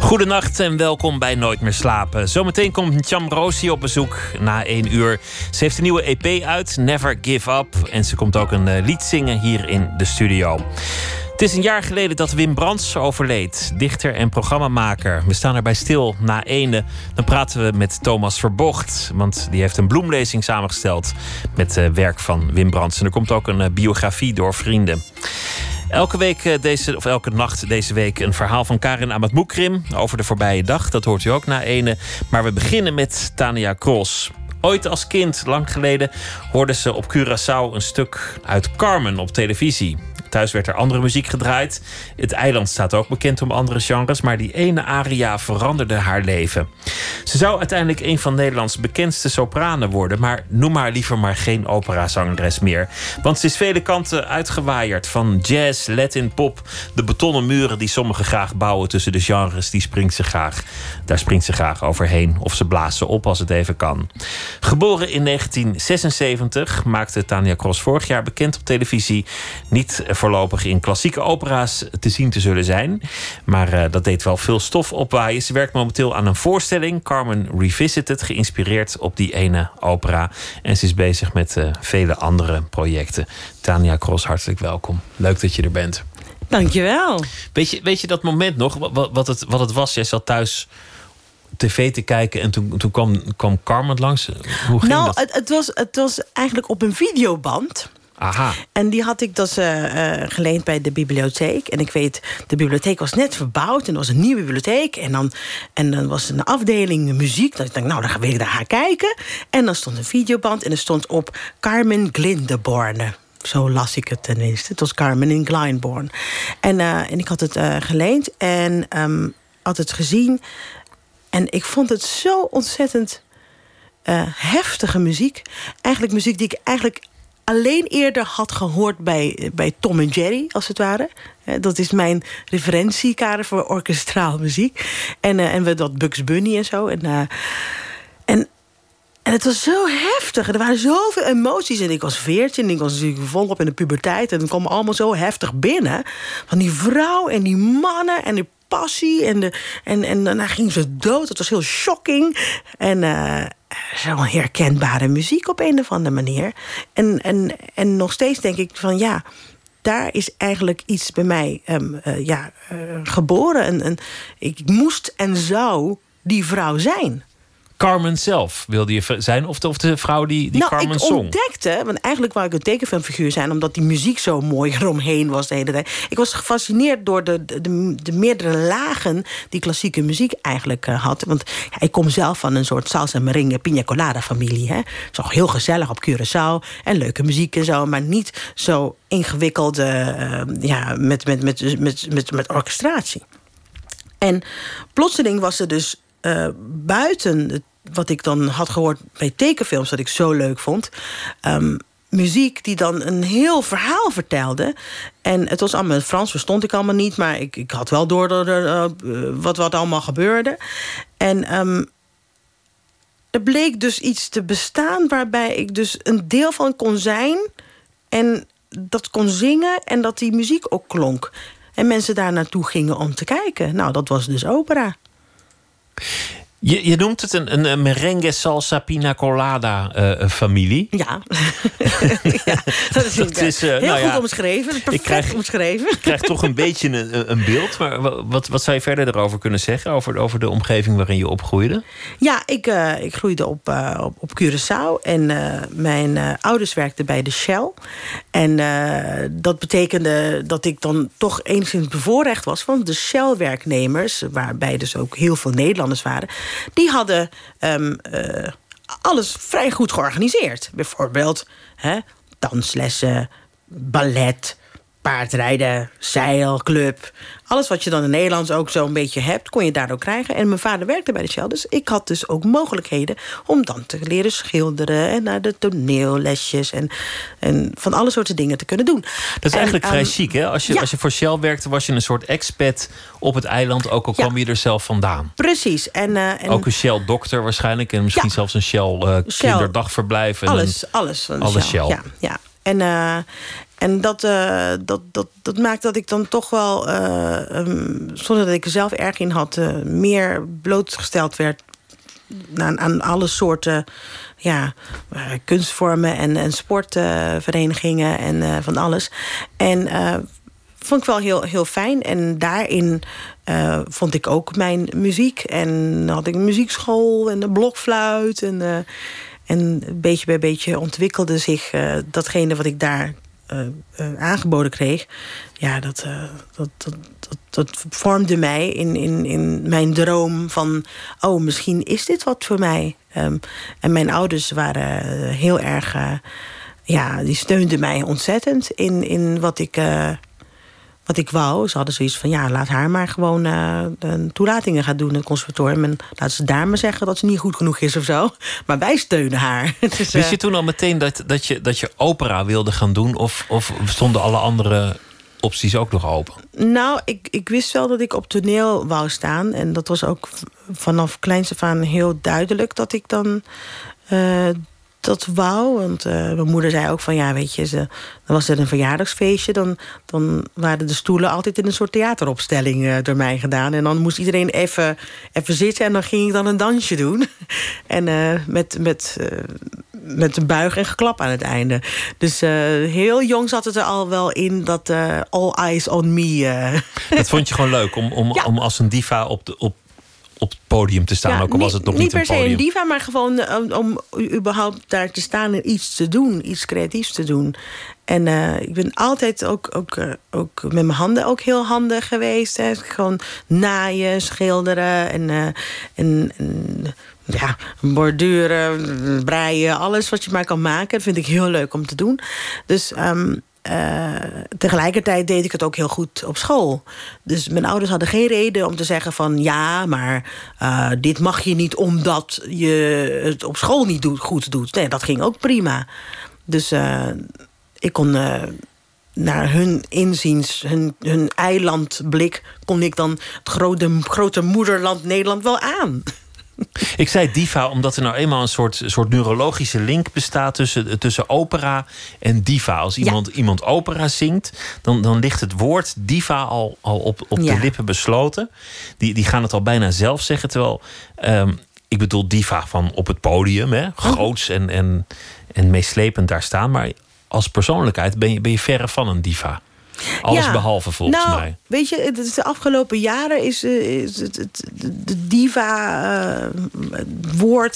Goedenacht en welkom bij Nooit meer slapen. Zometeen komt Cham Rosie op bezoek na één uur. Ze heeft een nieuwe EP uit, Never Give Up. En ze komt ook een eh, lied zingen hier in de studio. Het is een jaar geleden dat Wim Brands overleed, dichter en programmamaker. We staan erbij stil na ene. Dan praten we met Thomas Verbocht, want die heeft een bloemlezing samengesteld met uh, werk van Wim Brands. En er komt ook een uh, biografie door vrienden. Elke week uh, deze, of elke nacht deze week een verhaal van Karin Amatmoekrim over de voorbije dag. Dat hoort u ook na ene. Maar we beginnen met Tania Cross. Ooit als kind, lang geleden, hoorde ze op Curaçao een stuk uit Carmen op televisie. Thuis werd er andere muziek gedraaid. Het eiland staat ook bekend om andere genres, maar die ene aria veranderde haar leven. Ze zou uiteindelijk een van Nederlands bekendste sopranen worden, maar noem maar liever maar geen operazangeres meer. Want ze is vele kanten uitgewaaierd. Van jazz, Latin, pop, de betonnen muren die sommigen graag bouwen tussen de genres, die springt ze graag. Daar springt ze graag overheen of ze blaast ze op als het even kan. Geboren in 1976 maakte Tania Cross vorig jaar bekend op televisie. Niet voorlopig in klassieke opera's te zien te zullen zijn. Maar uh, dat deed wel veel stof opwaaien. Ze werkt momenteel aan een voorstelling, Carmen Revisited, geïnspireerd op die ene opera. En ze is bezig met uh, vele andere projecten. Tania Cross, hartelijk welkom. Leuk dat je er bent. Dankjewel. Weet je, weet je dat moment nog, wat, wat, het, wat het was? Jij zat thuis tv te kijken en toen, toen kwam, kwam Carmen langs. Hoe ging nou, dat? Het, het, was, het was eigenlijk op een videoband. Aha. En die had ik dus uh, uh, geleend bij de bibliotheek. En ik weet, de bibliotheek was net verbouwd. En er was een nieuwe bibliotheek. En dan, en dan was een afdeling muziek. Dan dacht ik, nou, dan wil ik daar gaan kijken. En dan stond een videoband. En er stond op Carmen Glindeborne. Zo las ik het tenminste. Het was Carmen in Glyndebourne. En, uh, en ik had het geleend en um, had het gezien. En ik vond het zo ontzettend heftige muziek. Eigenlijk muziek die ik eigenlijk alleen eerder had gehoord bij, bij Tom en Jerry, als het ware. Dat is mijn referentiekader voor orkestraal muziek. En, en we dat Bugs Bunny en zo. En, en, en het was zo heftig. Er waren zoveel emoties. En ik was veertien en ik was natuurlijk volop in de puberteit. En het kwam allemaal zo heftig binnen. Van die vrouw en die mannen en die passie. En, de, en, en daarna ging ze dood. Het was heel shocking. En... Uh, zo'n herkenbare muziek op een of andere manier. En, en, en nog steeds denk ik van ja, daar is eigenlijk iets bij mij um, uh, ja, uh, geboren. En, en ik moest en zou die vrouw zijn. Carmen zelf wilde je zijn? Of de, of de vrouw die, die nou, Carmen ik zong? ontdekte, want eigenlijk wou ik een tekenfilmfiguur zijn... omdat die muziek zo mooi eromheen was de hele tijd. Ik was gefascineerd door de, de, de, de meerdere lagen... die klassieke muziek eigenlijk uh, had. Want ja, ik kom zelf van een soort salsa merengue pina colada familie. Het is ook heel gezellig op Curaçao. En leuke muziek en zo, maar niet zo ingewikkeld... Uh, ja, met, met, met, met, met, met orchestratie. En plotseling was er dus uh, buiten wat ik dan had gehoord bij tekenfilms, dat ik zo leuk vond. Um, muziek die dan een heel verhaal vertelde. En het was allemaal in Frans, verstond ik allemaal niet. Maar ik, ik had wel door de, uh, wat, wat allemaal gebeurde. En um, er bleek dus iets te bestaan waarbij ik dus een deel van kon zijn. En dat kon zingen en dat die muziek ook klonk. En mensen daar naartoe gingen om te kijken. Nou, dat was dus opera. Je, je noemt het een, een merengue salsa pina colada uh, familie. Ja. ja dat is, dat is uh, heel nou goed ja, omschreven. Perfect ik krijg, omschreven. Ik krijg toch een beetje een, een beeld. Maar wat, wat zou je verder erover kunnen zeggen? Over, over de omgeving waarin je opgroeide? Ja, ik, uh, ik groeide op, op, op Curaçao. En mijn ouders werkten bij de Shell. En dat betekende dat ik dan toch enigszins bevoorrecht was... van de Shell-werknemers, waarbij dus ook heel veel Nederlanders waren die hadden um, uh, alles vrij goed georganiseerd. Bijvoorbeeld hè, danslessen, ballet, paardrijden, zeilclub. Alles wat je dan in Nederland ook zo'n beetje hebt, kon je daar ook krijgen. En mijn vader werkte bij de Shell, dus ik had dus ook mogelijkheden om dan te leren schilderen en naar de toneellesjes en, en van alle soorten dingen te kunnen doen. Dat is eigenlijk vrij ehm, chic, hè? Als je, als je voor Shell werkte, was je een soort expat op het eiland, ook al kwam je er zelf vandaan. Precies. En, uh, en, ook een Shell-dokter waarschijnlijk en misschien zelfs een Shell, uh, Shell kinderdagverblijf. En alles, alles van alles Shell. Ja, ja. En, uh, en dat, uh, dat, dat, dat maakt dat ik dan toch wel, uh, um, zonder dat ik er zelf erg in had, uh, meer blootgesteld werd aan, aan alle soorten ja, kunstvormen en, en sportverenigingen en van alles. En vond ik wel heel, heel fijn. En daarin vond ik ook mijn muziek. En had ik muziekschool en een blokfluit. En, en beetje bij beetje ontwikkelde zich datgene wat ik daar uh, uh, aangeboden kreeg... ja, dat, uh, dat, dat, dat, dat, vormde mij in, in, in mijn droom van... oh, misschien is dit wat voor mij. Um, en mijn ouders waren heel erg... ja, die steunden mij ontzettend in, in wat ik wat ik wou. Ze hadden zoiets van, ja, laat haar maar gewoon uh, toelatingen gaan doen in het conservatorium. En laat ze daar maar zeggen dat ze niet goed genoeg is of zo. Maar wij steunen haar. dus, Wist je eh, toen al meteen dat, dat, je, dat je opera wilde gaan doen? Of, of stonden alle andere opties ook nog open? Nou, ik, ik wist wel dat ik op toneel wou staan. En dat was ook vanaf kleins af aan heel duidelijk dat ik dan... Uh, dat wou. Want uh, mijn moeder zei ook van ja, weet je, ze, dan was er een verjaardagsfeestje. Dan, dan waren de stoelen altijd in een soort theateropstelling uh, door mij gedaan. En dan moest iedereen even, even zitten en dan ging ik dan een dansje doen. en uh, met, met, met een buig en geklap aan het einde. Dus heel jong zat het er al wel in dat all eyes on me. dat vond je gewoon leuk om, om, ja. om als een diva op de, op op het podium te staan. ook al was het nog niet, niet per se een diva, maar gewoon eh, om, om, überhaupt daar te staan en iets te doen. Iets creatiefs te doen. En uh, ik ben altijd ook, ook, uh, ook met mijn handen ook heel handig geweest. Hè. Gewoon naaien, schilderen en, uh, en, en ja, borduren, breien, alles wat je maar kan maken. Dat vind ik heel leuk om te doen. Dus um, uh, tegelijkertijd deed ik het ook heel goed op school. Dus mijn ouders hadden geen reden om te zeggen van... ja, maar uh, dit mag je niet omdat je het op school niet goed doet. Nee, dat ging ook prima. Dus uh, ik kon naar hun inziens, hun, hun eilandblik... kon ik dan het grote, grote moederland Nederland wel aan. Ik zei diva omdat er nou eenmaal een soort, soort neurologische link bestaat tussen, tussen opera en diva. Als iemand, iemand opera zingt, dan, dan ligt het woord diva al, al op, op de lippen besloten. Die, die gaan het al bijna zelf zeggen. Terwijl um, ik bedoel diva van op het podium, hè, groots en, en, en meeslepend daar staan. Maar als persoonlijkheid ben je, ben je verre van een diva. Alles ja, behalve volgens nou, mij. Weet je, de afgelopen jaren is, eh, is het, het, de diva-woord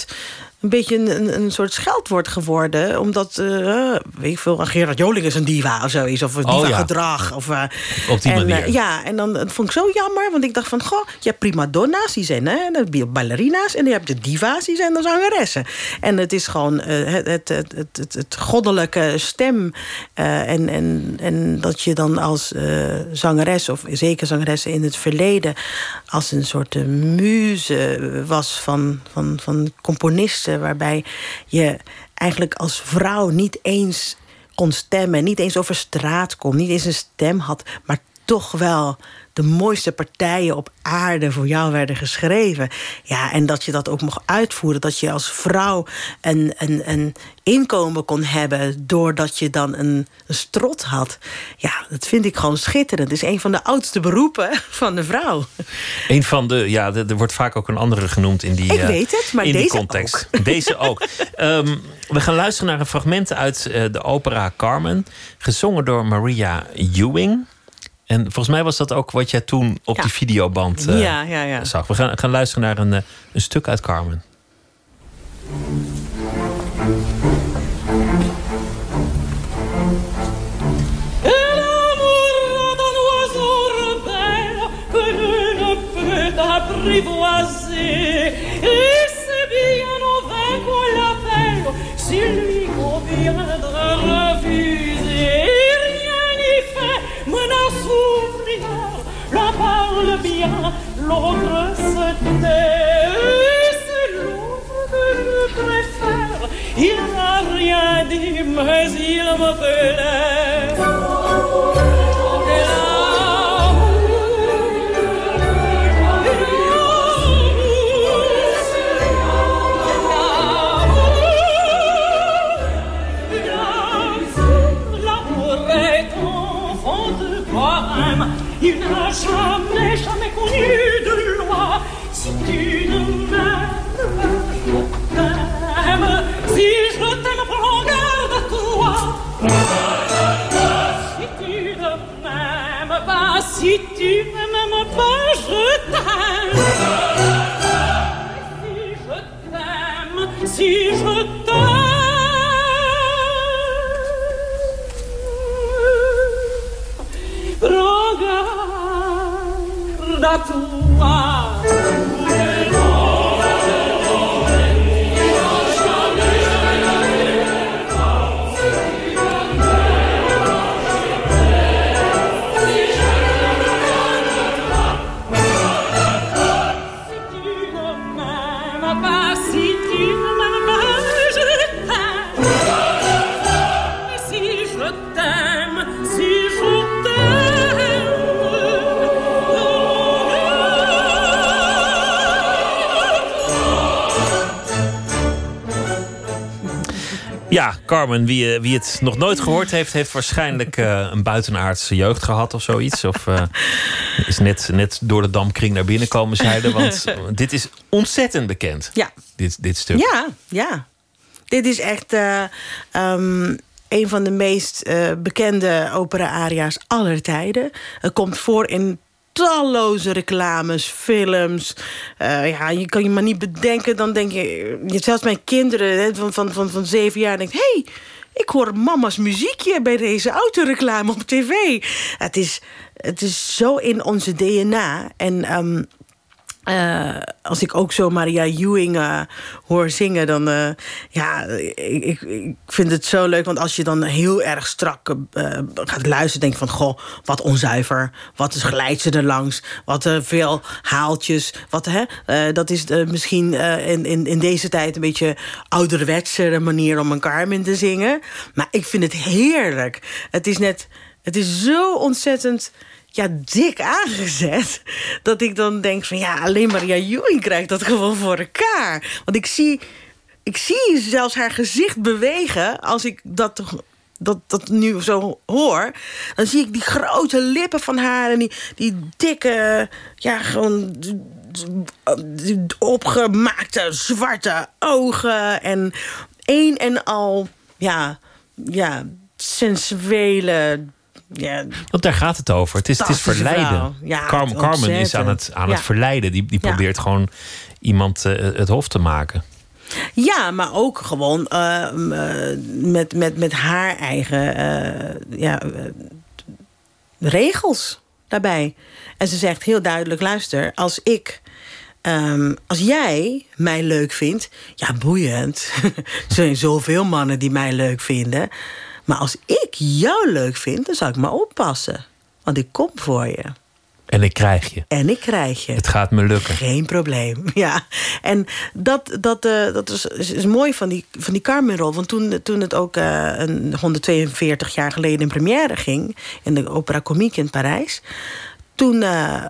uh, een beetje een, een soort scheldwoord geworden. Omdat, uh, weet ik veel, Gerard Joling is een diva of zoiets. Of een oh, diva-gedrag. Ja. Of, uh, Op die en, manier. Uh, ja, en dan dat vond ik zo jammer. Want ik dacht van, goh, je hebt prima donna's, die zijn hè, ballerina's. En je hebt de diva's, die zijn de zangeressen. En het is gewoon het, het, het, het, het goddelijke stem. en, en, en dat je dan als zangeres, of zeker zangeressen in het verleden... als een soort muze was van, van, van componisten waarbij je eigenlijk als vrouw niet eens kon stemmen, niet eens over straat kon, niet eens een stem had, maar toch wel de mooiste partijen op aarde voor jou werden geschreven. Ja, en dat je dat ook mocht uitvoeren. Dat je als vrouw een, een, een inkomen kon hebben... doordat je dan een, een strot had. Ja, dat vind ik gewoon schitterend. Het is een van de oudste beroepen van de vrouw. Een van de, ja, er wordt vaak ook een andere genoemd in die, ik weet het, maar in deze die context. Ook. Deze ook. um, we gaan luisteren naar een fragment uit uh, de opera Carmen... gezongen door Maria Ewing... En volgens mij was dat ook wat jij toen op ja. die videoband uh, ja, ja, ja. zag. We gaan, gaan luisteren naar een, uh, een stuk uit Carmen. apprivoiser et c'est bien au vain qu'on l'appelle si lui conviendra refuser parle bien, l'autre se tait. C'est l'autre que je préfère. Il n'a rien dit, mais il me plaît. Jamais, jamais connu de loi. Si tu ne m'aimes pas, je t'aime. Si je t'aime, prends garde à toi. Si tu ne m'aimes pas, si tu ne m'aimes pas, je t'aime. Si je t'aime, si je t'aime. that one. Carmen, wie, eh, wie het nog nooit gehoord heeft, heeft waarschijnlijk eh, een buitenaardse jeugd gehad of zoiets. Of eh, is net, net door de damkring naar binnen komen zeilen. Want dit is ontzettend bekend, Ja. dit, dit stuk. Ja, ja. Dit is echt eh, ehm, een van de meest bekende opera-aria's aller tijden. Het komt voor in talloze reclames, films. Eh, ja, je kan je maar niet bedenken. Dan denk je, zelfs mijn kinderen van, van, van, van zeven jaar denkt... hey, ik hoor mama's muziekje bij deze autoreclame op tv. Het is, het is zo in onze DNA. En ehm, eh, als ik ook zo Maria Ewing eh, hoor zingen, dan uh, ja, ik, ik, vind het zo leuk. Want als je dan heel erg strak uh, gaat luisteren, denk je van goh, wat onzuiver. Wat glijdt ze er langs? Wat veel haaltjes. Wat, hè? dat is misschien in, in, in deze tijd een beetje ouderwetse manier om een Carmen te zingen. Maar ik vind het heerlijk. Het is net, het is zo ontzettend ja, dik aangezet. Dat ik dan denk van ja, alleen Maria Ewing krijgt dat gewoon voor elkaar. Want ik zie, ik zie zelfs haar gezicht bewegen als ik dat, dat, dat nu zo hoor. Dan zie ik die grote lippen van haar en die, die dikke, ja, gewoon opgemaakte zwarte ogen. En een en al, ja, ja sensuele ja, Want daar gaat het over. Het is, het is verleiden. Ja, Carmen, Carmen is aan het, aan ja. het verleiden. Die, die probeert gewoon iemand uh, het hof te maken. Ja, maar ook gewoon uh, met, met, met haar eigen uh, ja, regels daarbij. En ze zegt heel duidelijk: luister, als ik. Um, als jij mij leuk vindt, ja, boeiend. er zijn zoveel mannen die mij leuk vinden. Maar als ik jou leuk vind, dan zou ik maar oppassen. Want ik kom voor je. En ik krijg je. En ik krijg je. Het gaat me lukken. Geen probleem, ja. En dat, dat, uh, dat is, is, is, mooi van die, van die Carmen-rol. Want toen, toen het ook uh, een 142 jaar geleden in première ging... in de Opera Comique in Parijs... toen... Uh,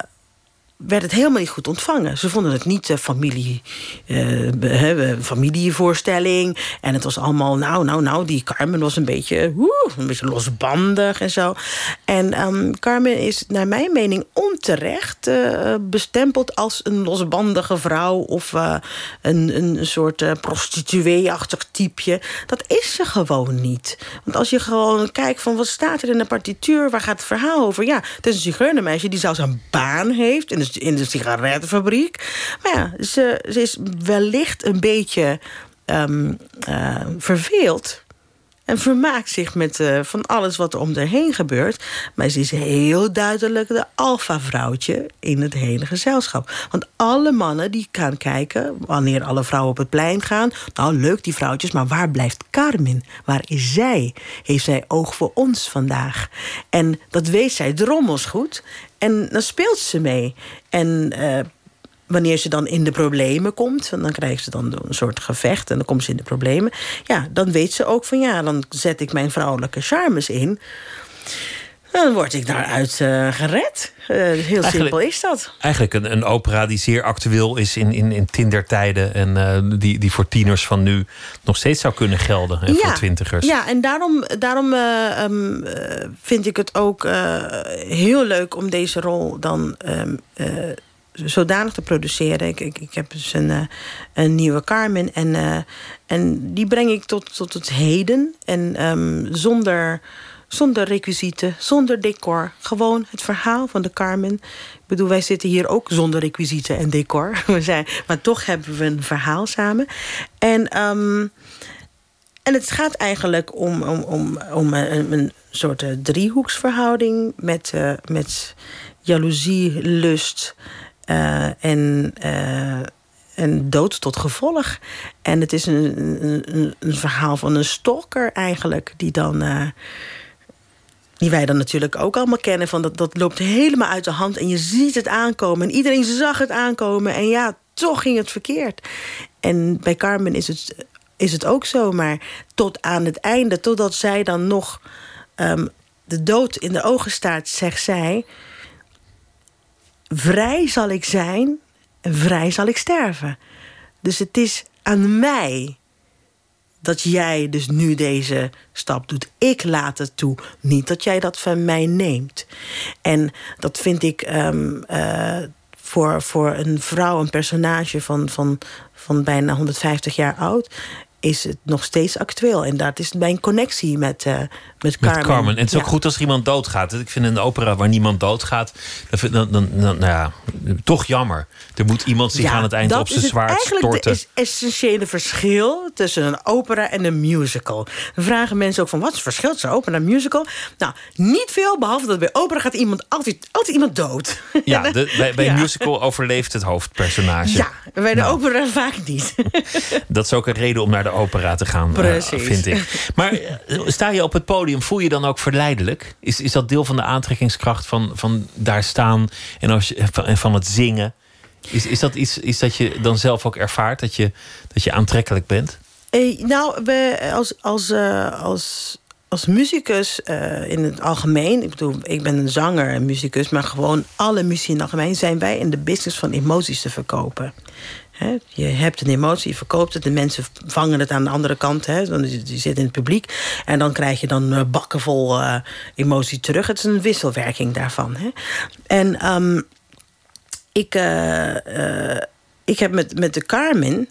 werd het helemaal niet goed ontvangen. Ze vonden het niet uh, familie, uh, familievoorstelling. En het was allemaal, nou, nou, nou, die Carmen was een beetje, een beetje losbandig en zo. En um, Carmen is naar mijn mening onterecht uh, bestempeld als een losbandige vrouw of een, een soort prostituee-achtig typeje. Dat is ze gewoon niet. Want als je gewoon kijkt van wat staat er in de partituur, waar gaat het verhaal over? Ja, het is een zigeunermeisje die zelfs een baan heeft in in de sigarettenfabriek. Maar ja, ze, is wellicht een beetje um, verveeld. En vermaakt zich met uh, van alles wat er om haar heen gebeurt. Maar ze is heel duidelijk de alfa-vrouwtje in het hele gezelschap. Want alle mannen die gaan kijken, wanneer alle vrouwen op het plein gaan. Nou, leuk die vrouwtjes, maar waar blijft Carmen? Waar is zij? Heeft zij oog voor ons vandaag? En dat weet zij drommels goed. En dan speelt ze mee. En uh, wanneer ze dan in de problemen komt, dan krijgt ze dan een soort gevecht en dan komt ze in de problemen. Ja, dan weet ze ook van ja, dan zet ik mijn vrouwelijke charmes in. Dan word ik daaruit uh, gered. Uh, heel simpel is dat. Eigenlijk een, een opera die zeer actueel is in, in, in Tinder-tijden. En uh, die, die voor tieners van nu nog steeds zou kunnen gelden. En ja, voor twintigers. Ja, en daarom, daarom um, vind ik het ook heel leuk om deze rol dan um, zodanig te produceren. Ik, ik, ik heb dus een, uh, een nieuwe Carmen. En, uh, en die breng ik tot, tot het heden. En um, zonder, zonder requisieten, zonder decor. Gewoon het verhaal van de Carmen. Ik bedoel, wij zitten hier ook zonder requisieten en decor. We zijn, maar toch hebben we een verhaal samen. En, um, en het gaat eigenlijk om, om, om, om een, een soort driehoeksverhouding... met, met jaloezie, lust en, uh, en dood tot gevolg. En het is een, een, een, verhaal van een stalker eigenlijk, die dan. Uh, die wij dan natuurlijk ook allemaal kennen. Van dat, dat loopt helemaal uit de hand en je ziet het aankomen. En iedereen zag het aankomen. En ja, toch ging het verkeerd. En bij Carmen is het, is het ook zo. Maar tot aan het einde, totdat zij dan nog um, de dood in de ogen staat, zegt zij vrij zal ik zijn en vrij zal ik sterven. Dus het is aan mij dat jij dus nu deze stap doet. Ik laat het toe, niet dat jij dat van mij neemt. En dat vind ik um, uh, voor, voor een vrouw, een personage van, van, van bijna 150 jaar oud is het nog steeds actueel. En dat is mijn connectie met, uh, met Carmen. Met Carmen. En het is ook goed als er iemand doodgaat. Ik vind een opera waar niemand doodgaat, dan, dan, dan, nou ja, toch jammer. Er moet iemand zich aan het eind op zijn zwaard storten. Dat is het essentiële verschil tussen een opera en een musical. Dan vragen mensen ook van, wat is het verschil tussen een opera en een musical? Nou, niet veel, behalve dat bij opera gaat iemand altijd, altijd iemand dood. Ja, de, bij, bij een musical overleeft het hoofdpersonage. Ja, bij de nou. opera vaak niet. dat is ook een reden om naar de opera te gaan, uh, vind ik. Maar eh, sta je op het podium, voel je dan ook verleidelijk? Is, is dat deel van de aantrekkingskracht van, van daar staan en, als, en van het zingen? Is, is dat iets is dat je dan zelf ook ervaart, dat je, dat je aantrekkelijk bent? Eh, nou, we, als, als, uh, als, als muzikus uh, in het algemeen... ik bedoel, ik ben een zanger en muzikus... maar gewoon alle muziek in het algemeen... zijn wij in de business van emoties te verkopen. Je hebt een emotie, je verkoopt het... de mensen vangen het aan de andere kant. He, die, die zitten in het publiek. En dan krijg je dan bakken vol uh, emotie terug. Het is een wisselwerking daarvan. En... Um, ik, uh, ik heb met, met de Carmen...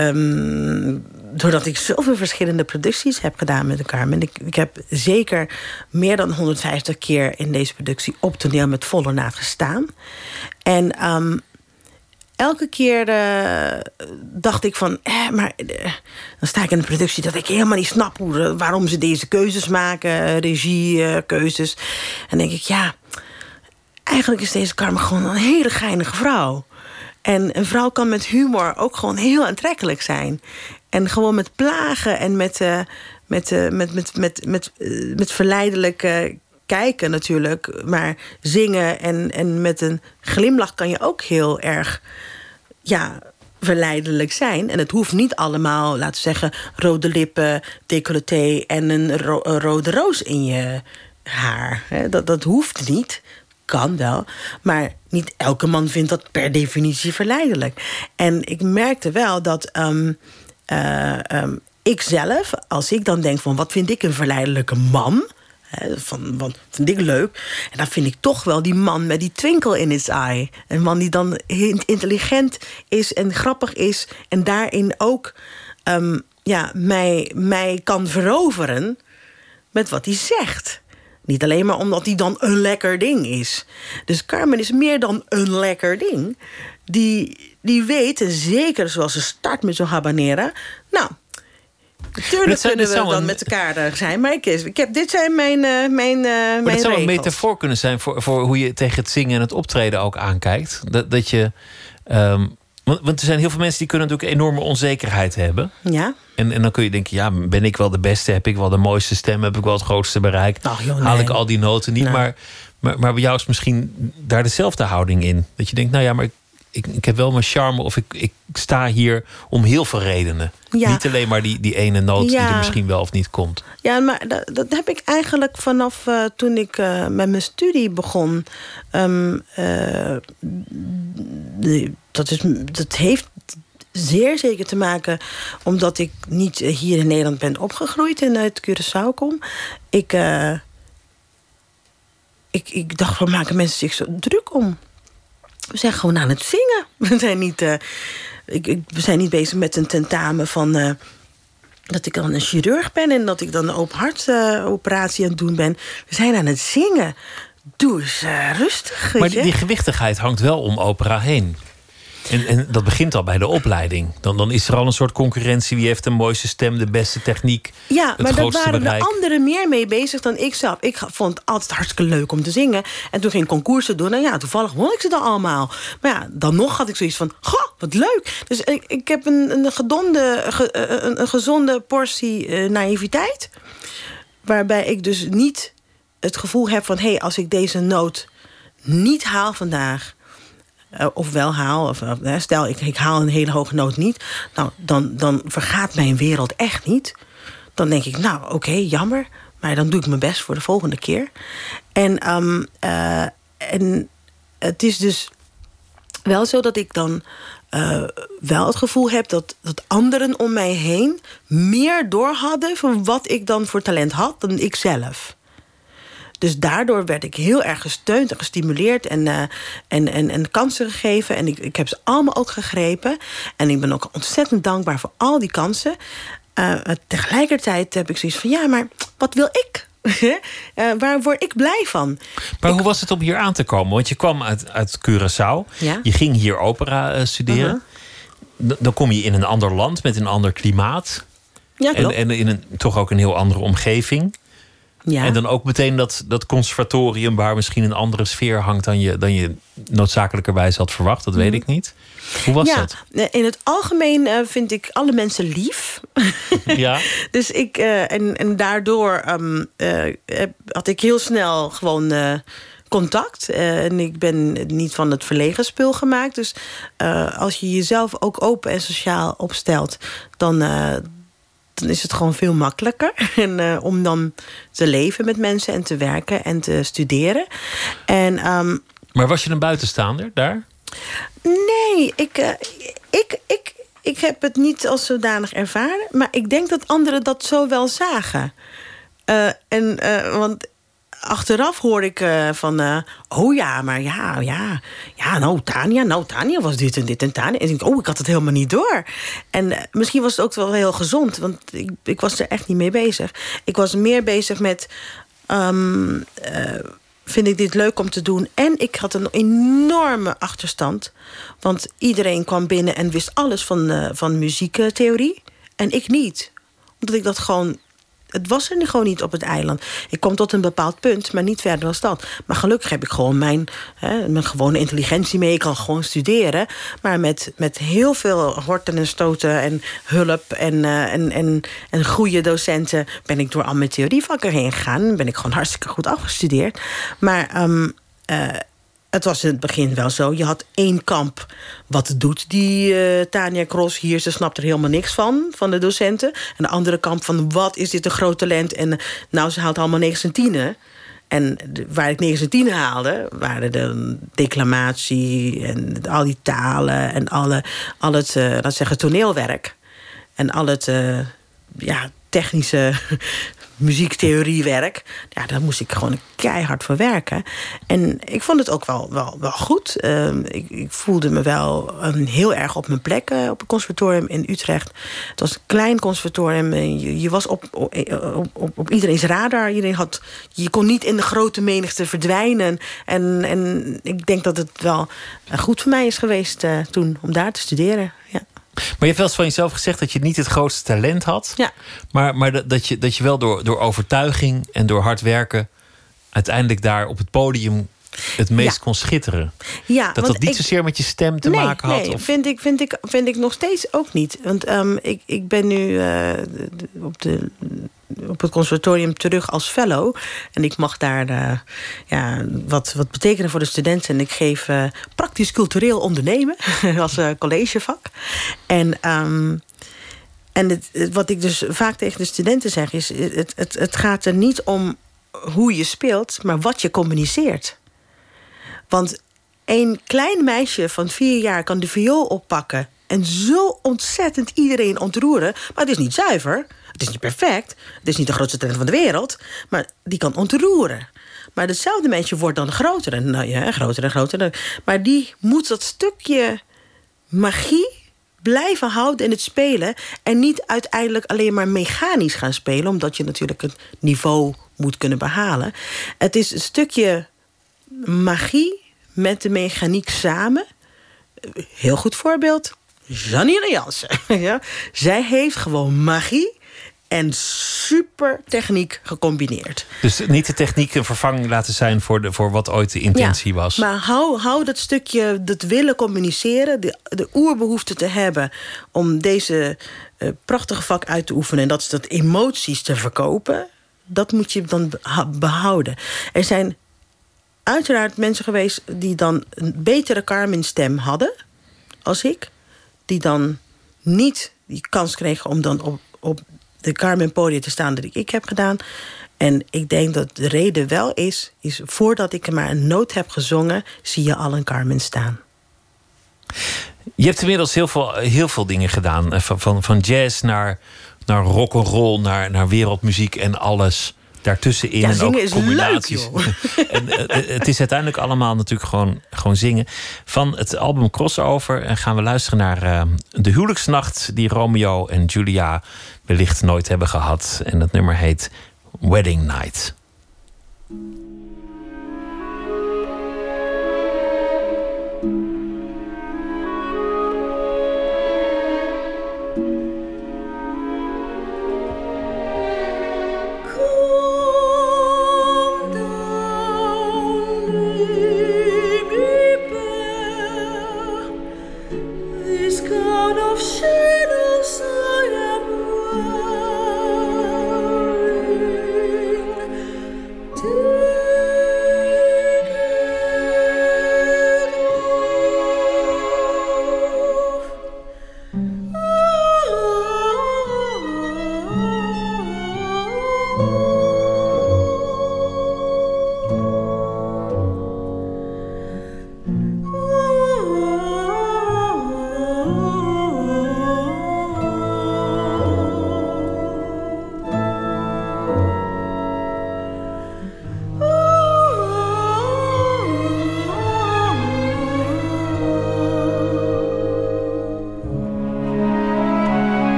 Um, doordat ik zoveel verschillende producties heb gedaan met de Carmen... Ik, ik heb zeker meer dan 150 keer in deze productie... op toneel met volle naad gestaan. En um, elke keer uh, dacht ik van... Eh, maar dan sta ik in een productie dat ik helemaal niet snap... Hoe, waarom ze deze keuzes maken, regiekeuzes. en denk ik, ja eigenlijk is deze Carmen gewoon een hele geinige vrouw. En een vrouw kan met humor ook gewoon heel aantrekkelijk zijn. En gewoon met plagen en met, met, met, met, met, met, met verleidelijk kijken natuurlijk. Maar zingen en, en met een glimlach kan je ook heel erg ja, verleidelijk zijn. En het hoeft niet allemaal, laten we zeggen, rode lippen, decolleté en een, ro een rode roos in je haar. Dat, dat hoeft niet kan wel. Maar niet elke man vindt dat per definitie verleidelijk. En ik merkte wel dat um, uh, um, ik zelf, als ik dan denk van wat vind ik een verleidelijke man. Van, wat vind ik leuk. En dan vind ik toch wel die man met die twinkel in his eye. Een man die dan intelligent is en grappig is. En daarin ook um, ja, mij, mij kan veroveren met wat hij zegt. Niet alleen maar omdat hij dan een lekker ding is. Dus Carmen is meer dan een lekker ding. Die, die weet, zeker zoals ze start met zo'n habanera... nou, Tuurlijk zijn- kunnen we dan een- met elkaar eh, zijn. Maar ik, ik heb, dit zijn mijn, eh mijn, Maar mijn dat zou een metafoor kunnen zijn voor, voor hoe je tegen het zingen en het optreden ook aankijkt. Dat, dat je. ehm, want, want er zijn heel veel mensen die kunnen natuurlijk enorme onzekerheid hebben. Ja? En, en dan kun je denken, ja, ben ik wel de beste? Heb ik wel de mooiste stem? Heb ik wel het grootste bereik? Joh, Haal ik al die noten niet? Nee. Maar, maar, maar bij jou is misschien daar dezelfde houding in. Dat je denkt, nou ja, maar ik, ik, ik heb wel mijn charme. Of ik, ik sta hier om heel veel redenen. Ja. Niet alleen maar die, die ene noot die er misschien wel of niet komt. Ja, maar dat, dat heb ik eigenlijk vanaf eh, toen ik eh, met mijn studie begon. Ehm, eh, dat, is, dat heeft zeer zeker te maken omdat ik niet hier in Nederland ben opgegroeid en uit Curaçao kom. Ik, ik, ik dacht, waar maken mensen zich zo druk om? We zijn gewoon aan het zingen. We zijn niet, eh, ik, ik, we zijn niet bezig met een tentamen van... eh, dat ik dan een chirurg ben en dat ik dan een open hartoperatie aan het doen ben. We zijn aan het zingen. Doe eens eh, rustig. Maar die gewichtigheid hangt wel om opera heen. En, en dat begint al bij de opleiding. Dan, dan is er al een soort concurrentie. Wie heeft de mooiste stem, de beste techniek, ja, het maar daar waren bereik. de anderen meer mee bezig dan ik zelf. Ik vond het altijd hartstikke leuk om te zingen. En toen ging ik concoursen doen. En ja, toevallig won ik ze dan allemaal. Maar ja, dan nog had ik zoiets van... Goh, wat leuk. Dus ik, ik heb een, een, gedonde, ge- eh, een, een gezonde portie eh, naïviteit. Waarbij ik dus niet het gevoel heb van... hé, hey, als ik deze noot niet haal vandaag... eh, of wel haal, of, eh, stel ik, ik haal een hele hoge noot niet... Nou, dan, dan vergaat mijn wereld echt niet. Dan denk ik, nou, oké, jammer... maar dan doe ik mijn best voor de volgende keer. En, ehm, eh, en het is dus wel zo dat ik dan wel het gevoel heb dat, dat anderen om mij heen meer door hadden van wat ik dan voor talent had dan ik zelf. Dus daardoor werd ik heel erg gesteund en gestimuleerd en, eh, en, en, en kansen gegeven. En ik, ik heb ze allemaal ook gegrepen. En ik ben ook ontzettend dankbaar voor al die kansen. Eh, tegelijkertijd heb ik zoiets van: ja, maar wat wil ik? Eh, waar word ik blij van? Maar hoe was het om hier aan te komen? Want je kwam uit, uit Curaçao. Ja. Je ging hier opera eh, studeren. D- Dan kom je in een ander land met een ander klimaat. Ja, En, en in een, toch ook een heel andere omgeving. Ja. En dan ook meteen dat, dat conservatorium waar misschien een andere sfeer hangt dan je, dan je noodzakelijkerwijs had verwacht. Dat weet ik niet. Hoe was ja, dat? eh, in het algemeen eh, vind ik alle mensen lief. Ja. Dus ik, eh, en, en daardoor ehm, eh, had ik heel snel gewoon contact. En ik ben niet van het verlegen spul gemaakt. Dus als je jezelf ook open en sociaal opstelt, dan, dan is het gewoon veel makkelijker. En, eh, om dan te leven met mensen en te werken en te studeren. En ehm, Maar was je een buitenstaander daar? Nee, ik, eh, ik, ik, ik heb het niet als zodanig ervaren. Maar ik denk dat anderen dat zo wel zagen. Eh, en, want achteraf hoor ik eh, van... eh, oh ja, maar ja, ja, ja, nou Tania, nou Tania was dit en dit en Tania. En ik denk, oh, ik had het helemaal niet door. En eh, misschien was het ook wel heel gezond. Want ik, ik was er echt niet mee bezig. Ik was meer bezig met... ehm, eh, vind ik dit leuk om te doen. En ik had een enorme achterstand. Want iedereen kwam binnen en wist alles van, van muziektheorie. En ik niet. Omdat ik dat gewoon... Het was er gewoon niet op het eiland. Ik kwam tot een bepaald punt, maar niet verder dan dat. Maar gelukkig heb ik gewoon mijn, hè, mijn gewone intelligentie mee. Ik kan gewoon studeren. Maar met, met heel veel horten en stoten en hulp... en, eh, en, en, en goede docenten ben ik door al mijn theorievakken heen gegaan. Ben ik gewoon hartstikke goed afgestudeerd. Maar ehm, eh, het was in het begin wel zo. Je had één kamp. Wat doet die eh, Tania Cross hier? Ze snapt er helemaal niks van, van de docenten. En de andere kamp van wat is dit een groot talent? En nou, ze haalt allemaal 9 en 10. En waar ik 9 en 10 haalde, waren de declamatie en al die talen en alle, al het, eh laat zeggen, toneelwerk. En al het eh, ja, technische muziektheoriewerk. Ja, daar moest ik gewoon keihard voor werken. En ik vond het ook wel, wel, wel goed. Ehm, ik, ik voelde me wel ehm, heel erg op mijn plek eh, op het conservatorium in Utrecht. Het was een klein conservatorium. Je, je was op, op, op, op iedereen's radar. Iedereen had, je kon niet in de grote menigte verdwijnen. En, en ik denk dat het wel eh, goed voor mij is geweest eh, toen om daar te studeren. Ja. Maar je hebt wel eens van jezelf gezegd dat je niet het grootste talent had. Ja. Maar, maar dat- dat, je, dat je wel door, door overtuiging en door hard werken... uiteindelijk daar op het podium het meest Ja. kon schitteren. Ja, Dat dat niet ik- zozeer met je stem te nee, maken had. Nee, of- vind, ik, vind, ik, vind ik nog steeds ook niet. Want ehm, ik, ik ben nu eh, op, de, op het conservatorium terug als fellow. En ik mag daar eh, ja, wat, wat betekenen voor de studenten. En ik geef eh, praktisch cultureel ondernemen als eh, collegevak. En... ehm, en het, wat ik dus vaak tegen de studenten zeg is... Het, het, het gaat er niet om hoe je speelt, maar wat je communiceert. Want een klein meisje van vier jaar kan de viool oppakken... en zo ontzettend iedereen ontroeren. Maar het is niet zuiver, het is niet perfect... het is niet de grootste talent van de wereld... maar die kan ontroeren. Maar hetzelfde meisje wordt dan groter en nou ja, groter en groter. Maar die moet dat stukje magie blijven houden in het spelen... en niet uiteindelijk alleen maar mechanisch gaan spelen... omdat je natuurlijk het niveau moet kunnen behalen. Het is een stukje magie met de mechaniek samen. Heel goed voorbeeld. Janine Jansen. ja? Zij heeft gewoon magie en super techniek gecombineerd. Dus niet de techniek een vervanging laten zijn voor, de, voor wat ooit de intentie was. Maar hou, hou dat stukje, dat willen communiceren, de, de oerbehoefte te hebben om deze eh, prachtige vak uit te oefenen en dat is dat emoties te verkopen, dat moet je dan behouden. Er zijn uiteraard mensen geweest die dan een betere Carmen-stem hadden als ik, die dan niet die kans kregen om dan op, op de Carmen-podium te staan dat ik heb gedaan. En ik denk dat de reden wel is, is voordat ik er maar een noot heb gezongen, zie je al een Carmen staan. Je hebt inmiddels heel veel, heel veel dingen gedaan. Eh, Van, van, van jazz naar, naar rock and roll, naar, naar wereldmuziek en alles daartussenin. Ja, en ook is combinaties. leuk, joh. en, eh, het is uiteindelijk allemaal natuurlijk gewoon, gewoon zingen. Van het album Crossover eh, gaan we luisteren naar eh, de huwelijksnacht die Romeo en Julia wellicht nooit hebben gehad. En dat nummer heet Wedding Night.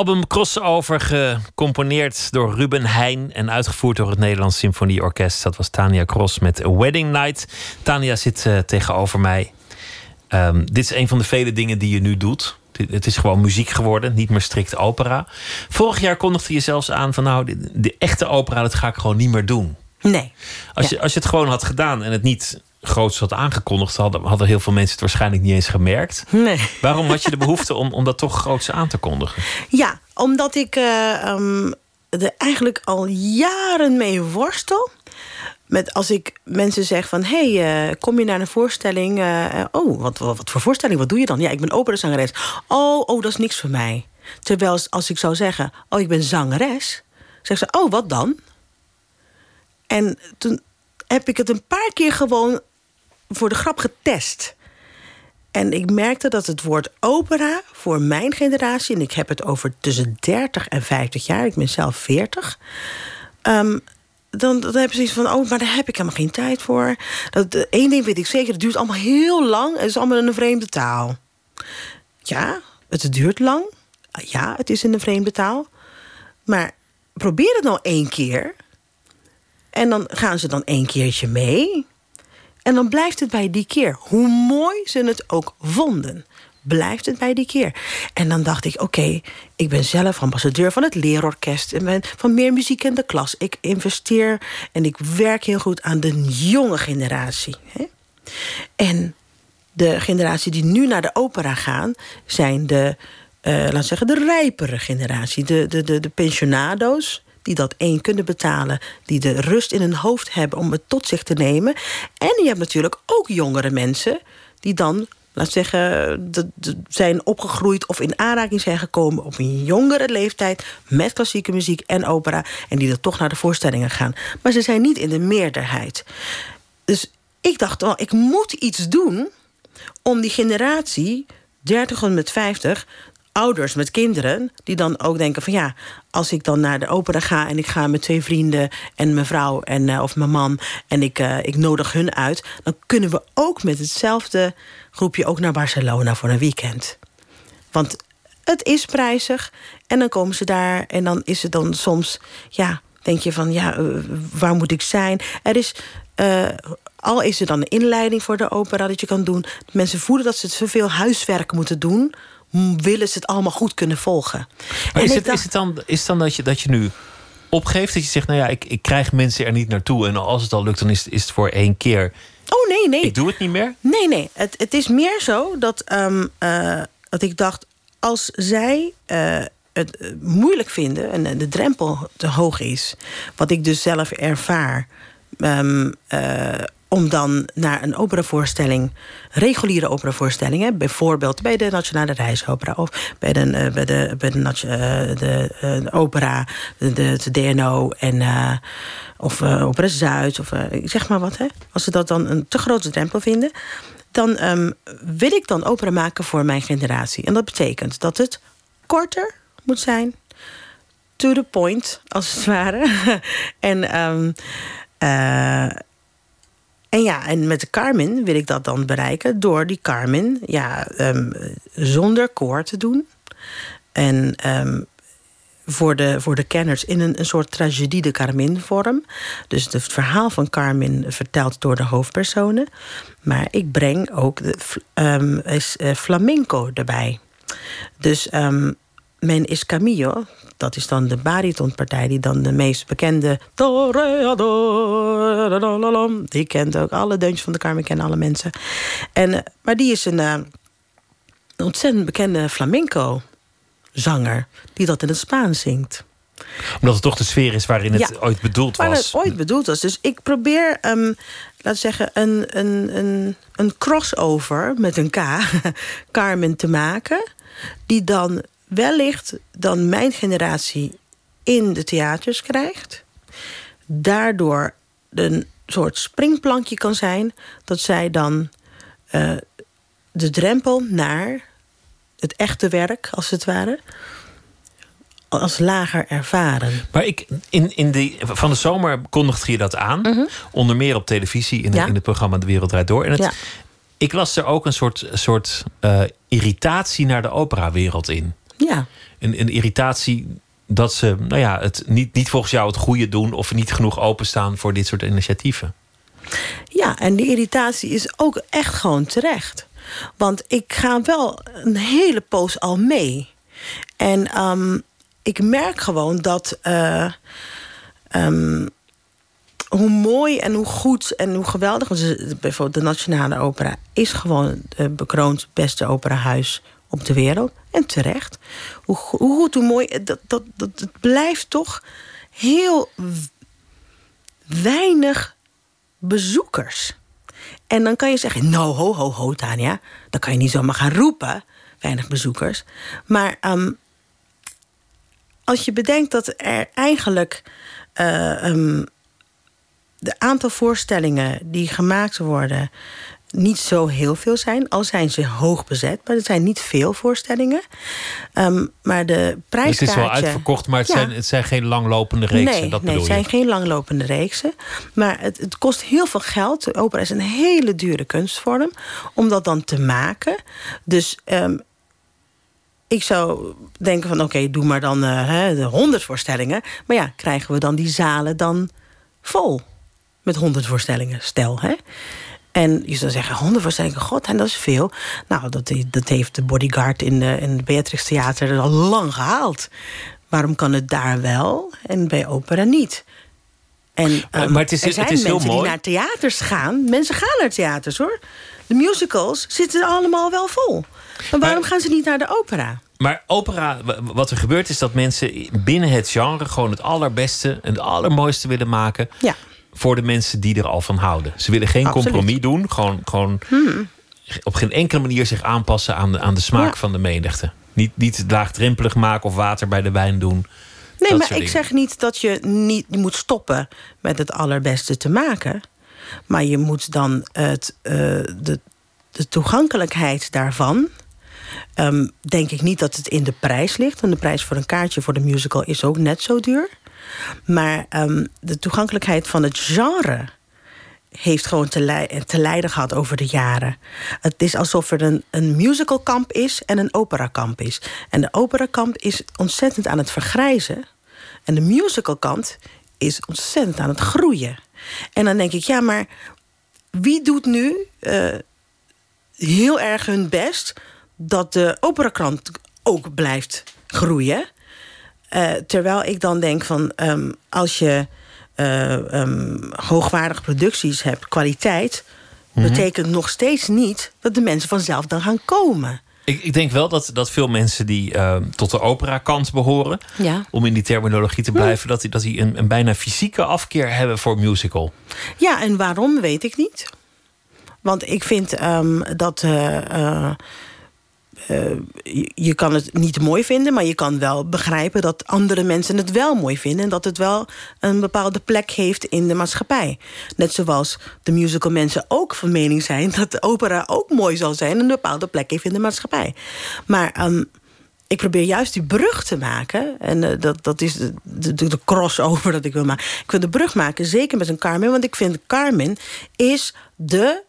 Album Crossover, gecomponeerd door Ruben Heijn en uitgevoerd door het Nederlands Symfonieorkest. Dat was Tania Cross met A Wedding Night. Tania zit uh, tegenover mij. Um, dit is een van de vele dingen die je nu doet. Het is gewoon muziek geworden, niet meer strikt opera. Vorig jaar kondigde je zelfs aan van nou, de, de echte opera, dat ga ik gewoon niet meer doen. Nee. Als, ja. je, als je het gewoon had gedaan en het niet groots had aangekondigd, hadden, hadden heel veel mensen het waarschijnlijk niet eens gemerkt. Nee. Waarom had je de behoefte om, om dat toch groots aan te kondigen? Ja, omdat ik uh, um, er eigenlijk al jaren mee worstel. Met als ik mensen zeg van... hé, hey, uh, kom je naar een voorstelling? Uh, oh, wat, wat, wat, voor voorstelling? Wat doe je dan? Ja, ik ben operazangeres. Oh, oh, dat is niks voor mij. Terwijl als ik zou zeggen... oh, ik ben zangeres... zeggen ze, oh, wat dan? En toen heb ik het een paar keer gewoon voor de grap getest. En ik merkte dat het woord opera voor mijn generatie... en ik heb het over tussen 30 en 50 jaar, ik ben zelf 40... Um, dan, dan heb je zoiets van, oh, maar daar heb ik helemaal geen tijd voor. Dat, één ding weet ik zeker, het duurt allemaal heel lang... het is allemaal in een vreemde taal. Ja, het duurt lang. Ja, het is in een vreemde taal. Maar probeer het nou één keer... en dan gaan ze dan één keertje mee... En dan blijft het bij die keer. Hoe mooi ze het ook vonden, blijft het bij die keer. En dan dacht ik, oké, ik ben zelf ambassadeur van het leerorkest... en ben van meer muziek in de klas. Ik investeer en ik werk heel goed aan de jonge generatie. Hè? En de generatie die nu naar de opera gaan... zijn de, uh, laat zeggen, de rijpere generatie. De, de, de, de pensionado's die dat één kunnen betalen, die de rust in hun hoofd hebben om het tot zich te nemen. En je hebt natuurlijk ook jongere mensen die dan, laat zeggen, de, zijn opgegroeid of in aanraking zijn gekomen op een jongere leeftijd met klassieke muziek en opera en die er toch naar de voorstellingen gaan. Maar ze zijn niet in de meerderheid. Dus ik dacht wel, ik moet iets doen om die generatie 30 tot met 50 ouders met kinderen die dan ook denken van ja, als ik dan naar de opera ga en ik ga met twee vrienden en mijn vrouw en, uh, of mijn man en ik, uh, ik nodig hun uit, dan kunnen we ook met hetzelfde groepje ook naar Barcelona voor een weekend. Want het is prijzig en dan komen ze daar en dan is het dan soms, ja, denk je van ja, uh, waar moet ik zijn? Er is al is er dan een inleiding voor de opera dat je kan doen. Mensen voelen dat ze zoveel huiswerk moeten doen willen ze het allemaal goed kunnen volgen. Maar is het, dacht... is het dan, is het dan dat, je, dat je nu opgeeft? Dat je zegt, nou ja, ik, ik krijg mensen er niet naartoe. En als het al lukt, dan is, is het voor één keer. Oh nee, nee. Ik doe het niet meer? Nee, nee. Het, het is meer zo dat, um, uh, dat ik dacht... als zij uh, het moeilijk vinden en de drempel te hoog is... wat ik dus zelf ervaar... Um, uh, om dan naar een operavoorstelling, reguliere operavoorstellingen, bijvoorbeeld bij de Nationale Reisopera of bij de, uh, bij de, bij de, uh, de, de, opera, de, DNO en, of Opera Zuid, of zeg maar wat. Hè? Als ze dat dan een te grote drempel vinden, dan um, wil ik dan opera maken voor mijn generatie. En dat betekent dat het korter moet zijn, to the point, als het ware. en. Um, en ja, en met de Carmen wil ik dat dan bereiken door die Carmen ja, um, zonder koor te doen. En um, voor, de, voor de kenners in een, een soort tragedie de Carmen-vorm. Dus het verhaal van Carmen verteld door de hoofdpersonen. Maar ik breng ook de, um, is, uh, flamenco erbij. Dus is Camillo, dat is dan de baritonpartij die dan de meest bekende... Die kent ook alle deuntjes van de Carmen, kennen alle mensen. En, eh, maar die is een, uh, ontzettend bekende flamenco-zanger... die dat in het Spaans zingt omdat het toch de sfeer is waarin het ooit bedoeld was. Waar het ooit bedoeld was. Dus ik probeer, um, laten we zeggen, een, een, een, een crossover met een K, Carmen, te maken. Die dan wellicht dan mijn generatie in de theaters krijgt. daardoor een soort springplankje kan zijn... dat zij dan eh, de drempel naar het echte werk, als het ware... als lager ervaren. Maar ik, in, in de, van de zomer kondigde je dat aan. Onder meer op televisie in, Mhm. Ja. in het programma De Wereld Draait Door. En het, Ja. ik las er ook een soort, soort eh, irritatie naar de operawereld in. Ja, Een, een irritatie dat ze nou ja, het niet, niet volgens jou het goede doen... of niet genoeg openstaan voor dit soort initiatieven. Ja, en die irritatie is ook echt gewoon terecht. Want ik ga wel een hele poos al mee. En ehm, ik merk gewoon dat. eh, ehm, hoe mooi en hoe goed en hoe geweldig. Bijvoorbeeld de Nationale Opera is gewoon het bekroond beste operahuis op de wereld. En terecht. Hoe, hoe goed, hoe mooi. Dat, dat, dat, het blijft toch heel weinig bezoekers. En dan kan je zeggen, nou, ho, ho, ho, Tanja. Dan kan je niet zomaar gaan roepen, weinig bezoekers. Maar ehm, als je bedenkt dat er eigenlijk... eh, ehm, de aantal voorstellingen die gemaakt worden... niet zo heel veel zijn. Al zijn ze hoog bezet, maar er zijn niet veel voorstellingen. Ehm, maar de Het prijskaartje... is wel uitverkocht, maar het, Ja. zijn, het zijn geen langlopende reeksen. Nee, dat nee het zijn je. geen langlopende reeksen. Maar het, het kost heel veel geld. De opera is een hele dure kunstvorm om dat dan te maken. Dus ehm, ik zou denken van oké, doe maar dan eh, hè, de 100 voorstellingen. Maar ja, krijgen we dan die zalen dan vol? Met 100 voorstellingen, stel. Hè? En je zou zeggen, 100 voorstellingen, god, en dat is veel. Nou, dat, dat heeft de bodyguard in, de, in het Beatrix Theater al lang gehaald. Waarom kan het daar wel en bij opera niet? En, Maar- ehm, maar het is- er zijn het is heel mensen die mooi. naar theaters gaan. Mensen gaan naar theaters, hoor. De musicals zitten allemaal wel vol. Maar waarom Maar- gaan ze niet naar de opera? Maar opera, wat er gebeurt is dat mensen binnen het genre gewoon het allerbeste en het allermooiste willen maken. Ja. Voor de mensen die er al van houden. Ze willen geen Absoluut. compromis doen. Gewoon, gewoon op geen enkele manier zich aanpassen aan de, aan de smaak Ja. van de menigte. Niet, niet laagdrempelig maken of water bij de wijn doen. Nee, maar ik zeg niet dat je niet je moet stoppen met het allerbeste te maken. Maar je moet dan het, eh, de, de toegankelijkheid daarvan. ehm, denk ik niet dat het in de prijs ligt. Want de prijs voor een kaartje voor de musical is ook net zo duur. Maar ehm, de toegankelijkheid van het genre heeft gewoon te, te lijden gehad over de jaren. Het is alsof er een, een musicalkamp is en een operakamp is. En de operakamp is ontzettend aan het vergrijzen. En de musicalkant is ontzettend aan het groeien. En dan denk ik, ja, maar wie doet nu eh, heel erg hun best... dat de operakrant ook blijft groeien? Eh, terwijl ik dan denk van, ehm, als je eh, ehm, hoogwaardige producties hebt, kwaliteit... betekent nog steeds niet dat de mensen vanzelf dan gaan komen. Ik, ik denk wel dat, dat veel mensen die eh, tot de opera-kant behoren, Ja. om in die terminologie te blijven, dat die, dat die een, een bijna fysieke afkeer hebben voor musical. Ja, en waarom weet ik niet. Want ik vind ehm, dat. eh, je- je kan het niet mooi vinden, maar je kan wel begrijpen dat andere mensen het wel mooi vinden. En dat het wel een bepaalde plek heeft in de maatschappij. Net zoals de musical mensen ook van mening zijn dat de opera ook mooi zal zijn en een bepaalde plek heeft in de maatschappij. Maar ehm, ik probeer juist die brug te maken. En eh, dat, dat is de, de, de crossover dat ik wil maken. Ik wil de brug maken, zeker met een Carmen. Want ik vind Carmen is de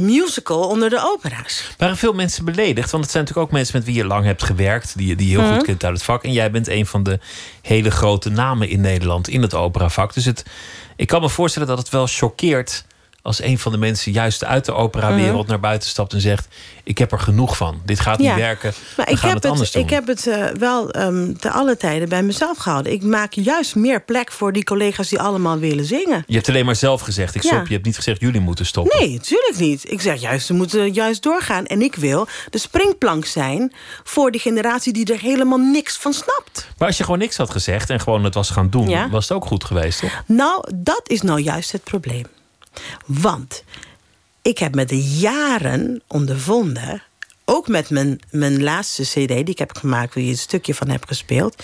musical onder de opera's. Waren veel mensen beledigd? Want het zijn natuurlijk ook mensen met wie je lang hebt gewerkt, die, je- die je heel Mhm. goed kent uit het vak. En jij bent een van de hele grote namen in Nederland in het operavak. Dus het, ik kan me voorstellen dat het wel choqueert als een van de mensen juist uit de operawereld naar buiten stapt en zegt: Ik heb er genoeg van. Dit gaat Mhm. Ja. niet werken. Maar we ik gaan heb, het anders doen. ik heb het eh, wel ehm te alle tijden bij mezelf gehouden. Ik maak juist meer plek voor die collega's die allemaal willen zingen. Je hebt alleen maar zelf gezegd: Ik Ja. stop. Je hebt niet gezegd: Jullie moeten stoppen. Nee, natuurlijk niet. Ik zeg juist, ze moeten juist doorgaan. En ik wil de springplank zijn voor die generatie die er helemaal niks van snapt. Maar als je gewoon niks had gezegd en gewoon het was gaan doen, Ja. was het ook goed geweest, toch? Nou, dat is nou juist het probleem. Want ik heb met de jaren ondervonden... ook met mijn, mijn laatste cd die ik heb gemaakt... waar je een stukje van hebt gespeeld...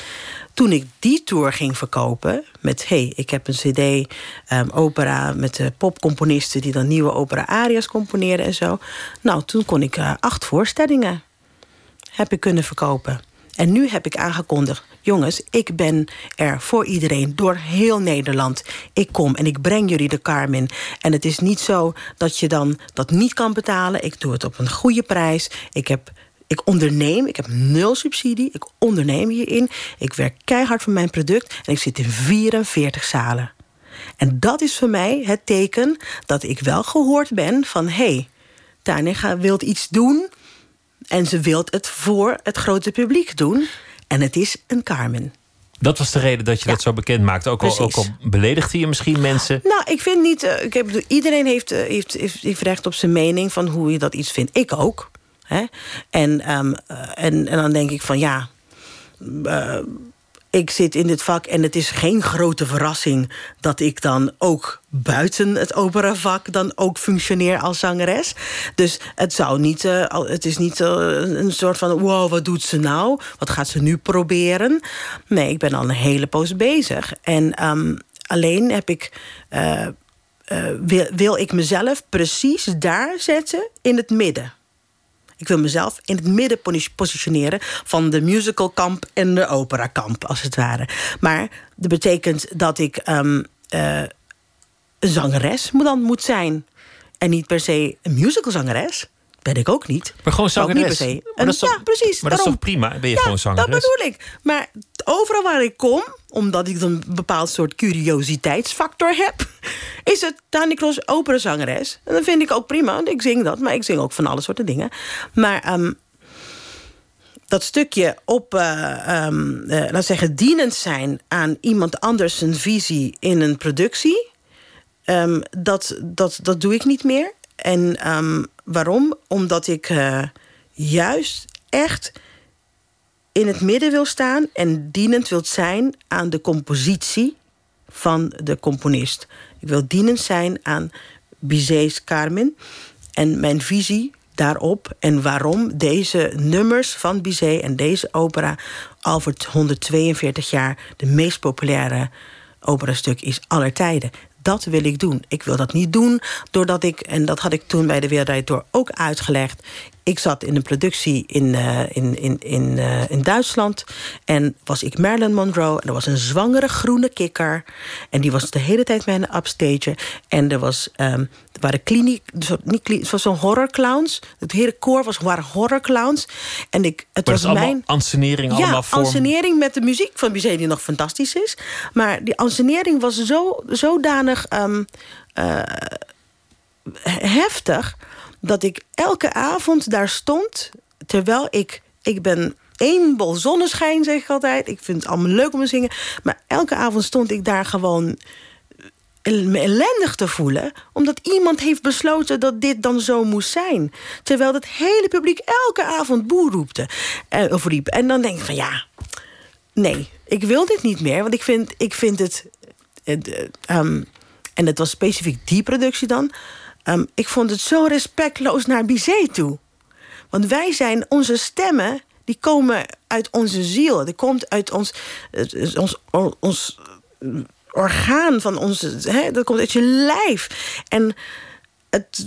toen ik die tour ging verkopen met... hey, ik heb een cd, um, opera met uh, popcomponisten... die dan nieuwe opera-aria's componeren en zo. Nou, toen kon ik uh, acht voorstellingen heb ik kunnen verkopen. En nu heb ik aangekondigd... jongens, ik ben er voor iedereen, door heel Nederland. Ik kom en ik breng jullie de Carmen. En het is niet zo dat je dan dat niet kan betalen. Ik doe het op een goede prijs. Ik heb ik onderneem, ik heb nul subsidie. Ik onderneem hierin. Ik werk keihard voor mijn product. En ik zit in 44 zalen. En dat is voor mij het teken dat ik wel gehoord ben van... hé, hey, Tanja wilt iets doen en ze wil het voor het grote publiek doen. En het is een Carmen. Dat was de reden dat je dat zo bekend maakte. Ook al, ook al beledigde je misschien mensen. Nou, ik vind niet. Uh, ik heb, iedereen heeft, uh, heeft, heeft, heeft, recht op zijn mening van hoe je dat iets vindt. Ik ook. Hè? En, um, uh, en, en dan denk ik van ja ik zit in dit vak en het is geen grote verrassing... dat ik dan ook buiten het operavak dan ook functioneer als zangeres. Dus het, zou niet, uh, het is niet uh, een soort van... wow, wat doet ze nou? Wat gaat ze nu proberen? Nee, ik ben al een hele poos bezig. En um, alleen heb ik... Wil, wil ik mezelf precies daar zetten in het midden. Ik wil mezelf in het midden positioneren van de musicalkamp en de operakamp, als het ware. Maar dat betekent dat ik um, uh, een zangeres dan moet zijn. En niet per se een musicalzangeres. Ben ik ook niet. Maar gewoon zangeres? Niet per se. Toch, ja, precies. Maar dat is toch prima? Ben je gewoon zangeres? dat bedoel ik. Maar overal waar ik kom, omdat ik een bepaald soort curiositeitsfactor heb... is het Tani Kroos operazangeres. En dat vind ik ook prima. Ik zing dat, maar ik zing ook van alle soorten dingen. Maar um, dat stukje op, uh, um, zeggen, dienend zijn... aan iemand anders zijn visie in een productie... Um, dat, dat, dat doe ik niet meer. En waarom? Omdat ik uh, juist echt in het midden wil staan... en dienend wil zijn aan de compositie van de componist. Ik wil dienend zijn aan Bizet's Carmen. En mijn visie daarop en waarom deze nummers van Bizet en deze opera al voor 142 jaar de meest populaire operastuk is aller tijden. Dat wil ik doen. Ik wil dat niet doen doordat ik, en dat had ik toen bij de Wereldrijd Door ook uitgelegd ik zat in een productie in, uh, in, in, in, uh, in Duitsland. En was ik Marilyn Monroe. En er was een zwangere groene kikker. En die was de hele tijd met een upstage. En er, was, um, er waren kliniek, niet het was zo'n horrorclowns. Het hele koor was, waren horrorclowns. En ik, het maar was mijn. Ansenering ja, allemaal vorm... ansenering met de muziek van Bizet, die nog fantastisch is. Maar die ansenering was zo, zodanig um, uh, heftig dat ik elke avond daar stond... terwijl ik... Ik ben één bol zonneschijn, zeg ik altijd. Ik vind het allemaal leuk om te zingen. Maar elke avond stond ik daar gewoon me ellendig te voelen... omdat iemand heeft besloten dat dit dan zo moest zijn. Terwijl het hele publiek elke avond boer roepte, eh, of riep. En dan denk ik van ja, nee, ik wil dit niet meer. Want ik vind, ik vind het... um, en het was specifiek die productie dan... Um, ik vond het zo respectloos naar Bizet toe. Want wij zijn, onze stemmen, die komen uit onze ziel. Die komt uit ons, ons, ons orgaan van onze... Hè, dat komt uit je lijf. En het,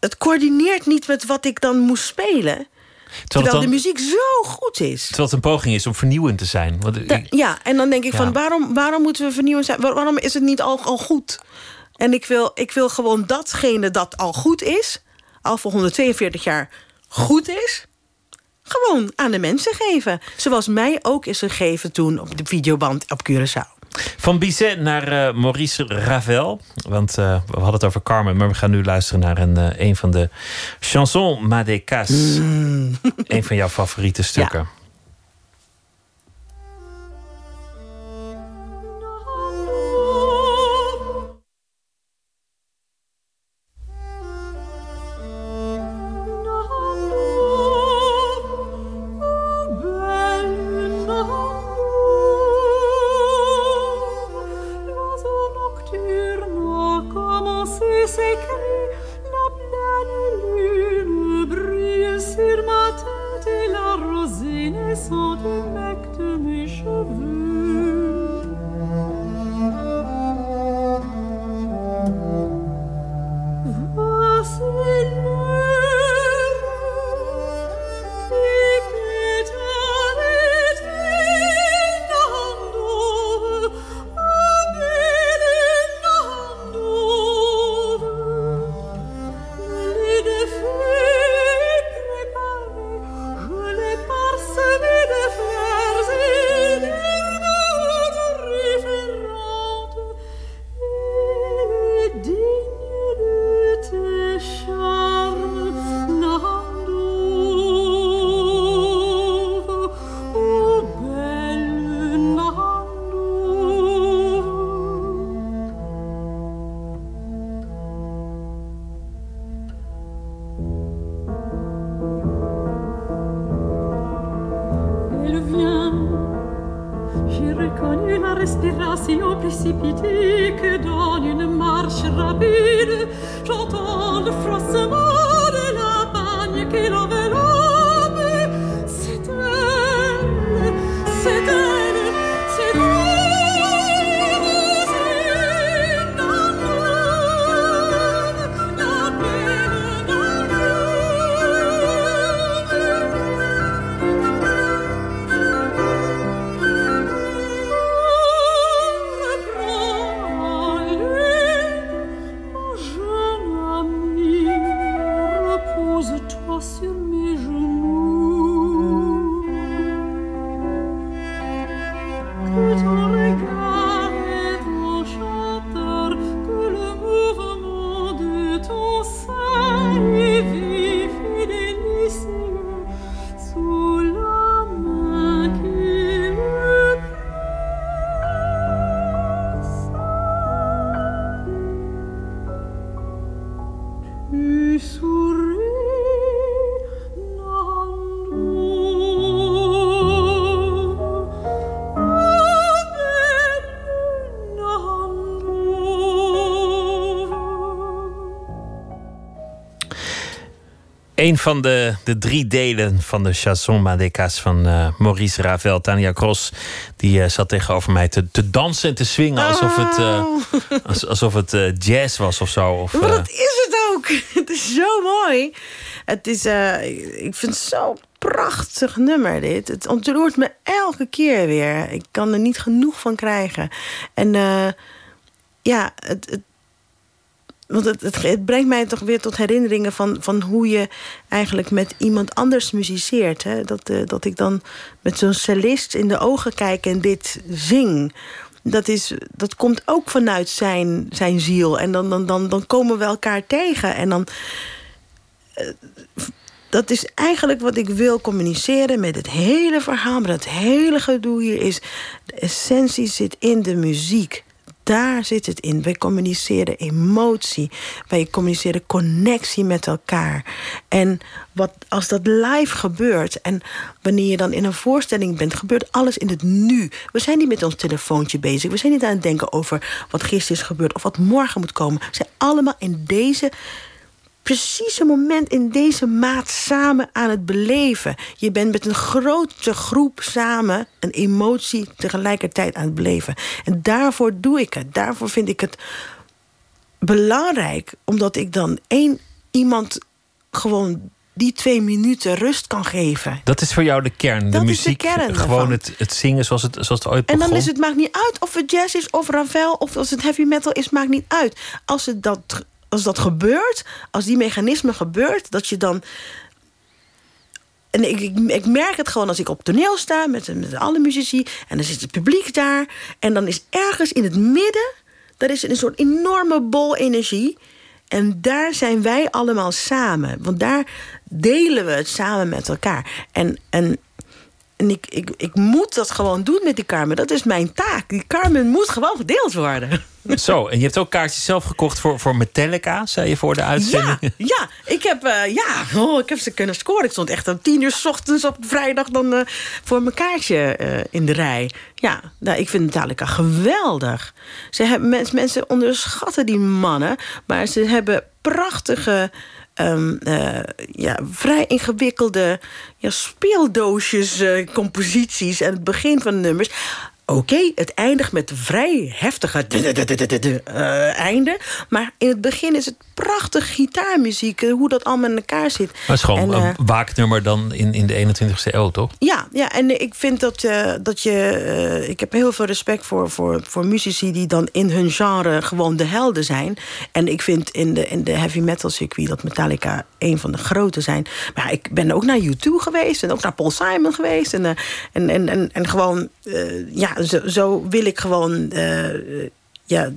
het coördineert niet met wat ik dan moest spelen... Terwijl, dan, de muziek zo goed is. Terwijl het een poging is om vernieuwend te zijn. Want, da, ja, en dan denk ik ja. van waarom, waarom moeten we vernieuwend zijn? Waarom is het niet al, al goed? En ik wil, ik wil gewoon datgene dat al goed is... al voor 142 jaar goed is... gewoon aan de mensen geven. Zoals mij ook is gegeven toen op de videoband op Curaçao. Van Bizet naar uh, Maurice Ravel. Want uh, we hadden het over Carmen, maar we gaan nu luisteren naar een, uh, een van de chansons Madecas. Mm. een van jouw favoriete stukken. Ja. Een van de, de drie delen van de chanson Madeca's van eh, Maurice Ravel. Tania Cross die eh, zat tegenover mij te, te dansen en te swingen alsof het, eh, als- alsof het jazz was of zo. Of, Maar dat is het ook. Het is zo mooi. Het is, ik vind het zo'n prachtig nummer dit. Het ontroert me elke keer weer. Ik kan er niet genoeg van krijgen. En ja, het, het, want het, het, brengt mij toch weer tot herinneringen van, van hoe je eigenlijk met iemand anders muziceert. Hè? Dat, eh, dat ik dan met zo'n cellist in de ogen kijk en dit zing. Dat, is, dat komt ook vanuit zijn, zijn ziel. En dan, dan, dan, dan komen we elkaar tegen. En dan. eh, dat is eigenlijk wat ik wil communiceren met het hele verhaal. Maar het hele gedoe hier is. De essentie zit in de muziek. Daar zit het in. Wij communiceren emotie. Wij communiceren connectie met elkaar. En wat, als dat live gebeurt... en wanneer je dan in een voorstelling bent... gebeurt alles in het nu. We zijn niet met ons telefoontje bezig. We zijn niet aan het denken over wat gisteren is gebeurd... of wat morgen moet komen. We zijn allemaal in deze precieze moment in deze maat samen aan het beleven. Je bent met een grote groep samen een emotie tegelijkertijd aan het beleven. En daarvoor doe ik het. Daarvoor vind ik het belangrijk, omdat ik dan één iemand gewoon die twee minuten rust kan geven. dat is voor jou de kern. de Dat is de muziek, kern gewoon het, het zingen zoals het, zoals het ooit En begon. dan is het maakt niet uit of het jazz is of Ravel of als het heavy metal is, maakt niet uit. Als het dat, als dat gebeurt, als die mechanisme gebeurt, dat je dan. En ik, ik, ik merk het gewoon als ik op toneel sta met, met alle muzici en dan zit het publiek daar en dan is ergens in het midden, daar is een soort enorme bol energie. En daar zijn wij allemaal samen. Want daar delen we het samen met elkaar. En, en en ik, ik, ik moet dat gewoon doen met die Carmen. Dat is mijn taak. Die Carmen moet gewoon gedeeld worden. Zo, en je hebt ook kaartjes zelf gekocht voor, voor Metallica, zei je voor de uitzending. Ja, ja, ik heb, eh, ja oh, ik heb ze kunnen scoren. Ik stond echt om tien uur s ochtends op vrijdag dan, eh, voor mijn kaartje eh, in de rij. Ja, nou, ik vind Metallica geweldig. Ze hebben, mens, mensen onderschatten die mannen, maar ze hebben prachtige. ehm, eh, ja, vrij ingewikkelde ja, speeldoosjes, composities en het begin van nummers. Oké, het eindigt met een vrij heftige eh, einde. Maar in het begin is het prachtig gitaarmuziek. eh, hoe dat allemaal in elkaar zit. Maar het is gewoon En, eh, een waaknummer dan in, in de 21ste eeuw, toch? ja, ja, en ik vind dat, eh, dat je. ik heb heel veel respect voor, voor, voor muzici die dan in hun genre gewoon de helden zijn. En ik vind in de, in de heavy metal circuit dat Metallica een van de grote zijn. Maar ja, ik ben ook naar U2 geweest en ook naar Paul Simon geweest. En, en, en, en, en gewoon, eh, ja, zo, zo wil ik gewoon. eh, ja,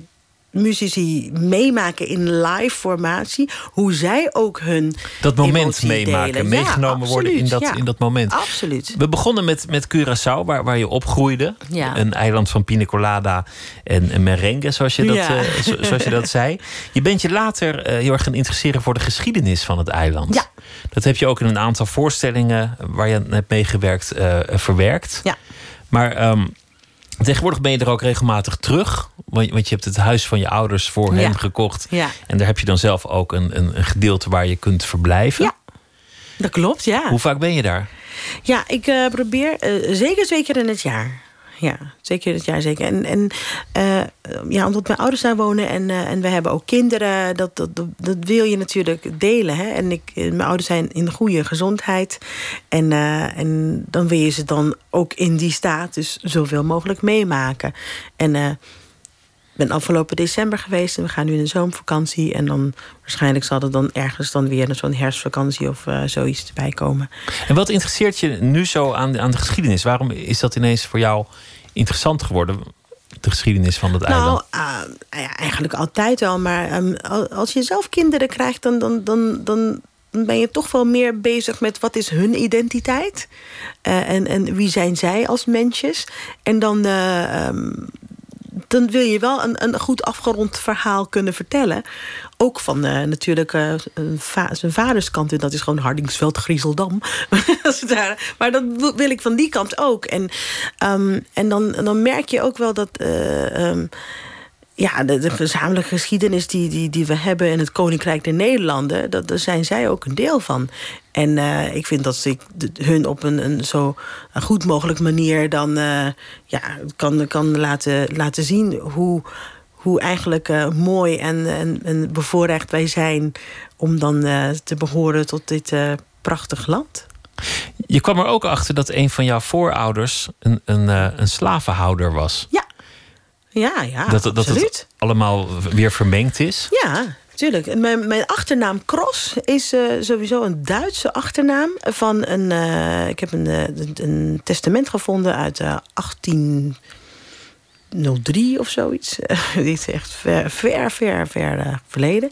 muzici meemaken in live formatie. Hoe zij ook hun Dat moment meemaken, delen. meegenomen worden in dat, ja. in dat moment. Absoluut. We begonnen met, met Curaçao, waar, waar je opgroeide. Ja. Een eiland van pina colada en, en merengue, zoals je, dat, Ja. eh, zo- zoals je dat zei. Je bent je later eh, heel erg gaan interesseren voor de geschiedenis van het eiland. Ja. Dat heb je ook in een aantal voorstellingen waar je aan hebt meegewerkt, eh, verwerkt. Ja. Maar ehm, Tegenwoordig ben je er ook regelmatig terug. Want, je hebt het huis van je ouders voor Ja. hem gekocht. Ja. En daar heb je dan zelf ook een, een, een gedeelte waar je kunt verblijven. Ja. Dat klopt, ja. Hoe vaak ben je daar? Ja, ik eh, probeer eh, zeker twee keer in het jaar. Ja, zeker het jaar zeker. En, en eh, ja, omdat mijn ouders daar wonen en, eh, en we hebben ook kinderen, dat, dat, dat, wil je natuurlijk delen. Hè? En ik, eh, mijn ouders zijn in goede gezondheid. En, en dan wil je ze dan ook in die staat dus zoveel mogelijk meemaken. En ben afgelopen december geweest en we gaan nu in de zomervakantie. En dan waarschijnlijk zal er dan ergens dan weer zo'n herfstvakantie of eh, zoiets erbij komen. En wat interesseert je nu zo aan, aan de geschiedenis? Waarom is dat ineens voor jou interessant geworden? De geschiedenis van het eiland. Nou, ja, eigenlijk altijd wel. Maar ehm, al- als je zelf kinderen krijgt, dan, dan, dan, dan ben je toch wel meer bezig met wat is hun identiteit. Eh, en, en wie zijn zij als mensjes. En dan, eh, ehm, dan wil je wel een, een goed afgerond verhaal kunnen vertellen. Ook van eh, natuurlijk eh, zijn vaderskant. En dat is gewoon Hardingsveld, Griezeldam. Maar dat wil- wil ik van die kant ook. En, ehm, en dan, dan merk je ook wel dat... eh, ehm, ja, de, de gezamenlijke geschiedenis die, die, die we hebben in het Koninkrijk der Nederlanden, dat, daar zijn zij ook een deel van. En eh, ik vind dat ik hun op een, een zo goed mogelijk manier dan eh, ja, kan, kan laten, laten zien hoe, hoe eigenlijk eh, mooi en, en, en bevoorrecht wij zijn om dan te behoren tot dit prachtig land. Je kwam er ook achter dat een van jouw voorouders een, een, een slavenhouder was. Ja, ja, ja dat, dat absoluut. het allemaal weer vermengd is. Ja, tuurlijk. Mijn, mijn achternaam Cross is eh, sowieso een Duitse achternaam van een. eh, ik heb een, eh, een, testament gevonden uit eh 1803 of zoiets. Die is echt ver, ver, ver, ver verleden.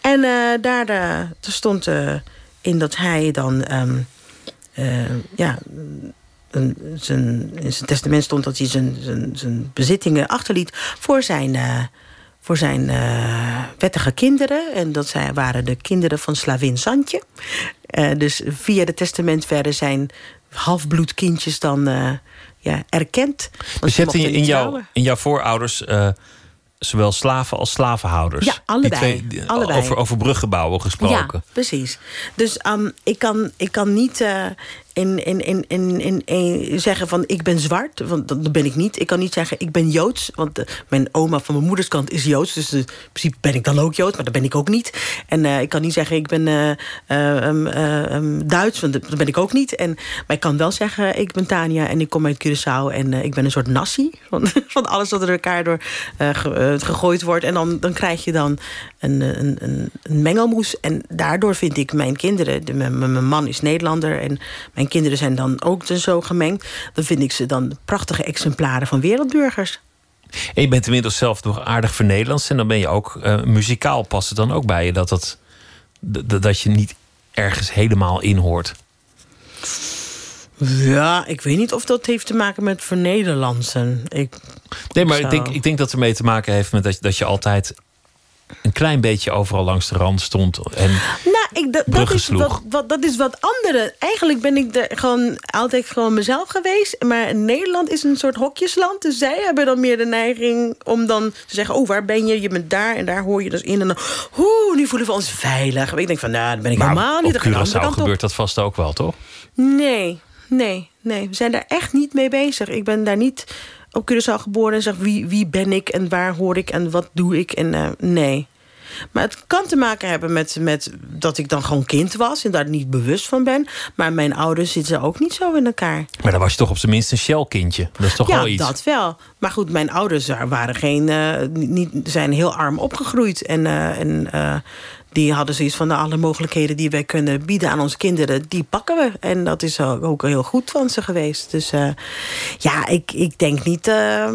En daar er stond in dat hij dan. ehm, eh, ja, een, zijn, in zijn testament stond dat hij zijn, zijn, zijn bezittingen achterliet voor zijn, eh, voor zijn eh, wettige kinderen. En dat zij, waren de kinderen van Slavin Santje. Eh, dus via het testament werden zijn halfbloedkindjes dan ja, erkend. Dus je hebt in, in, jouw, trouwen. in jouw voorouders zowel slaven als slavenhouders. Ja, allebei. Die twee, Allebei. Over, over bruggenbouwen gesproken. Ja, precies. Dus ehm, ik, kan, ik kan niet in, in, in, in, in, zeggen van ik ben zwart, want dat ben ik niet. Ik kan niet zeggen ik ben Joods, want eh, mijn oma van mijn moeders kant is Joods. Dus eh, in principe ben ik dan ook Joods, maar dat ben ik ook niet. En eh, ik kan niet zeggen ik ben eh, eh, um, eh, um, Duits, want dat ben ik ook niet. En, maar ik kan wel zeggen ik ben Tania en ik kom uit Curaçao en ik ben een soort nasi van, van alles wat er elkaar door ge- gegooid wordt. En dan, dan krijg je dan een, een, een, een mengelmoes. En daardoor vind ik mijn kinderen... De, mijn, mijn man is Nederlander en mijn kinderen zijn dan ook zo gemengd. Dan vind ik ze dan prachtige exemplaren van wereldburgers. En je bent inmiddels zelf nog aardig voor Nederlands. En dan ben je ook eh, muzikaal. Past het dan ook bij je dat, dat, dat, je niet ergens helemaal in hoort? Ja, ik weet niet of dat heeft te maken met vernederlandsen. Ik, Nee, maar ik denk, ik denk dat het ermee te maken heeft met dat, dat je altijd een klein beetje overal langs de rand stond. En Nou, ik, dat, dat, is wat, wat, dat is wat andere. Eigenlijk ben ik er gewoon altijd gewoon mezelf geweest. Maar Nederland is een soort hokjesland. Dus zij hebben dan meer de neiging om dan te zeggen... oh, waar ben je? Je bent daar en daar hoor je dus in. En dan, oeh, nu voelen we ons veilig. Ik denk van, nou, dan ben ik maar helemaal niet. op Curaçao kant op. gebeurt dat vast ook wel, toch? Nee, nee, nee. We zijn daar echt niet mee bezig. Ik ben daar niet op Curaçao geboren en zeg wie, wie ben ik en waar hoor ik en wat doe ik. En eh, nee. Maar het kan te maken hebben met, met dat ik dan gewoon kind was en daar niet bewust van ben. Maar mijn ouders zitten ook niet zo in elkaar. Maar dan was je toch op zijn minst een shellkindje. Dat is toch ja, wel iets. dat wel. Maar goed, mijn ouders waren geen, eh, niet, zijn heel arm opgegroeid. En, eh, en die hadden zoiets van... nou, alle mogelijkheden die wij kunnen bieden aan onze kinderen... die pakken we. En dat is ook heel goed van ze geweest. Dus eh, ja, ik, ik denk niet... eh,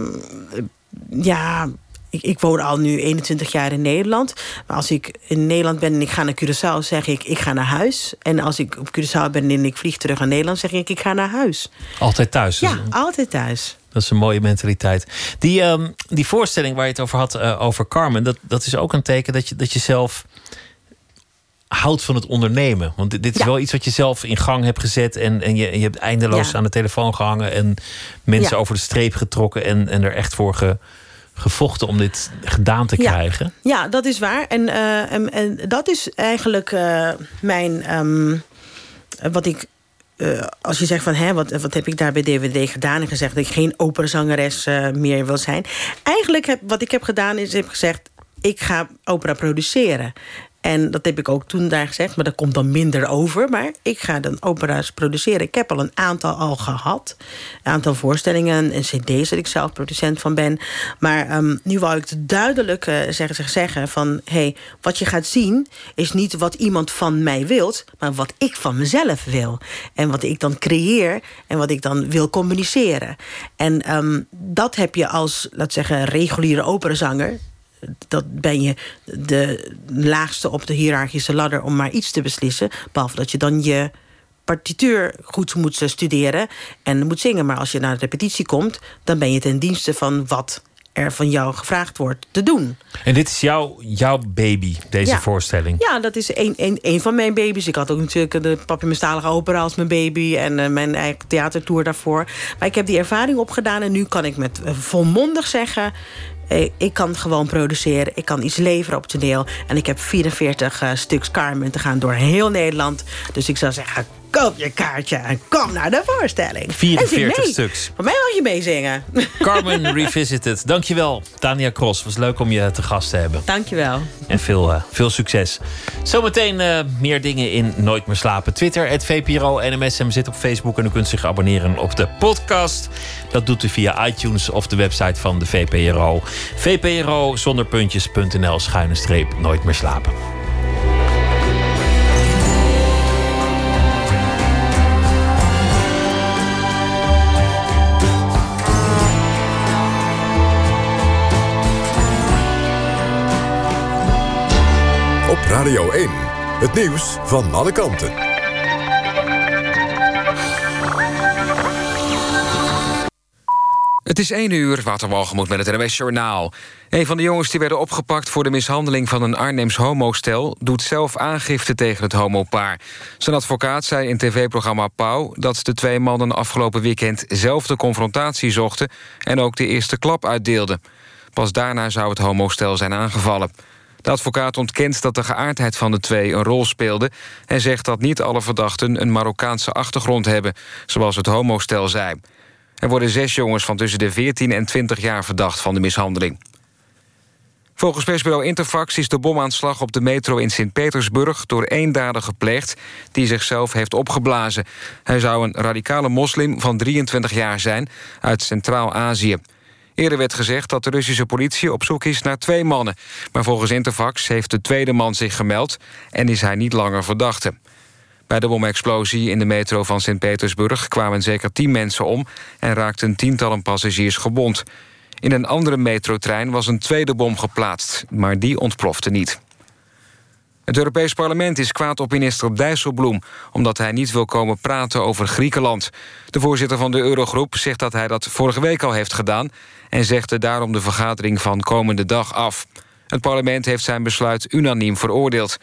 ja, ik, ik woon al nu 21 jaar in Nederland. Maar als ik in Nederland ben en ik ga naar Curaçao... zeg ik, ik ga naar huis. En als ik op Curaçao ben en ik vlieg terug naar Nederland... zeg ik, ik ga naar huis. Altijd thuis. Ja, altijd thuis. Dat is een mooie mentaliteit. Die, ehm, die voorstelling waar je het over had, eh, over Carmen, dat, dat is ook een teken dat je, dat je zelf houdt van het ondernemen. Want dit, dit is Ja. wel iets wat je zelf in gang hebt gezet. En, en je, je hebt eindeloos Ja. aan de telefoon gehangen. En mensen Ja. over de streep getrokken. En, en er echt voor ge- gevochten om dit gedaan te krijgen. Ja, dat is waar. En, eh, en, en dat is eigenlijk eh, mijn. ehm, wat ik. eh, als je zegt van, hè, wat, wat heb ik daar bij DVD gedaan? En gezegd dat ik geen operazangeres eh meer wil zijn. Eigenlijk heb, wat ik heb gedaan is, heb gezegd... ik ga opera produceren. En dat heb ik ook toen daar gezegd, maar dat komt dan minder over. Maar ik ga dan opera's produceren. Ik heb al een aantal al gehad. Een aantal voorstellingen en cd's dat ik zelf producent van ben. Maar ehm, nu wou ik duidelijk eh, zeggen, zeggen van... hey, wat je gaat zien is niet wat iemand van mij wilt... maar wat ik van mezelf wil. En wat ik dan creëer en wat ik dan wil communiceren. En ehm, dat heb je als, laat zeggen, reguliere operazanger dat ben je de laagste op de hiërarchische ladder om maar iets te beslissen. Behalve dat je dan je partituur goed moet studeren en moet zingen. Maar als je naar de repetitie komt, dan ben je ten dienste van wat er van jou gevraagd wordt te doen. En dit is jouw, jouw baby, deze Ja. voorstelling. Ja, dat is een, een, een van mijn baby's. Ik had ook natuurlijk de Papiamestalige Opera als mijn baby... en eh, mijn eigen theatertour daarvoor. Maar ik heb die ervaring opgedaan... en nu kan ik met eh, volmondig zeggen... eh, ik kan gewoon produceren, ik kan iets leveren op toneel... en ik heb 44 eh, stuks Carmen te gaan door heel Nederland. Dus ik zou zeggen, koop je kaartje en kom naar de voorstelling. En zing 44 mee. stuks. Van mij mag je meezingen. Carmen Revisited. Dankjewel, Tania Cross. Was leuk om je te gast te hebben. Dankjewel. En veel, eh, veel succes. Zometeen eh, meer dingen in Nooit meer slapen. Twitter, het VPRO NMSM zit op Facebook. En u kunt zich abonneren op de podcast. Dat doet u via iTunes of de website van de VPRO. VPRO zonder puntjes.nl schuine streep Nooit meer slapen. Radio 1. Het nieuws van alle kanten. Het is 1 uur, Waterwalgemoed met het NWS Journaal. Een van de jongens die werden opgepakt voor de mishandeling van een Arnhems homostel... doet zelf aangifte tegen het homopaar. Zijn advocaat zei in tv-programma Pauw... dat de twee mannen afgelopen weekend zelf de confrontatie zochten... en ook de eerste klap uitdeelden. Pas daarna zou het homostel zijn aangevallen. De advocaat ontkent dat de geaardheid van de twee een rol speelde... en zegt dat niet alle verdachten een Marokkaanse achtergrond hebben... zoals het homostel zei. Er worden zes jongens van tussen de 14 en 20 jaar verdacht van de mishandeling. Volgens persbureau Interfax is de bomaanslag op de metro in Sint-Petersburg... door één dader gepleegd die zichzelf heeft opgeblazen. Hij zou een radicale moslim van 23 jaar zijn uit Centraal-Azië. Eerder werd gezegd dat de Russische politie op zoek is naar twee mannen. Maar volgens Interfax heeft de tweede man zich gemeld... en is hij niet langer verdachte. Bij de bomexplosie in de metro van Sint-Petersburg... kwamen zeker tien mensen om en raakten tientallen passagiers gewond. In een andere metrotrein was een tweede bom geplaatst... maar die ontplofte niet. Het Europees Parlement is kwaad op minister Dijsselbloem... omdat hij niet wil komen praten over Griekenland. De voorzitter van de Eurogroep zegt dat hij dat vorige week al heeft gedaan... en zegde daarom de vergadering van komende dag af. Het parlement heeft zijn besluit unaniem veroordeeld.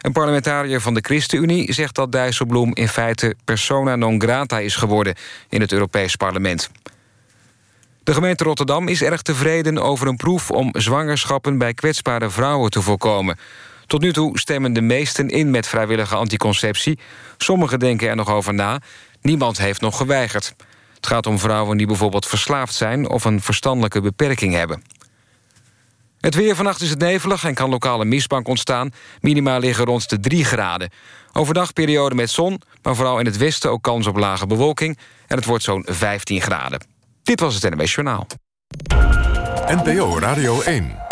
Een parlementariër van de ChristenUnie zegt dat Dijsselbloem... in feite persona non grata is geworden in het Europees Parlement. De gemeente Rotterdam is erg tevreden over een proef... om zwangerschappen bij kwetsbare vrouwen te voorkomen. Tot nu toe stemmen de meesten in met vrijwillige anticonceptie. Sommigen denken er nog over na. Niemand heeft nog geweigerd. Het gaat om vrouwen die bijvoorbeeld verslaafd zijn... of een verstandelijke beperking hebben. Het weer vannacht is het nevelig en kan lokale mistbank ontstaan. Minima liggen rond de 3 graden. Overdag periode met zon, maar vooral in het westen ook kans op lage bewolking. En het wordt zo'n 15 graden. Dit was het NWS Journaal. NPO Radio 1.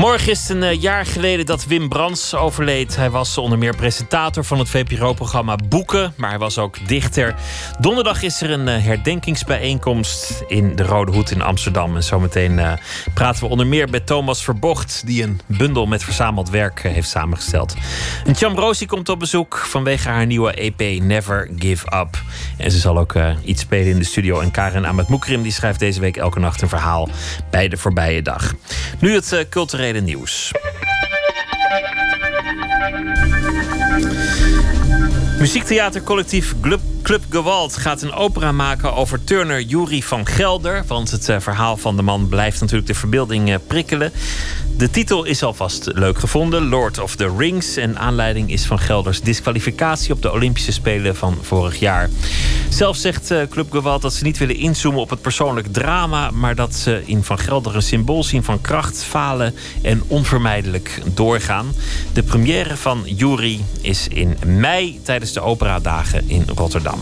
Morgen is het een eh, jaar geleden dat Wim Brands overleed. Hij was onder meer presentator van het VPRO-programma Boeken, maar hij was ook dichter. Donderdag is er een eh, herdenkingsbijeenkomst in de Rode Hoed in Amsterdam. En zometeen uh, praten we onder meer met Thomas Verbocht, die een bundel met verzameld werk heeft samengesteld. En Cham Rosie komt op bezoek vanwege haar nieuwe EP Never Give Up. En ze zal ook iets spelen in de studio. En Karen Ahmed Moekrim die schrijft deze week elke nacht een verhaal bij de voorbije dag. Nu het culturele nieuws. Muziektheatercollectief Club, Club Gewalt gaat een opera maken over turner Yuri van Gelder. Want het eh, verhaal van de man blijft natuurlijk de verbeelding eh, prikkelen. De titel is alvast leuk gevonden, Lord of the Rings. En aanleiding is van Gelders disqualificatie op de Olympische Spelen van vorig jaar. Zelf zegt eh, Club Gewalt dat ze niet willen inzoomen op het persoonlijk drama, maar dat ze in Van Gelder een symbool zien van kracht, falen en onvermijdelijk doorgaan. De première van Jury is in mei tijdens de Operadagen in Rotterdam.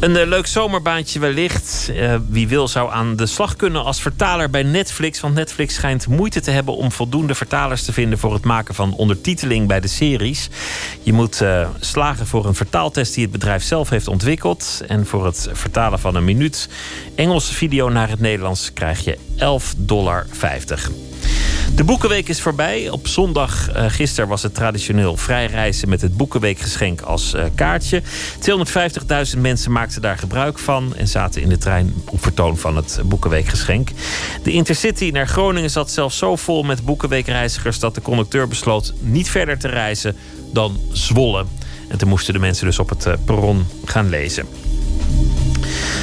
Een uh, leuk zomerbaantje wellicht. Uh, wie wil zou aan de slag kunnen als vertaler bij Netflix. Want Netflix schijnt moeite te hebben om voldoende vertalers te vinden voor het maken van ondertiteling bij de series. Je moet uh, slagen voor een vertaaltest die het bedrijf zelf heeft ontwikkeld. En voor het vertalen van een minuut Engelse video naar het Nederlands krijg je 11,50 dollar. De Boekenweek is voorbij. Op zondag uh, gisteren was het traditioneel vrij reizen met het Boekenweekgeschenk als uh, kaartje. 250.000 mensen maakten daar gebruik van en zaten in de trein op vertoon van het Boekenweekgeschenk. De Intercity naar Groningen zat zelfs zo vol met Boekenweekreizigers dat de conducteur besloot niet verder te reizen dan Zwolle. En toen moesten de mensen dus op het uh, perron gaan lezen.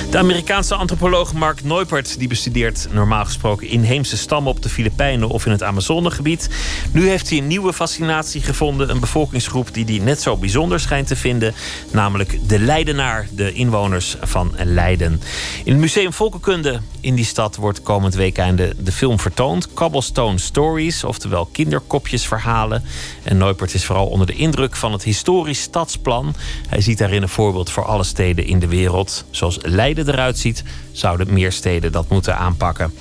De Amerikaanse antropoloog Mark Neupert die bestudeert normaal gesproken inheemse stammen op de Filipijnen of in het Amazonegebied. Nu heeft hij een nieuwe fascinatie gevonden, een bevolkingsgroep die hij net zo bijzonder schijnt te vinden, namelijk de Leidenaar, de inwoners van Leiden. In het Museum Volkenkunde in die stad wordt komend weekend de film vertoond, Cobblestone Stories, oftewel kinderkopjesverhalen. En Neupert is vooral onder de indruk van het historisch stadsplan. Hij ziet daarin een voorbeeld voor alle steden in de wereld, zoals Leiden eruit ziet, zouden meer steden dat moeten aanpakken.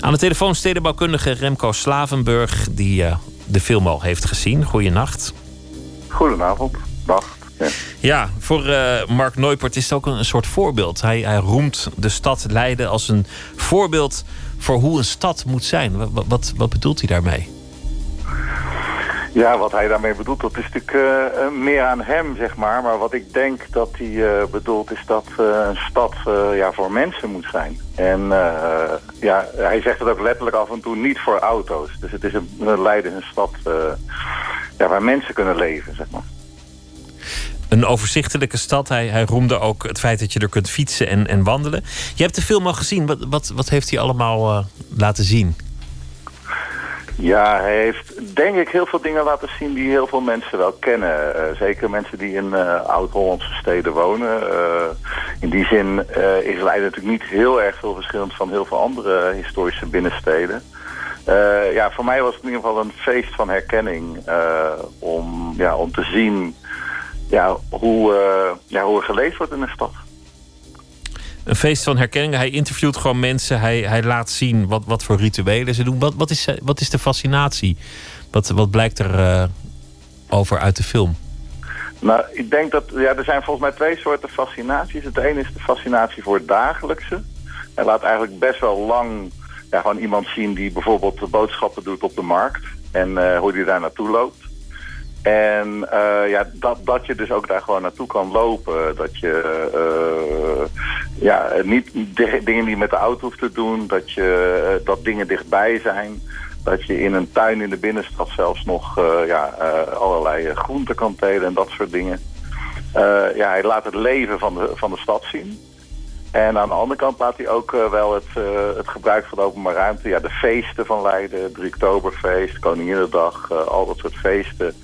Aan de telefoon stedenbouwkundige Remco Slavenburg, die uh, de film al heeft gezien. Goedenacht. Goedenavond. Dag. Ja, ja voor uh, Mark Neupert is het ook een, een soort voorbeeld. Hij, hij, roemt de stad Leiden als een voorbeeld voor hoe een stad moet zijn. Wat, wat, wat bedoelt hij daarmee? Ja, wat hij daarmee bedoelt, dat is natuurlijk uh, meer aan hem, zeg maar. Maar wat ik denk dat hij uh, bedoelt, is dat een stad ja, voor mensen moet zijn. En ja, hij zegt het ook letterlijk af en toe niet voor auto's. Dus het is een, een Leiden een stad ja, waar mensen kunnen leven, zeg maar. Een overzichtelijke stad. Hij, hij roemde ook het feit dat je er kunt fietsen en, en wandelen. Je hebt de film al gezien. Wat, wat, wat heeft hij allemaal laten zien? Ja, hij heeft denk ik heel veel dingen laten zien die heel veel mensen wel kennen. Uh, zeker mensen die in uh, oud-Hollandse steden wonen. Uh, in die zin is Leiden natuurlijk niet heel erg veel verschillend van heel veel andere historische binnensteden. ja, voor mij was het in ieder geval een feest van herkenning om, ja, om te zien ja, hoe, ja, hoe er geleefd wordt in een stad een feest van herkenning. Hij interviewt gewoon mensen. Hij, hij laat zien wat, wat voor rituelen ze doen. Wat, wat, is, wat is de fascinatie? Wat, wat blijkt er uh, over uit de film? Nou, ik denk dat ja, er zijn volgens mij twee soorten fascinaties. Het ene is de fascinatie voor het dagelijkse. Hij laat eigenlijk best wel lang ja, gewoon iemand zien die bijvoorbeeld boodschappen doet op de markt. En uh, hoe die daar naartoe loopt. En uh, ja, dat, dat je dus ook daar gewoon naartoe kan lopen. Dat je uh, ja, niet dingen die met de auto hoeft te doen. Dat, je, uh, dat dingen dichtbij zijn. Dat je in een tuin in de binnenstad zelfs nog ja, allerlei groenten kan telen en dat soort dingen. ja, hij laat het leven van de, van de stad zien. En aan de andere kant laat hij ook wel het, het gebruik van de openbare ruimte. Ja, de feesten van Leiden, 3 Oktoberfeest, Koninginnedag, al dat soort feesten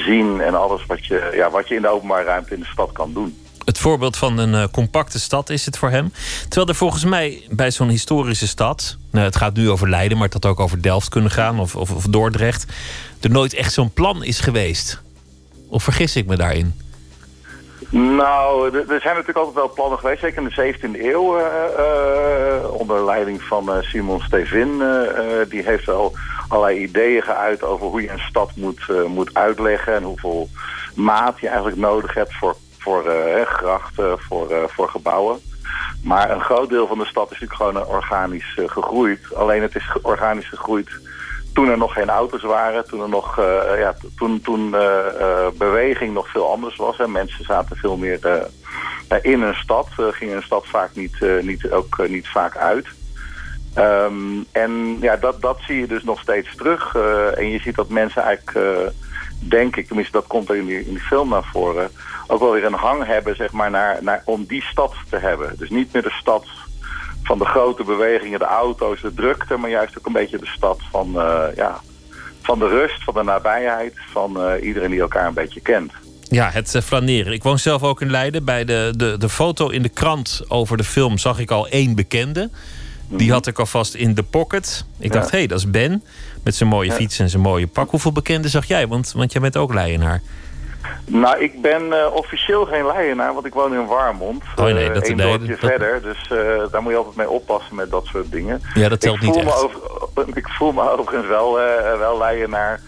zien en alles wat je, ja, wat je in de openbare ruimte in de stad kan doen. Het voorbeeld van een uh, compacte stad is het voor hem. Terwijl er volgens mij bij zo'n historische stad, nou, het gaat nu over Leiden, maar het had ook over Delft kunnen gaan of, of, of Dordrecht, er nooit echt zo'n plan is geweest. Of vergis ik me daarin? Nou, er zijn natuurlijk altijd wel plannen geweest, zeker in de 17e eeuw. Uh, onder onder leiding van Simon Stevin. die heeft wel allerlei ideeën geuit over hoe je een stad moet, moet uitleggen... en hoeveel maat je eigenlijk nodig hebt voor, voor grachten, voor, voor gebouwen. Maar een groot deel van de stad is natuurlijk gewoon organisch gegroeid. Alleen het is organisch gegroeid toen er nog geen auto's waren, toen er nog uh, ja, toen, toen uh, uh, beweging nog veel anders was. en Mensen zaten veel meer in een stad, gingen een stad vaak niet, niet, ook niet vaak uit. Um, en ja, dat, dat zie je dus nog steeds terug. en je ziet dat mensen eigenlijk, denk ik, tenminste dat komt in die, in die film naar voren, ook wel weer een hang hebben zeg maar, naar, naar, om die stad te hebben. Dus niet meer de stad van de grote bewegingen, de auto's, de drukte... maar juist ook een beetje de stad van, uh, ja, van de rust, van de nabijheid... van uh, iedereen die elkaar een beetje kent. Ja, het uh, flaneren. Ik woon zelf ook in Leiden. Bij de, de, de foto in de krant over de film zag ik al één bekende. Die mhm. had ik alvast in de pocket. Ik dacht, hé, hey, dat is Ben. Met zijn mooie fiets en zijn mooie pak. Hoeveel bekenden zag jij? Want, want jij bent ook Leienaar. Nou, ik ben uh, officieel geen Leienaar, want ik woon in Warmond. Oh nee, dat uh, een dorpje verder, dus uh, daar moet je altijd mee oppassen met dat soort dingen. Ja, dat telt ik niet echt. Over, ik voel me overigens wel, wel Leienaar.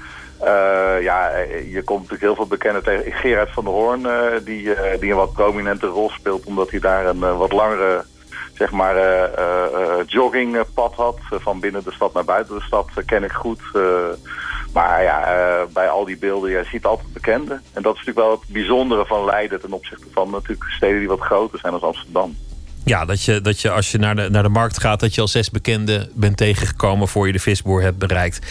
ja, je komt natuurlijk heel veel bekenden tegen. Gerard van der Hoorn, die, die een wat prominente rol speelt... omdat hij daar een wat langere zeg maar, joggingpad had. van binnen de stad naar buiten de stad ken ik goed... Maar ja, uh, bij al die beelden, je ziet altijd bekende. En dat is natuurlijk wel het bijzondere van Leiden ten opzichte van natuurlijk steden die wat groter zijn als Amsterdam. Ja, dat je, dat je als je naar de, naar de markt gaat, dat je al zes bekenden bent tegengekomen voor je de visboer hebt bereikt.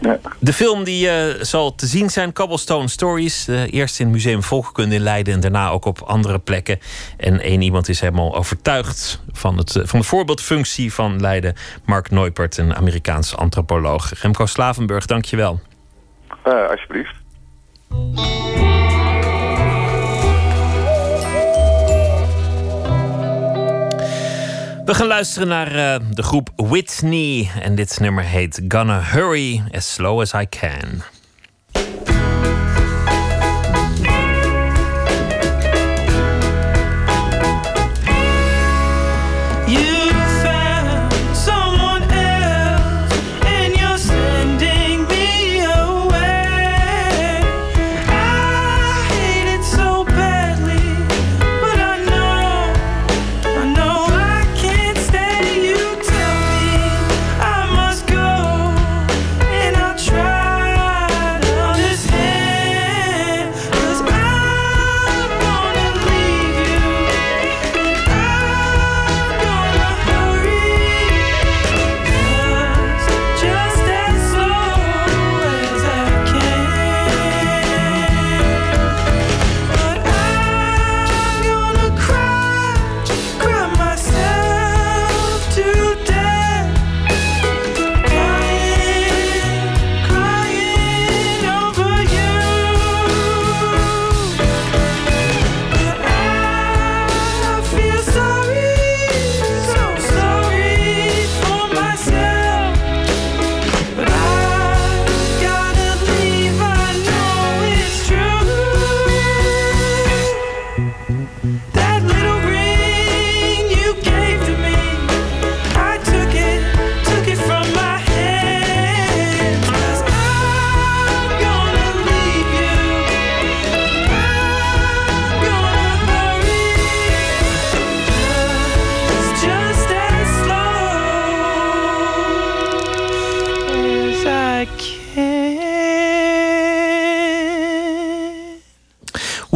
Ja. De film die uh, zal te zien zijn, Cobblestone Stories. Uh, eerst in het Museum Volkenkunde in Leiden en daarna ook op andere plekken. En één iemand is helemaal overtuigd van, het, uh, van de voorbeeldfunctie van Leiden. Mark Neupert, een Amerikaans antropoloog. Remco Slavenburg, dank je wel. alsjeblieft. We gaan luisteren naar uh, de groep Whitney. En dit nummer heet Gonna Hurry As Slow As I Can.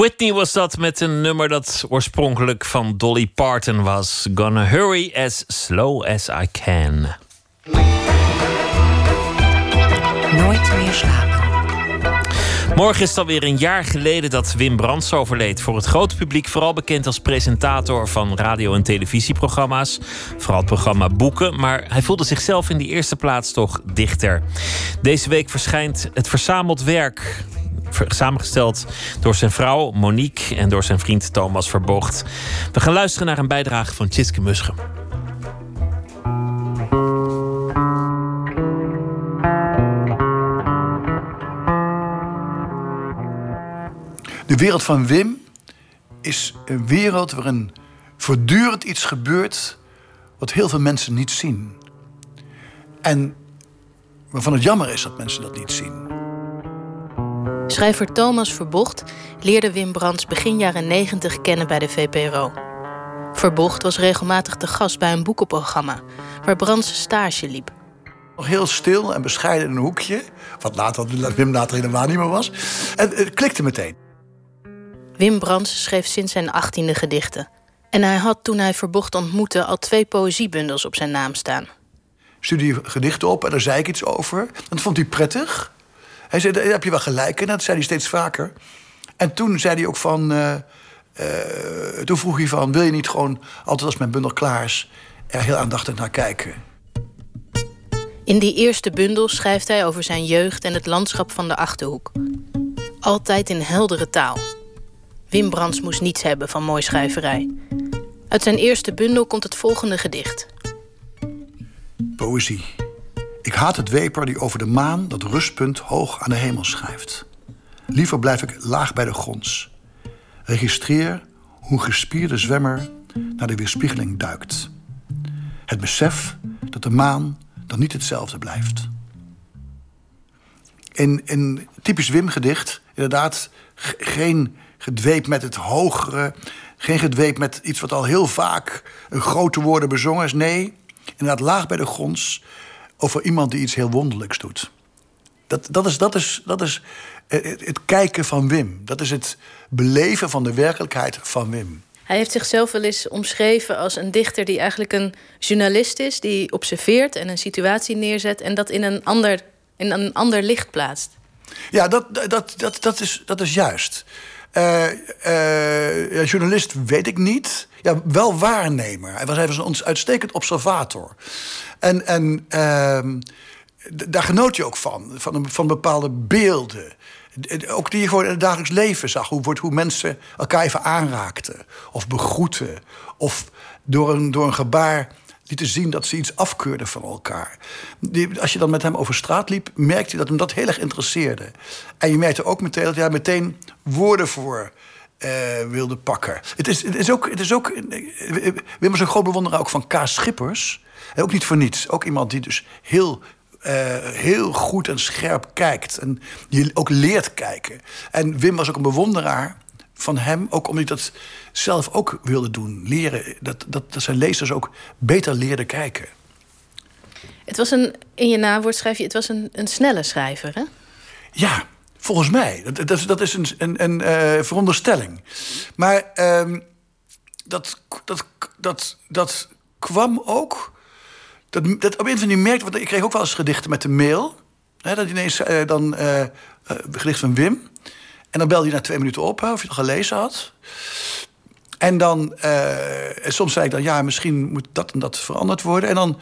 Whitney was dat met een nummer dat oorspronkelijk van Dolly Parton was. Gonna hurry as slow as I can. Nooit meer slapen. Morgen is het alweer een jaar geleden dat Wim Brands overleed. Voor het grote publiek vooral bekend als presentator van radio- en televisieprogramma's. Vooral het programma Boeken. Maar hij voelde zichzelf in die eerste plaats toch dichter. Deze week verschijnt het verzameld werk samengesteld door zijn vrouw Monique en door zijn vriend Thomas Verbocht. We gaan luisteren naar een bijdrage van Tjitske Muschem. De wereld van Wim is een wereld waarin voortdurend iets gebeurt wat heel veel mensen niet zien. En waarvan het jammer is dat mensen dat niet zien. Schrijver Thomas Verbocht leerde Wim Brands begin jaren 90 kennen bij de VPRO. Verbocht was regelmatig te gast bij een boekenprogramma waar Brands stage liep. Nog heel stil en bescheiden in een hoekje. Wat later, Wim later helemaal niet meer was. En het klikte meteen. Wim Brands schreef sinds zijn achttiende gedichten. En hij had toen hij Verbocht ontmoette al twee poëziebundels op zijn naam staan. Studie gedichten op en daar zei ik iets over. Dat vond hij prettig. Hij zei, daar heb je wel gelijk in. Dat zei hij steeds vaker. En toen zei hij ook van... Uh, toen vroeg hij van, wil je niet gewoon altijd als mijn bundel klaar is... er heel aandachtig naar kijken? In die eerste bundel schrijft hij over zijn jeugd en het landschap van de Achterhoek. Altijd in heldere taal. Wim Brands moest niets hebben van mooi schrijverij. Uit zijn eerste bundel komt het volgende gedicht. Poëzie. Ik haat het weper die over de maan dat rustpunt hoog aan de hemel schrijft. Liever blijf ik laag bij de grond. Registreer hoe gespierde zwemmer naar de weerspiegeling duikt. Het besef dat de maan dan niet hetzelfde blijft. In een typisch Wim-gedicht, inderdaad, geen gedweep met het hogere, geen gedweep met iets wat al heel vaak een grote woorden bezongen is. Nee, inderdaad, laag bij de grond over iemand die iets heel wonderlijks doet. Dat, dat, is, dat, is, dat is het, het kijken van Wim. Dat is het beleven van de werkelijkheid van Wim. Hij heeft zichzelf wel eens omschreven als een dichter die eigenlijk een journalist is, die observeert en een situatie neerzet en dat in een ander, in een ander licht plaatst. Ja, dat, dat, dat, dat, is, dat is juist. Uh, uh, journalist weet ik niet. Ja, wel waarnemer. Hij was, hij een uitstekend observator. En, en uh, daar genoot je ook van, van, van bepaalde beelden. Ook die je gewoon in het dagelijks leven zag. Hoe, hoe mensen elkaar even aanraakten. Of begroeten. Of door een, door een gebaar lieten zien dat ze iets afkeurden van elkaar. Als je dan met hem over straat liep, merkte je dat hem dat heel erg interesseerde. En je merkte ook meteen dat hij meteen woorden voor uh, wilde pakken. Het is, het is ook. Het is ook Wim was een groot bewonderaar ook van K. Schippers. ook niet voor niets. Ook iemand die dus heel uh, heel goed en scherp kijkt. En die ook leert kijken. En Wim was ook een bewonderaar van hem, ook omdat hij dat zelf ook wilde doen. Leren, dat, dat, dat zijn lezers ook beter leerden kijken. Het was een, in je nawoord schrijf je, het was een, een snelle schrijver, hè? Ja, volgens mij. Dat, dat, is een, een, een uh, veronderstelling. Maar um, dat, dat, dat, dat kwam ook dat, dat op een van die merkte, want ik kreeg ook wel eens gedichten met de mail. Hè, dat ineens uh, dan uh, gedicht van Wim. En dan belde hij na twee minuten op of je het gelezen had. En dan, soms zei ik dan, ja, misschien moet dat en dat veranderd worden. En dan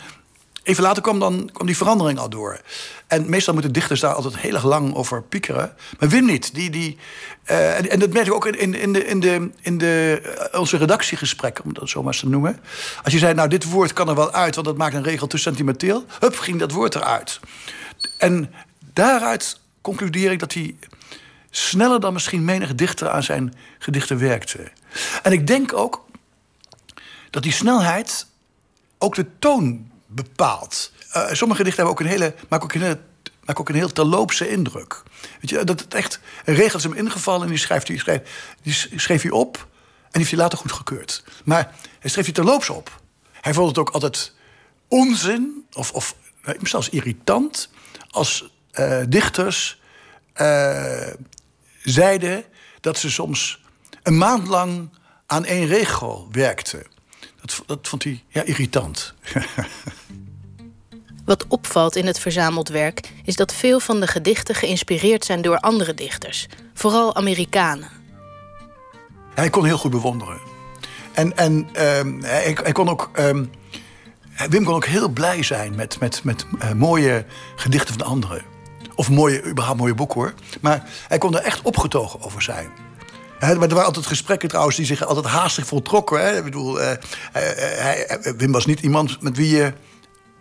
Even later kwam, dan, kwam die verandering al door. En meestal moeten dichters daar altijd heel erg lang over piekeren. Maar Wim niet. Die, die, uh, en, dat merk ik ook in, in, de, in, de, in de, uh, onze redactiegesprekken, om dat zo maar eens te noemen. Als je zei, nou, dit woord kan er wel uit, want dat maakt een regel te sentimenteel. Hup, ging dat woord eruit. En daaruit concludeer ik dat hij sneller dan misschien menig dichter aan zijn gedichten werkte. En ik denk ook dat die snelheid ook de toon bepaald. Uh, sommige gedichten hebben ook een hele, maken ook een hele ook een heel terloopse indruk. Weet je, dat het echt een regel is hem ingevallen en die, schrijft, die, schreef, die schreef hij op en die heeft hij later goedgekeurd. Maar hij schreef hij terloops op. Hij vond het ook altijd onzin of, of zelfs irritant als uh, dichters zeiden dat ze soms een maand lang aan één regel werkten. Dat, dat vond hij ja, irritant. Wat opvalt in het verzameld werk is dat veel van de gedichten geïnspireerd zijn door andere dichters, vooral Amerikanen. Hij kon heel goed bewonderen. En, en um, hij, hij, kon ook. Um, Wim kon ook heel blij zijn met, met, met uh, mooie gedichten van anderen. Of mooie, überhaupt mooie boeken hoor. Maar hij kon er echt opgetogen over zijn. Maar er waren altijd gesprekken trouwens die zich altijd haastig voltrokken. Hè? Ik bedoel, uh, uh, Wim was niet iemand met wie je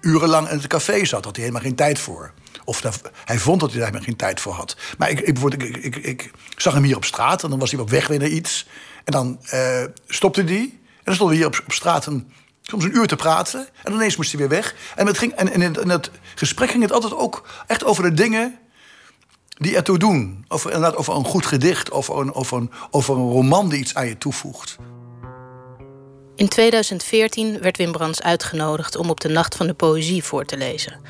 urenlang in het café zat. Had hij helemaal geen tijd voor. Of hij vond dat hij daar helemaal geen tijd voor had. Maar ik, ik, ik, ik, zag hem hier op straat en dan was hij op weg weer naar iets. En dan stopte hij. En dan stonden we hier op, op straat soms een uur te praten. En ineens moest hij weer weg. En, het ging, en, en in het gesprek ging het altijd ook echt over de dingen die ertoe doen. Over, inderdaad, over een goed gedicht, over een, over, een, over een roman die iets aan je toevoegt. In 2014 werd Wim Brands uitgenodigd om op de Nacht van de Poëzie voor te lezen.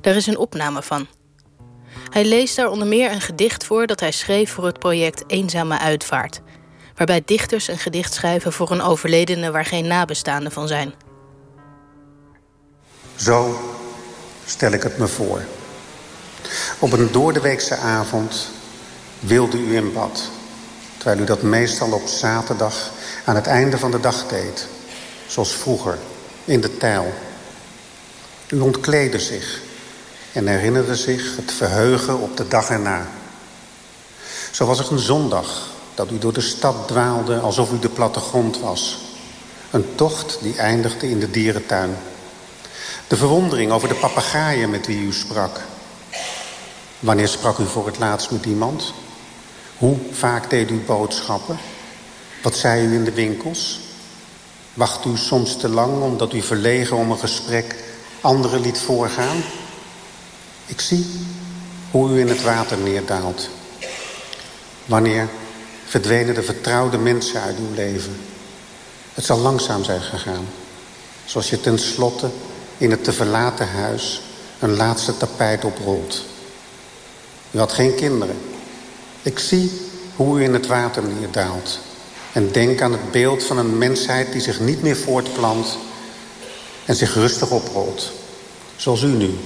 Daar is een opname van. Hij leest daar onder meer een gedicht voor dat hij schreef voor het project Eenzame Uitvaart. Waarbij dichters een gedicht schrijven voor een overledene waar geen nabestaanden van zijn. Zo stel ik het me voor. Op een doordeweekse avond wilde u in bad. Terwijl u dat meestal op zaterdag aan het einde van de dag deed. Zoals vroeger, in de tijl. U ontkleedde zich en herinnerde zich het verheugen op de dag erna. Zo was er een zondag dat u door de stad dwaalde alsof u de plattegrond was. Een tocht die eindigde in de dierentuin. De verwondering over de papegaaien met wie u sprak. Wanneer sprak u voor het laatst met iemand? Hoe vaak deed u boodschappen? Wat zei u in de winkels? Wacht u soms te lang omdat u verlegen om een gesprek anderen liet voorgaan? Ik zie hoe u in het water neerdaalt. Wanneer verdwenen de vertrouwde mensen uit uw leven? Het zal langzaam zijn gegaan. Zoals je tenslotte in het te verlaten huis een laatste tapijt oprolt. U had geen kinderen. Ik zie hoe u in het water neerdaalt. En denk aan het beeld van een mensheid die zich niet meer voortplant... en zich rustig oprolt. Zoals u nu,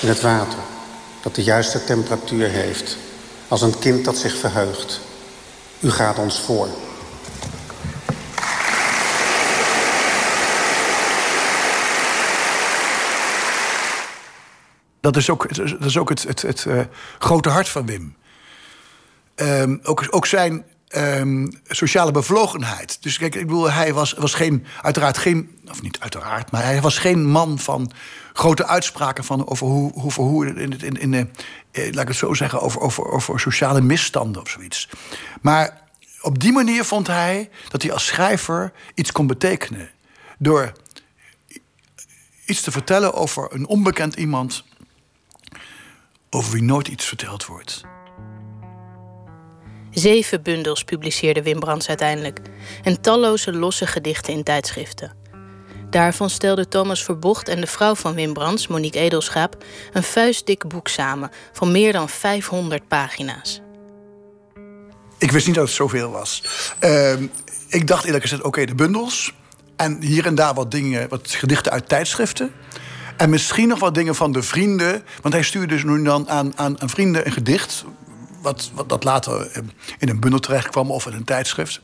in het water. Dat de juiste temperatuur heeft. Als een kind dat zich verheugt. U gaat ons voor. Dat is ook, dat is ook het, het, het uh, grote hart van Wim. Um, ook, ook zijn um, sociale bevlogenheid. Dus kijk, ik bedoel, hij was, was geen, uiteraard geen, of niet uiteraard, maar hij was geen man van grote uitspraken van over hoe, hoe, hoe in, in, in, de, eh, laat ik het zo zeggen, over, over, over sociale misstanden of zoiets. Maar op die manier vond hij dat hij als schrijver iets kon betekenen. Door iets te vertellen over een onbekend iemand over wie nooit iets verteld wordt. Zeven bundels publiceerde Wim Brands uiteindelijk en talloze losse gedichten in tijdschriften. Daarvan stelden Thomas Verbocht en de vrouw van Wim Brands, Monique Edelschaap, een vuistdik boek samen van meer dan 500 pagina's. Ik wist niet dat het zoveel was. Uh, ik dacht eerlijk gezegd, oké, de bundels. En hier en daar wat dingen, wat gedichten uit tijdschriften. En misschien nog wat dingen van de vrienden. Want hij stuurde dus nu dan aan, aan, aan vrienden een gedicht. Wat, wat dat later eh, in een bundel terecht kwam of in een tijdschrift.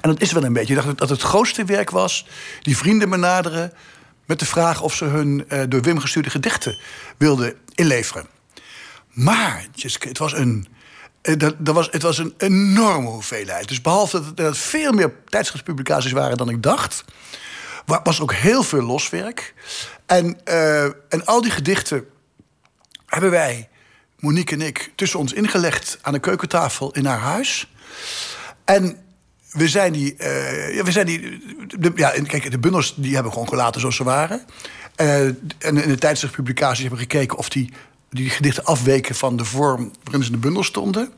En dat is wel een beetje. Ik dacht dat het grootste werk was die vrienden benaderen met de vraag of ze hun uh, door Wim gestuurde gedichten wilden inleveren. Maar het was een. Eh, dat, dat was, het was een enorme hoeveelheid. Dus behalve dat er veel meer tijdschriftpublicaties waren dan ik dacht, was ook heel veel loswerk. En, uh, en al die gedichten hebben wij, Monique en ik, tussen ons ingelegd aan de keukentafel in haar huis. En we zijn die. Uh, ja, we zijn die de, ja, kijk, de bundels die hebben we gewoon gelaten zoals ze waren. Uh, en in de tijdschriftpublicaties hebben we gekeken of die, die gedichten afweken van de vorm waarin ze in de bundel stonden.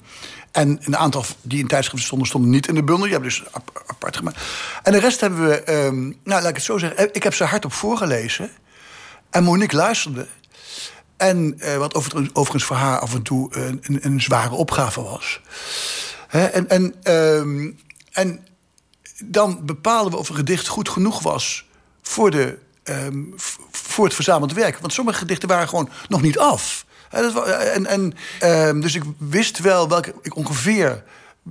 En een aantal die in tijdschriften stonden, stonden niet in de bundel. Die hebben dus apart gemaakt. En de rest hebben we, um, nou laat ik het zo zeggen, ik heb ze hardop voorgelezen. En Monique luisterde. En uh, wat overigens voor haar af en toe een, een, zware opgave was. En, en, um, en dan bepalen we of een gedicht goed genoeg was voor, de, um, voor het verzameld werk. Want sommige gedichten waren gewoon nog niet af. En, en, um, dus ik wist wel welke, ik ongeveer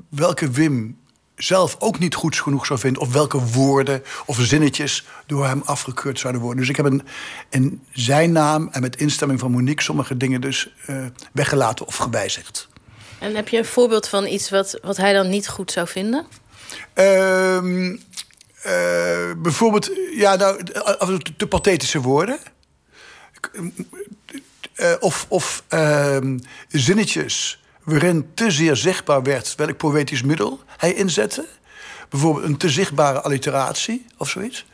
welke Wim zelf ook niet goed genoeg zou vinden... of welke woorden of zinnetjes door hem afgekeurd zouden worden. Dus ik heb een, in zijn naam en met instemming van Monique... sommige dingen dus uh, weggelaten of gewijzigd. En heb je een voorbeeld van iets wat, wat hij dan niet goed zou vinden? Uh, uh, bijvoorbeeld, ja, nou, te pathetische woorden. Of of ehm, zinnetjes waarin te zeer zichtbaar werd welk poëtisch middel hij inzette. Bijvoorbeeld een te zichtbare alliteratie of zoiets.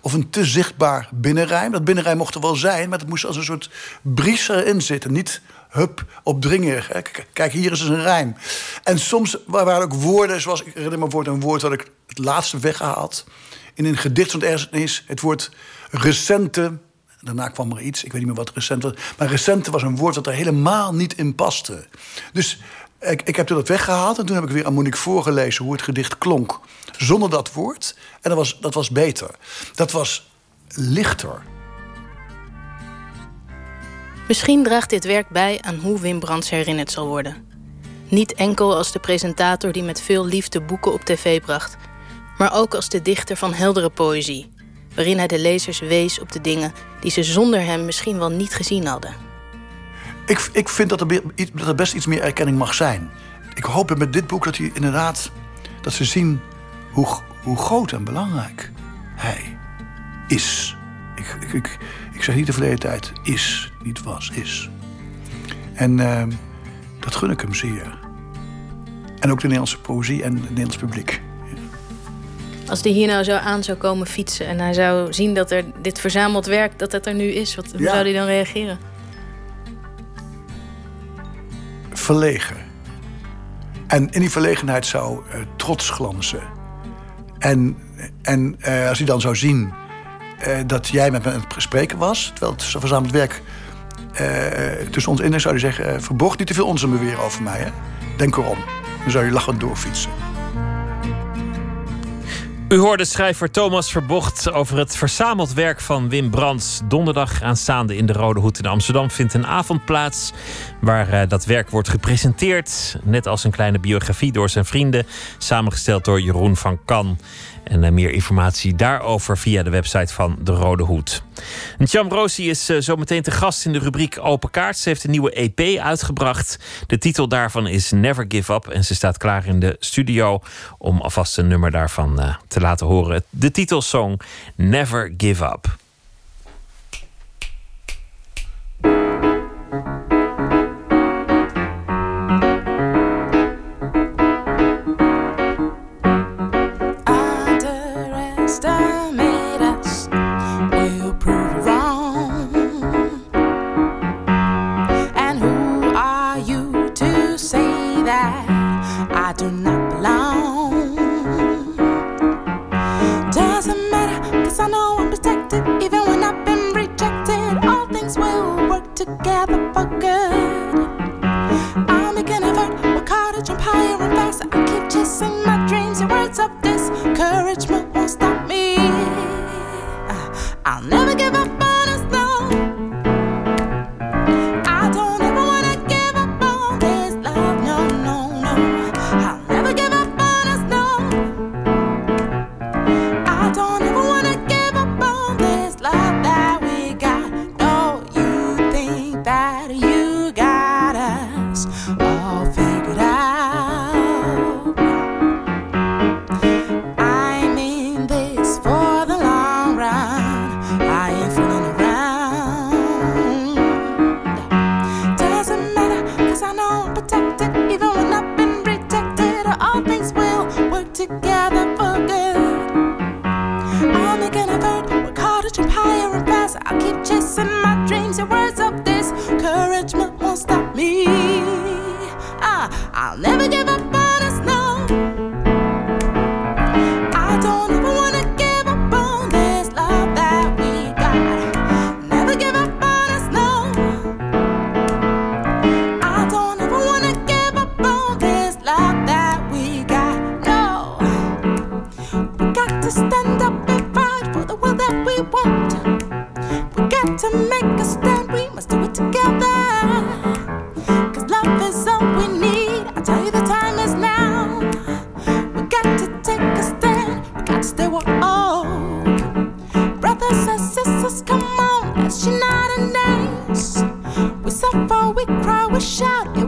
of een te zichtbaar binnenrijm. Dat binnenrijm mocht er wel zijn, maar het moest als een soort bries erin zitten. Niet hup, opdringerig. Kijk, hier is dus een rijm. En soms waren ook woorden, zoals ik herinner me een woord dat ik het laatste weggehaald. In een gedicht stond ergens het woord recente. Daarna kwam er iets, ik weet niet meer wat recent was. Maar recente was een woord dat er helemaal niet in paste. Dus ik, ik heb dat weggehaald en toen heb ik weer aan Monique voorgelezen hoe het gedicht klonk. Zonder dat woord. En dat was, dat was beter. Dat was lichter. Misschien draagt dit werk bij aan hoe Wim Brands herinnerd zal worden. Niet enkel als de presentator die met veel liefde boeken op tv bracht, maar ook als de dichter van heldere poëzie, waarin hij de lezers wees op de dingen die ze zonder hem misschien wel niet gezien hadden. Ik, ik vind dat er, best iets meer erkenning mag zijn. Ik hoop met dit boek dat hij inderdaad dat ze zien hoe, hoe groot en belangrijk hij is. Ik, ik, ik, zeg niet de verleden tijd is, niet was, is. En uh, dat gun ik hem zeer. En ook de Nederlandse poëzie en het Nederlands publiek. Als die hier nou zo aan zou komen fietsen en hij zou zien dat er dit verzameld werk, dat het er nu is, wat, hoe zou hij dan reageren? Verlegen. En in die verlegenheid zou uh, trots glanzen. En, en uh, als hij dan zou zien uh, dat jij met me aan het spreken was, terwijl het verzameld werk tussen ons in is, zou hij zeggen: Verborg niet te veel onzin weer over mij. Hè? Denk erom. Dan zou je lachend doorfietsen. U hoorde schrijver Thomas Verbocht over het verzameld werk van Wim Brands. Donderdag aanstaande in de Rode Hoed in Amsterdam vindt een avond plaats waar uh, dat werk wordt gepresenteerd. Net als een kleine biografie door zijn vrienden, samengesteld door Jeroen van Kan. En uh, meer informatie daarover via de website van De Rode Hoed. Cham Rosi is uh, zometeen te gast in de rubriek Open Kaart. Ze heeft een nieuwe EP uitgebracht. De titel daarvan is Never Give Up. En ze staat klaar in de studio om alvast een nummer daarvan uh, te laten horen. De titelsong Never Give Up. We suffer, we cry, we shout.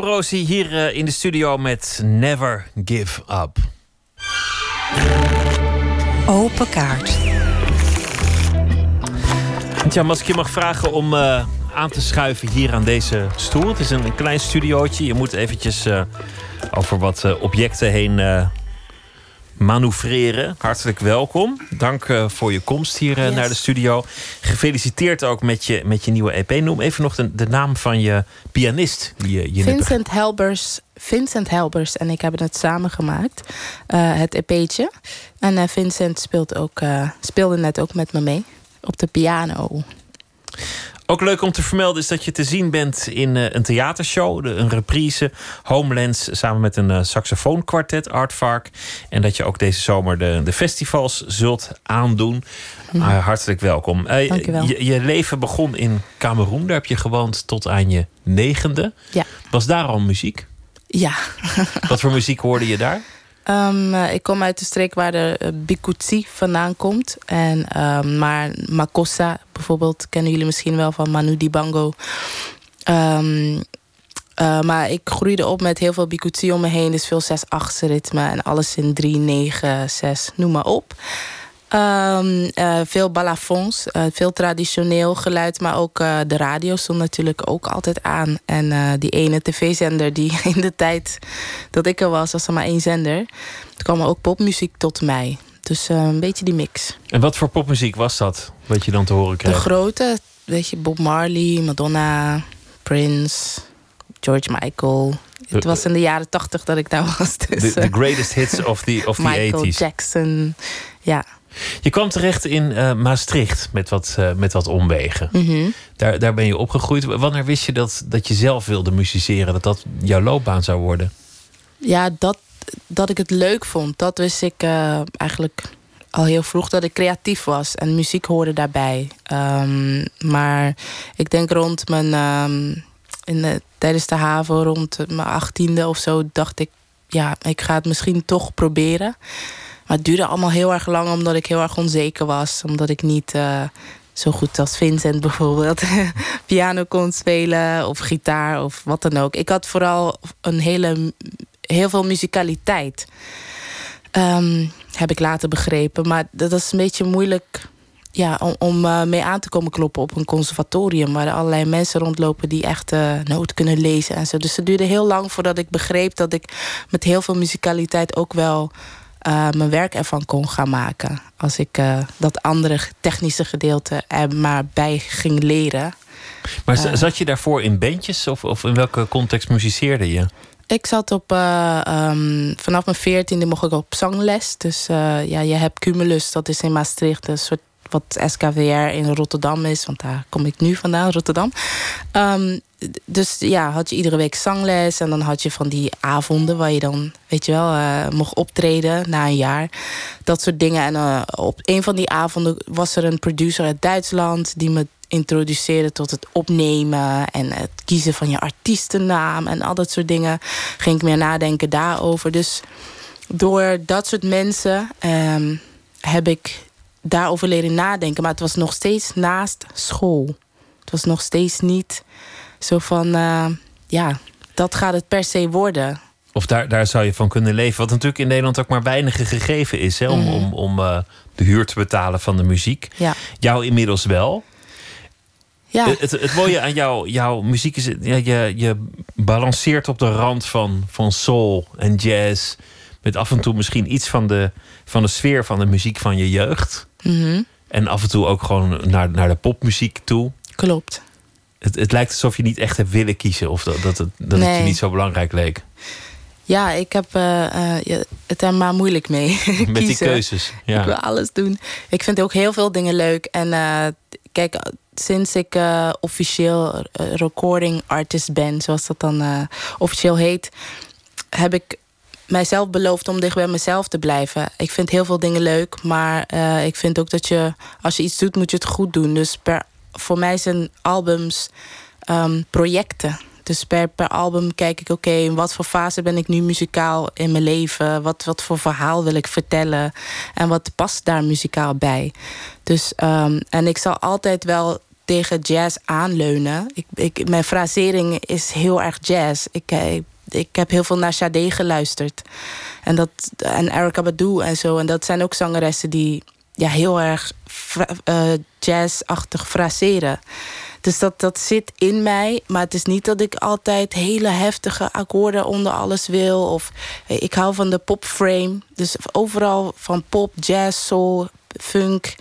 Rosie hier eh, in de studio met Never Give Up. Open kaart. Jam, als ik je mag vragen om eh, aan te schuiven hier aan deze stoel. Het is een, een klein studiootje. Je moet eventjes eh, over wat objecten heen manoeuvreren. Hartelijk welkom. Dank eh, voor je komst hier eh, Yes. naar de studio. Gefeliciteerd ook met je, met je nieuwe EP. Noem even nog de, de naam van je pianist. Die je, Vincent Helbers, Vincent Helbers en ik hebben het samen gemaakt. eh, het EP'tje. En Vincent speelt ook, speelde net ook met me mee. Op de piano. Ook leuk om te vermelden is dat je te zien bent in eh, een theatershow, de, een reprise, Homelands, samen met een uh, saxofoonkwartet, Artvark. En dat je ook deze zomer de, de festivals zult aandoen. Mhm. Ah, hartelijk welkom. Eh, Dank je wel. Je, je leven begon in Cameroen, daar heb je gewoond tot aan je negende. Ja. Was daar al muziek? Ja. Wat voor muziek hoorde je daar? Eh, ik kom uit de streek waar de uh, Bikutsi vandaan komt. En, ehm, maar Makossa bijvoorbeeld kennen jullie misschien wel van Manu Dibango. Ehm, uh, maar ik groeide op met heel veel Bikutsi om me heen. Dus veel 6-8 ritme en alles in 3, 9, 6, noem maar op. Um, uh, veel balafons, uh, veel traditioneel geluid, maar ook uh, de radio stond natuurlijk ook altijd aan. En die ene tv-zender die in de tijd dat ik er was, was er maar één zender. Toen kwam er ook popmuziek tot mij. Dus een beetje die mix. En wat voor popmuziek was dat, wat je dan te horen kreeg? De grote, weet je, Bob Marley, Madonna, Prince, George Michael. Het was in de jaren tachtig dat ik daar was. Dus, the, the greatest hits of the, of the Michael 80s. Jackson, ja. Je kwam terecht in uh, Maastricht met wat, uh, met wat omwegen. Mm -hmm. daar, daar ben je opgegroeid. Wanneer wist je dat, dat je zelf wilde musiceren? Dat dat jouw loopbaan zou worden? Ja, dat, dat ik het leuk vond. Dat wist ik uh, eigenlijk al heel vroeg. Dat ik creatief was. En muziek hoorde daarbij. Um, maar ik denk rond mijn... Um, in de, tijdens de haven, rond mijn achttiende of zo... dacht ik, ja, ik ga het misschien toch proberen... Maar het duurde allemaal heel erg lang omdat ik heel erg onzeker was. Omdat ik niet uh, zo goed als Vincent bijvoorbeeld piano kon spelen of gitaar of wat dan ook. Ik had vooral een hele, heel veel muzikaliteit. Um, heb ik later begrepen. Maar dat is een beetje moeilijk ja, om, uh, mee aan te komen kloppen op een conservatorium. Waar er allerlei mensen rondlopen die echt uh, noten kunnen lezen en zo. Dus het duurde heel lang voordat ik begreep dat ik met heel veel muzikaliteit ook wel uh, mijn werk ervan kon gaan maken. Als ik uh, dat andere technische gedeelte er maar bij ging leren. Maar uh, zat je daarvoor in bandjes of, of in welke context muziceerde je? Ik zat op. Um, vanaf mijn veertiende mocht ik op zangles. Dus ja, je hebt Cumulus, dat is in Maastricht, een soort wat SKWR in Rotterdam is, want daar kom ik nu vandaan, Rotterdam. Um, dus ja, had je iedere week zangles en dan had je van die avonden waar je dan, weet je wel, uh, mocht optreden na een jaar. Dat soort dingen. En uh, op een van die avonden was er een producer uit Duitsland die me introduceerde tot het opnemen en het kiezen van je artiestennaam en al dat soort dingen. Ging ik meer nadenken daarover. Dus door dat soort mensen um, heb ik daarover leren nadenken. Maar het was nog steeds naast school. Het was nog steeds niet zo van, uh, ja, dat gaat het per se worden. Of daar, daar zou je van kunnen leven. Wat natuurlijk in Nederland ook maar weinige gegeven is. Hè, om, mm. om, om uh, de huur te betalen van de muziek. Ja. Jou inmiddels wel. Ja. Het, het, het mooie aan jou, jouw muziek is... Je, je balanceert op de rand van, van soul en jazz. Met af en toe misschien iets van de, van de sfeer van de muziek van je jeugd. Mm -hmm. En af en toe ook gewoon naar, naar de popmuziek toe. Klopt. Het, het lijkt alsof je niet echt hebt willen kiezen. Of dat, dat, het, dat nee. het je niet zo belangrijk leek. Ja, ik heb uh, uh, het er maar moeilijk mee. Met die keuzes. Ja. Ik wil alles doen. Ik vind ook heel veel dingen leuk. En uh, kijk, sinds ik officieel recording artist ben, zoals dat dan officieel heet, heb ik mijzelf beloofd om dicht bij mezelf te blijven. Ik vind heel veel dingen leuk, maar ik vind ook dat je, als je iets doet, moet je het goed doen. Dus per, voor mij zijn albums um, projecten. Dus per, per album kijk ik, oké, in wat voor fase ben ik nu muzikaal in mijn leven? Wat, wat voor verhaal wil ik vertellen? En wat past daar muzikaal bij? Dus, um, en ik zal altijd wel tegen jazz aanleunen. Ik, ik, mijn frasering is heel erg jazz. Ik, eh, ik, ik heb heel veel naar Sade geluisterd. En, dat, en Erica Badu en zo. En dat zijn ook zangeressen die ja, heel erg uh, jazzachtig fraseren. Dus dat, dat zit in mij. Maar het is niet dat ik altijd hele heftige akkoorden onder alles wil. Of ik hou van de popframe. Dus overal van pop, jazz, soul, funk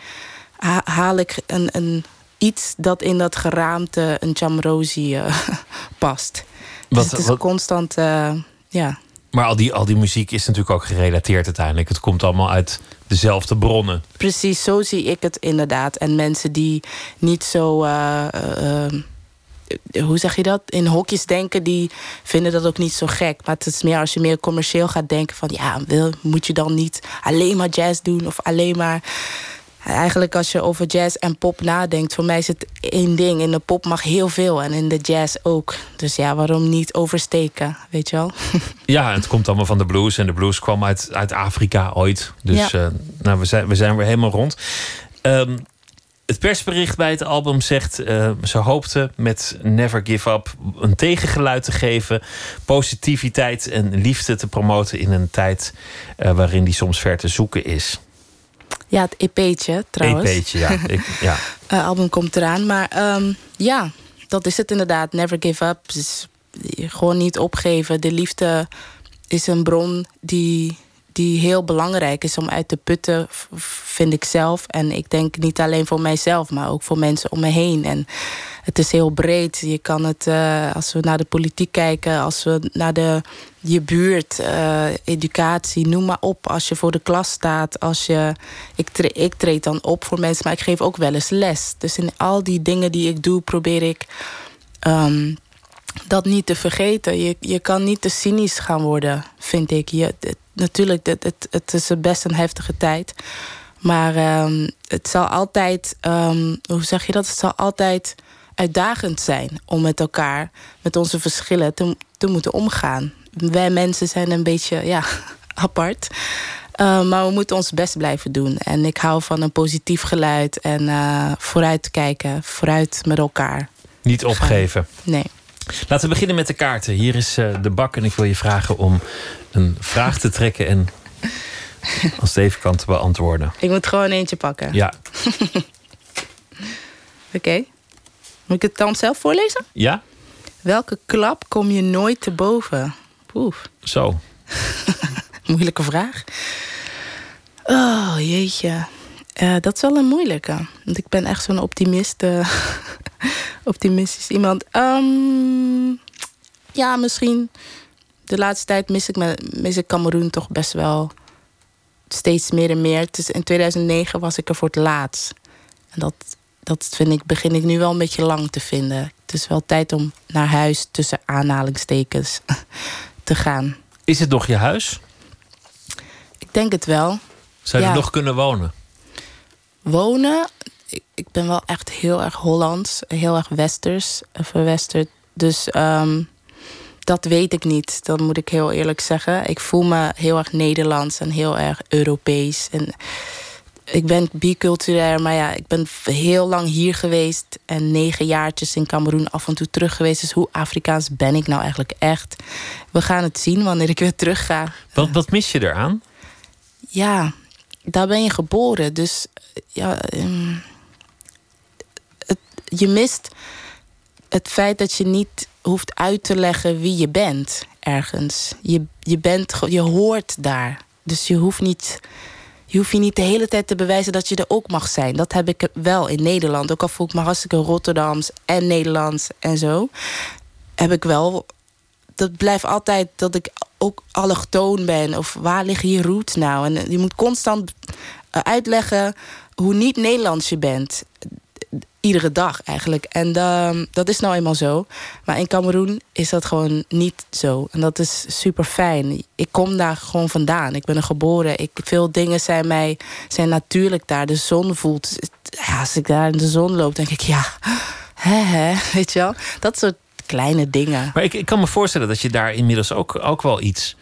haal ik een, een, iets dat in dat geraamte een jamrozi uh, past. Wat, dus het is wat, constant, uh, ja. Maar al die, al die muziek is natuurlijk ook gerelateerd uiteindelijk. Het komt allemaal uit dezelfde bronnen. Precies, zo zie ik het inderdaad. En mensen die niet zo. Uh, hoe zeg je dat? In hokjes denken, die vinden dat ook niet zo gek. Maar het is meer als je meer commercieel gaat denken: van ja, wil, moet je dan niet alleen maar jazz doen of alleen maar Eigenlijk als je over jazz en pop nadenkt, voor mij is het één ding. In de pop mag heel veel en in de jazz ook. Dus ja, waarom niet oversteken, weet je wel? Ja, het komt allemaal van de blues. En de blues kwam uit, uit Afrika ooit. Dus ja. uh, nou, we, zijn, we zijn weer helemaal rond. Um, het persbericht bij het album zegt... Uh, ze hoopte met Never Give Up een tegengeluid te geven... positiviteit en liefde te promoten in een tijd... Uh, waarin die soms ver te zoeken is. Ja, het EP'tje trouwens. EP'tje, ja. Ik, ja. uh, album komt eraan. Maar um, ja, dat is het inderdaad. Never give up. Dus gewoon niet opgeven. De liefde is een bron die, die heel belangrijk is om uit te putten, vind ik zelf. En ik denk niet alleen voor mijzelf, maar ook voor mensen om me heen. En het is heel breed. Je kan het, uh, als we naar de politiek kijken, als we naar de, je buurt, uh, educatie, noem maar op. Als je voor de klas staat, als je. Ik, ik treed dan op voor mensen, maar ik geef ook wel eens les. Dus in al die dingen die ik doe, probeer ik. Um, dat niet te vergeten. Je, je kan niet te cynisch gaan worden, vind ik. Je, het, natuurlijk, het, het, het is best een heftige tijd. Maar um, het zal altijd, um, hoe zeg je dat? Het zal altijd uitdagend zijn om met elkaar, met onze verschillen te, te moeten omgaan. Wij mensen zijn een beetje ja, apart. Uh, maar we moeten ons best blijven doen. En ik hou van een positief geluid en uh, vooruit kijken, vooruit met elkaar. Niet opgeven. Nee. Laten we beginnen met de kaarten. Hier is uh, de bak en ik wil je vragen om een vraag te trekken en als het even kan te beantwoorden. Ik moet gewoon eentje pakken. Ja. Oké. Okay. Moet ik het dan zelf voorlezen? Ja. Welke klap kom je nooit te boven? Oef. Zo. Moeilijke vraag. Oh, jeetje. Uh, dat is wel een moeilijke. Want ik ben echt zo'n optimist. Uh, optimistisch iemand. Um, ja, misschien. De laatste tijd mis ik, me, mis ik Cameroen toch best wel steeds meer en meer. Dus in 2009 was ik er voor het laatst. En dat dat vind ik, begin ik nu wel een beetje lang te vinden. Het is wel tijd om naar huis tussen aanhalingstekens te gaan. Is het nog je huis? Ik denk het wel. Zou je nog kunnen wonen? Wonen? Ik, ik, ben wel echt heel erg Hollands. Heel erg westers. Verwesterd. Dus um, dat weet ik niet. Dat moet ik heel eerlijk zeggen. Ik voel me heel erg Nederlands en heel erg Europees. En ik ben bicultureel, maar ja, ik ben heel lang hier geweest. En negen jaartjes in Cameroen af en toe terug geweest. Dus hoe Afrikaans ben ik nou eigenlijk echt? We gaan het zien wanneer ik weer terug ga. Wat, wat mis je eraan? Ja, daar ben je geboren. Dus ja, ehm, je mist het feit dat je niet hoeft uit te leggen wie je bent ergens. Je, je, bent, je hoort daar. Dus je hoeft niet je hoeft je niet de hele tijd te bewijzen dat je er ook mag zijn. Dat heb ik wel in Nederland. Ook al voel ik me hartstikke Rotterdams en Nederlands en zo. Heb ik wel... Dat blijft altijd dat ik ook allochtoon ben. Of waar liggen je roots nou? En je moet constant eh, uitleggen hoe niet Nederlands je bent iedere dag eigenlijk. En uh, dat is nou eenmaal zo. Maar in Cameroen is dat gewoon niet zo. En dat is super fijn. Ik kom daar gewoon vandaan. Ik ben er geboren. Ik, veel dingen zijn mij zijn natuurlijk daar. De zon voelt. Ja, als ik daar in de zon loop, denk ik ja. Hè, hè, weet je wel? Dat soort kleine dingen. Maar ik, ik kan me voorstellen dat je daar inmiddels ook, ook wel iets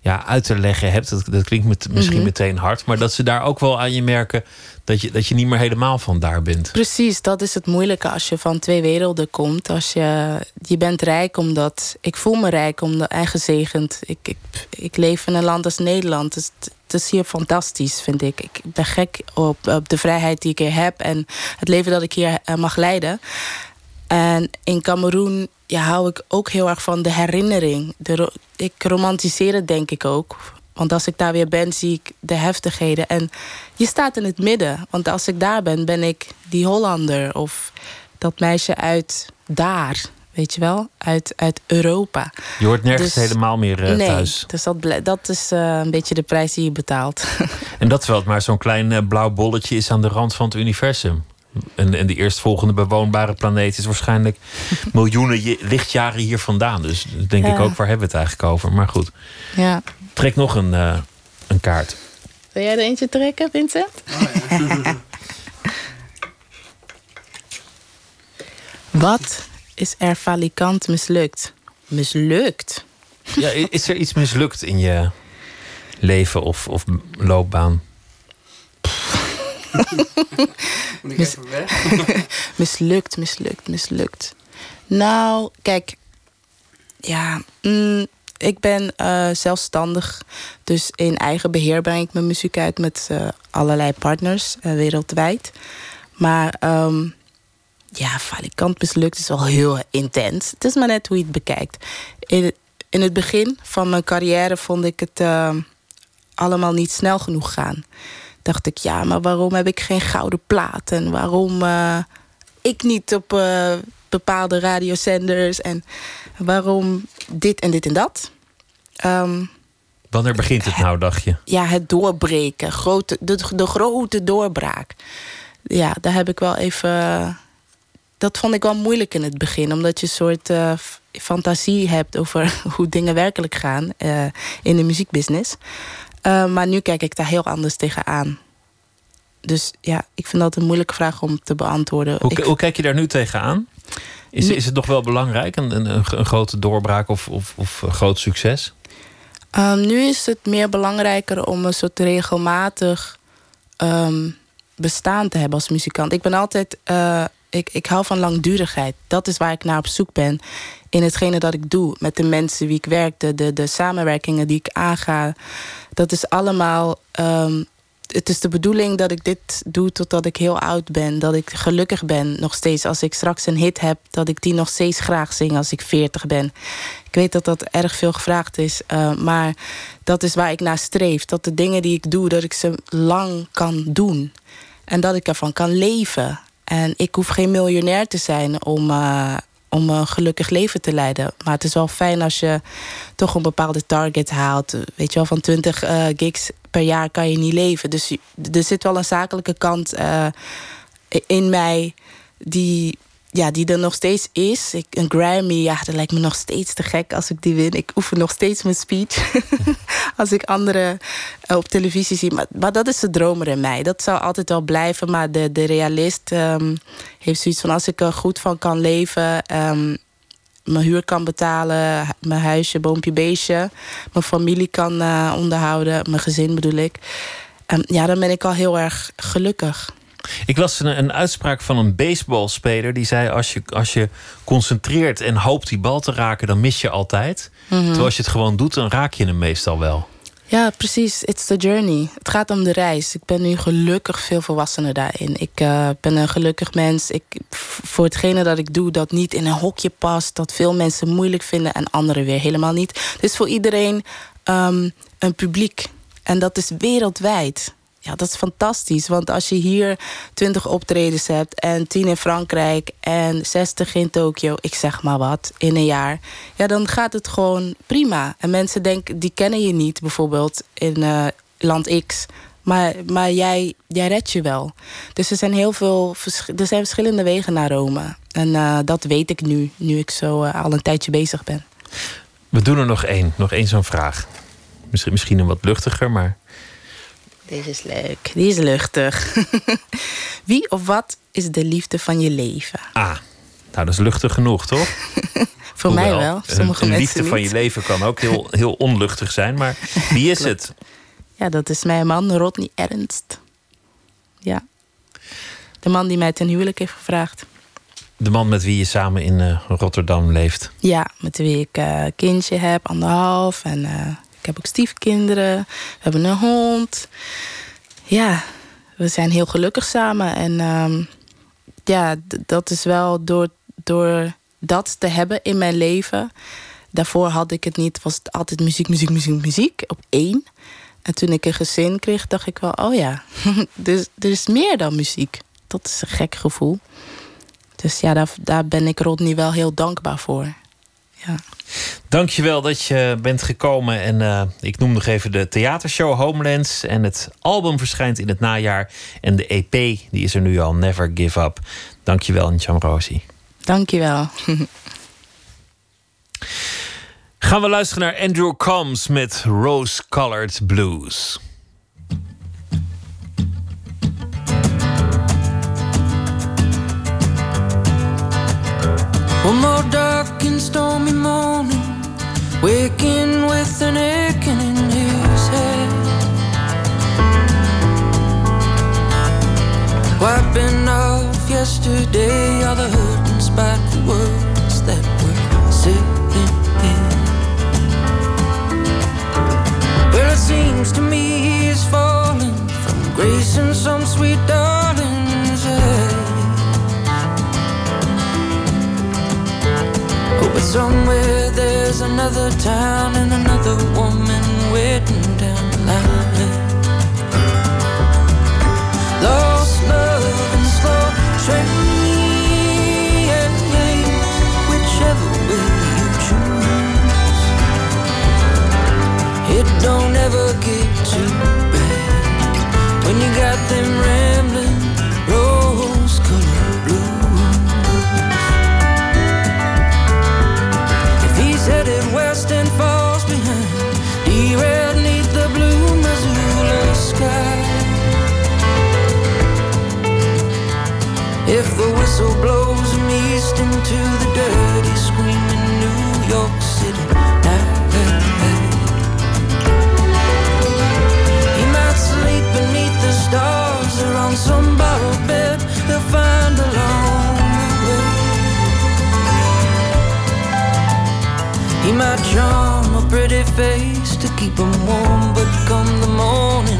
ja, uit te leggen hebt. Dat, dat klinkt met, misschien Mhm. meteen hard. Maar dat ze daar ook wel aan je merken dat je, dat je niet meer helemaal van daar bent. Precies, dat is het moeilijke als je van twee werelden komt. Als je, je bent rijk omdat... Ik voel me rijk omdat gezegend. Ik, ik, ik leef in een land als Nederland. Dus het, het is hier fantastisch, vind ik. Ik ben gek op, op de vrijheid die ik hier heb... en het leven dat ik hier eh, mag leiden. En in Cameroen ja, hou ik ook heel erg van de herinnering. De, ro- ik romantiseer het denk ik ook. Want als ik daar weer ben, zie ik de heftigheden. En je staat in het midden. Want als ik daar ben, ben ik die Hollander. Of dat meisje uit daar. Weet je wel? Uit, uit Europa. Je hoort nergens Dus- helemaal meer eh, nee, thuis. dus dat, dat is eh, een beetje de prijs die je betaalt. En dat het maar zo'n klein eh, blauw bolletje is aan de rand van het universum. En, en de eerstvolgende bewoonbare planeet is waarschijnlijk miljoenen lichtjaren hier vandaan. Dus denk ik Ja. ook, waar hebben we het eigenlijk over? Maar goed, ja. trek nog een, eh, een kaart. Wil jij er eentje trekken, Vincent? Wat is er falikant mislukt? Mislukt? Ja, is er iets mislukt in je leven of, of loopbaan? Mis- mislukt, mislukt, mislukt. Nou, kijk. Ja, mm, ik ben eh, zelfstandig. Dus in eigen beheer breng ik mijn muziek uit met eh, allerlei partners eh, wereldwijd. Maar ehm, ja, falikant mislukt is wel heel intens. Het is maar net hoe je het bekijkt. In, in het begin van mijn carrière vond ik het allemaal niet snel genoeg gaan. Dacht ik, ja, maar waarom heb ik geen gouden plaat? En waarom eh, ik niet op eh, bepaalde radiozenders? En waarom dit en dit en dat? Ehm, Wanneer begint het nou, dacht je? ja, het doorbreken. Grote, de, de grote doorbraak. Ja, daar heb ik wel even. Dat vond ik wel moeilijk in het begin. Omdat je een soort eh, fantasie hebt over hoe dingen werkelijk gaan in de muziekbusiness. Eh, maar nu kijk ik daar heel anders tegenaan. Dus ja, ik vind dat een moeilijke vraag om te beantwoorden. Hoe, Ik- hoe kijk je daar nu tegenaan? Is, Nu- is het nog wel belangrijk, een, een, een grote doorbraak of, of, of een groot succes? Ehm, nu is het meer belangrijker om een soort regelmatig ehm, bestaan te hebben als muzikant. Ik ben altijd. eh, ik, ik hou van langdurigheid. Dat is waar ik naar op zoek ben. In hetgene dat ik doe. Met de mensen wie ik werk. De, de, de samenwerkingen die ik aanga. Dat is allemaal. ehm, het is de bedoeling dat ik dit doe totdat ik heel oud ben. Dat ik gelukkig ben nog steeds. Als ik straks een hit heb, dat ik die nog steeds graag zing als ik 40 ben. Ik weet dat dat erg veel gevraagd is. eh, maar dat is waar ik naar streef. Dat de dingen die ik doe, dat ik ze lang kan doen. En dat ik ervan kan leven. En ik hoef geen miljonair te zijn om, eh, om een gelukkig leven te leiden. Maar het is wel fijn als je toch een bepaalde target haalt. Weet je wel, van 20 eh, gigs per jaar kan je niet leven. Dus er zit wel een zakelijke kant eh, in mij die, ja, die er nog steeds is. Ik, een Grammy, ja, dat lijkt me nog steeds te gek als ik die win. Ik oefen nog steeds mijn speech. als ik anderen eh, op televisie zie. Maar, dat is de dromer in mij. Dat zou altijd wel blijven. Maar de, de realist ehm, heeft zoiets van... als ik er goed van kan leven... ehm, mijn huur kan betalen, mijn huisje, boompje, beestje... mijn familie kan eh, onderhouden, mijn gezin bedoel ik... Ehm, ja, dan ben ik al heel erg gelukkig. Ik las een, een uitspraak van een baseballspeler die zei: als je, als je concentreert en hoopt die bal te raken, dan mis je altijd. Mhm. Terwijl als je het gewoon doet, dan raak je hem meestal wel. Ja, precies. It's the journey. Het gaat om de reis. Ik ben nu gelukkig veel volwassener daarin. Ik eh, ben een gelukkig mens. Ik, voor hetgene dat ik doe, dat niet in een hokje past. Dat veel mensen moeilijk vinden en anderen weer helemaal niet. Dus voor iedereen ehm, een publiek. En dat is wereldwijd. Ja, dat is fantastisch. Want als je hier 20 optredens hebt en 10 in Frankrijk en 60 in Tokio, ik zeg maar wat, in een jaar. Ja, dan gaat het gewoon prima. En mensen denken, die kennen je niet bijvoorbeeld in eh, land X. Maar, maar jij, jij redt je wel. Dus er zijn heel veel er zijn verschillende wegen naar Rome. En eh, dat weet ik nu, nu ik zo eh, al een tijdje bezig ben. We doen er nog één, nog één zo'n vraag. Misschien, misschien een wat luchtiger, maar Deze is leuk. Die is luchtig. Wie of wat is de liefde van je leven? A. Nou, dat is luchtig genoeg, toch? Voor mij wel, sommige een, mensen liefde van je leven kan ook heel, heel onluchtig zijn. Maar wie is het? Ja, dat is mijn man, Rodney Ernst. Ja. De man die mij ten huwelijk heeft gevraagd. De man met wie je samen in eh, Rotterdam leeft. Ja, met wie ik eh, kindje heb, anderhalf. En eh, ik heb ook stiefkinderen. We hebben een hond. Ja, we zijn heel gelukkig samen. En ehm, ja, dat is wel door, door dat te hebben in mijn leven. Daarvoor had ik het niet, was het altijd muziek, muziek, muziek, muziek. Op één. En toen ik een gezin kreeg, dacht ik wel, oh ja, dus, er is meer dan muziek. Dat is een gek gevoel. Dus ja, daar, daar ben ik Rodney wel heel dankbaar voor. Ja. Dankjewel dat je bent gekomen. En eh, ik noem nog even de theatershow Homelands. En het album verschijnt in het najaar. En de EP, die is er nu al, Never Give Up. Dankjewel, Ncham Rosi. Dankjewel. Gaan we luisteren naar Andrew Combs met Rose Colored Blues. One more dark stormy morning, waking with an aching in his head. Wiping off yesterday, all the hurt and spiteful words that were said in. Well, it seems to me he's falling from grace and some sweet darling's somewhere there's another town and another woman waiting down the line. Lost love and slow train, whichever way you choose. It don't ever get too bad when you got them If the whistle blows him east into the dirty, screaming New York City night, he might sleep beneath the stars or on some borrowed bed he'll find way. He might charm a pretty face to keep him warm, but come the morning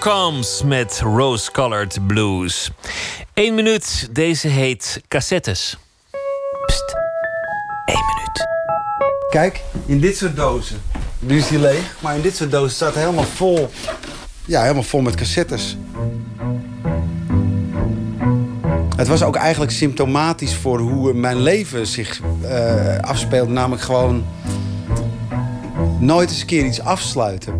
Combs met Rose Colored Blues. Eén minuut, deze heet Cassettes. Pst, één minuut. Kijk, in dit soort dozen. Nu is die leeg, maar in dit soort dozen staat het helemaal vol. Ja, helemaal vol met cassettes. Het was ook eigenlijk symptomatisch voor hoe mijn leven zich uh, afspeelt. Namelijk gewoon nooit eens een keer iets afsluiten.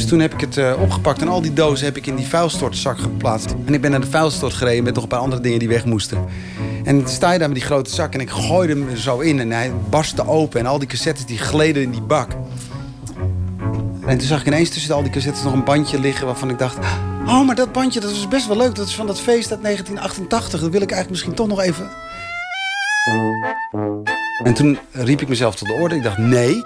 Dus toen heb ik het uh, opgepakt en al die dozen heb ik in die vuilstortzak geplaatst. En ik ben naar de vuilstort gereden met nog een paar andere dingen die weg moesten. En sta je daar met die grote zak en ik gooide hem zo in en hij barstte open. En al die cassettes die gleden in die bak. En toen zag ik ineens tussen al die cassettes nog een bandje liggen waarvan ik dacht... Oh, maar dat bandje dat was best wel leuk. Dat is van dat feest uit 1988. Dat wil ik eigenlijk misschien toch nog even... En toen riep ik mezelf tot de orde. Ik dacht, nee.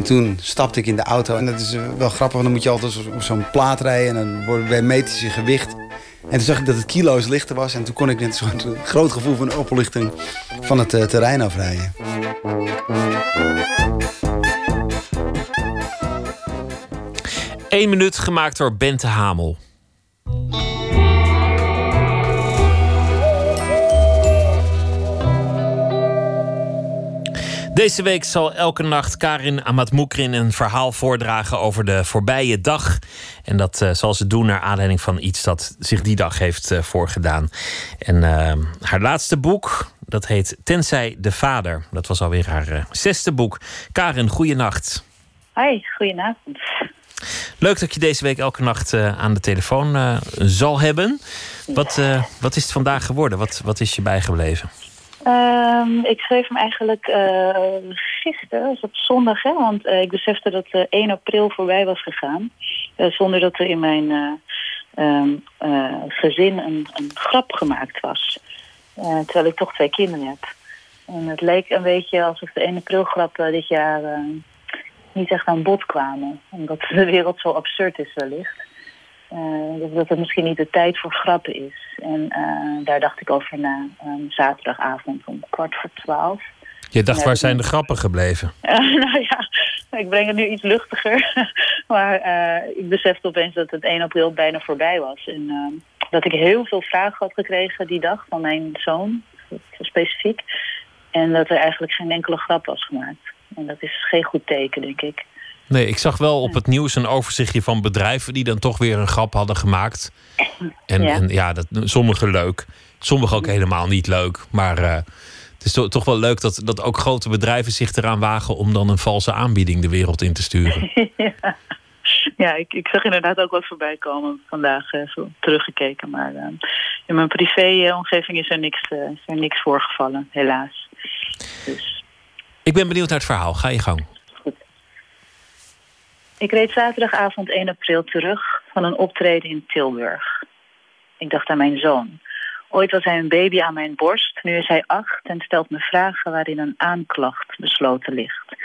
En toen stapte ik in de auto. En dat is eh, wel grappig, want dan moet je altijd op zo'n plaat rijden. En dan bij metische je gewicht. En toen zag ik dat het kilo's lichter was. En toen kon ik net zo'n groot gevoel van oplichting van het uh, terrein afrijden. Eén minuut gemaakt door Bente Hamel. Deze week zal elke nacht Karin Amatmoukrin een verhaal voordragen over de voorbije dag. En dat uh, zal ze doen naar aanleiding van iets dat zich die dag heeft uh, voorgedaan. En uh, haar laatste boek, dat heet Tenzij de Vader. Dat was alweer haar zesde boek. Karin, goeienacht. Hoi, goedenavond. Leuk dat je deze week elke nacht aan de telefoon zal hebben. Wat, wat is het vandaag geworden? Wat, wat is je bijgebleven? Um, ik schreef hem eigenlijk uh, gisteren, was op zondag, hè, want uh, ik besefte dat uh, 1 april voorbij was gegaan. zonder dat er in mijn um, gezin een, een, grap gemaakt was. terwijl ik toch twee kinderen heb. En het leek een beetje alsof de 1 april grappen dit jaar niet echt aan bod kwamen. Omdat de wereld zo absurd is wellicht. Uh, dat het misschien niet de tijd voor grappen is. En uh, daar dacht ik over na um, zaterdagavond om kwart voor twaalf. Je dacht, waar zijn de grappen gebleven? Uh, nou ja, ik breng het nu iets luchtiger. maar ik besefte opeens dat het 1 april bijna voorbij was. En ehm, dat ik heel veel vragen had gekregen die dag van mijn zoon, specifiek. En dat er eigenlijk geen enkele grap was gemaakt. En dat is geen goed teken, denk ik. Nee, ik zag wel op het nieuws een overzichtje van bedrijven die dan toch weer een grap hadden gemaakt. En ja, en, ja dat, sommige leuk, sommige ook helemaal niet leuk. Maar uh, het is to toch wel leuk dat, dat ook grote bedrijven zich eraan wagen om dan een valse aanbieding de wereld in te sturen. ja, ja ik, ik zag inderdaad ook wat voorbij komen vandaag, uh, zo teruggekeken. Maar uh, in mijn privé-omgeving is er niks, is er niks voorgevallen, helaas. Dus. Ik ben benieuwd naar het verhaal. Ga je gang. Ik reed zaterdagavond 1 april terug van een optreden in Tilburg. Ik dacht aan mijn zoon. Ooit was hij een baby aan mijn borst, nu is hij acht en stelt me vragen waarin een aanklacht besloten ligt.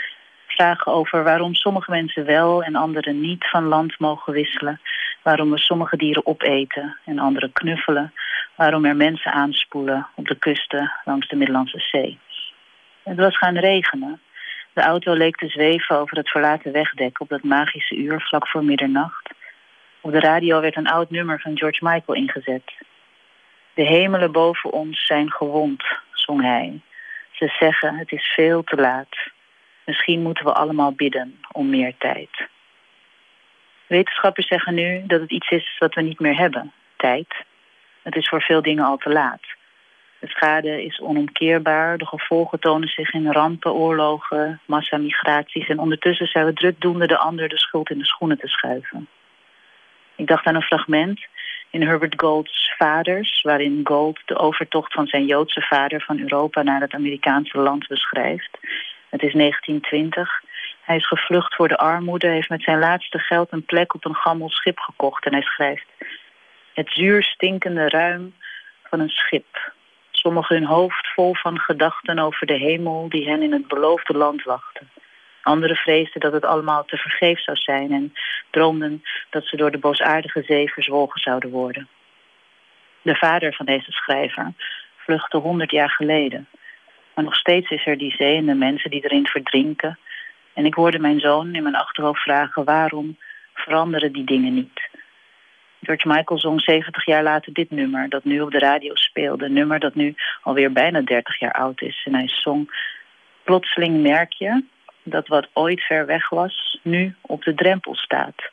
Vragen over waarom sommige mensen wel en anderen niet van land mogen wisselen. Waarom we sommige dieren opeten en andere knuffelen. Waarom er mensen aanspoelen op de kusten langs de Middellandse Zee. Het was gaan regenen. De auto leek te zweven over het verlaten wegdek op dat magische uur vlak voor middernacht. Op de radio werd een oud nummer van George Michael ingezet. De hemelen boven ons zijn gewond, zong hij. Ze zeggen het is veel te laat. Misschien moeten we allemaal bidden om meer tijd. Wetenschappers zeggen nu dat het iets is wat we niet meer hebben, tijd. Het is voor veel dingen al te laat. De schade is onomkeerbaar. De gevolgen tonen zich in rampen, oorlogen, massamigraties. En ondertussen zijn we drukdoende de ander de schuld in de schoenen te schuiven. Ik dacht aan een fragment in Herbert Gold's Vaders... waarin Gold de overtocht van zijn Joodse vader van Europa naar het Amerikaanse land beschrijft. Het is 1920. Hij is gevlucht voor de armoede, heeft met zijn laatste geld een plek op een gammel schip gekocht. En hij schrijft... Het zuur stinkende ruim van een schip Sommigen hun hoofd vol van gedachten over de hemel die hen in het beloofde land wachtte. Anderen vreesden dat het allemaal te vergeefs zou zijn en droomden dat ze door de boosaardige zee verzwolgen zouden worden. De vader van deze schrijver vluchtte honderd jaar geleden. Maar nog steeds is er die zee en de mensen die erin verdrinken. En ik hoorde mijn zoon in mijn achterhoofd vragen waarom veranderen die dingen niet. George Michael zong 70 jaar later dit nummer, dat nu op de radio speelde. Een nummer dat nu alweer bijna 30 jaar oud is. En hij zong, plotseling merk je dat wat ooit ver weg was, nu op de drempel staat.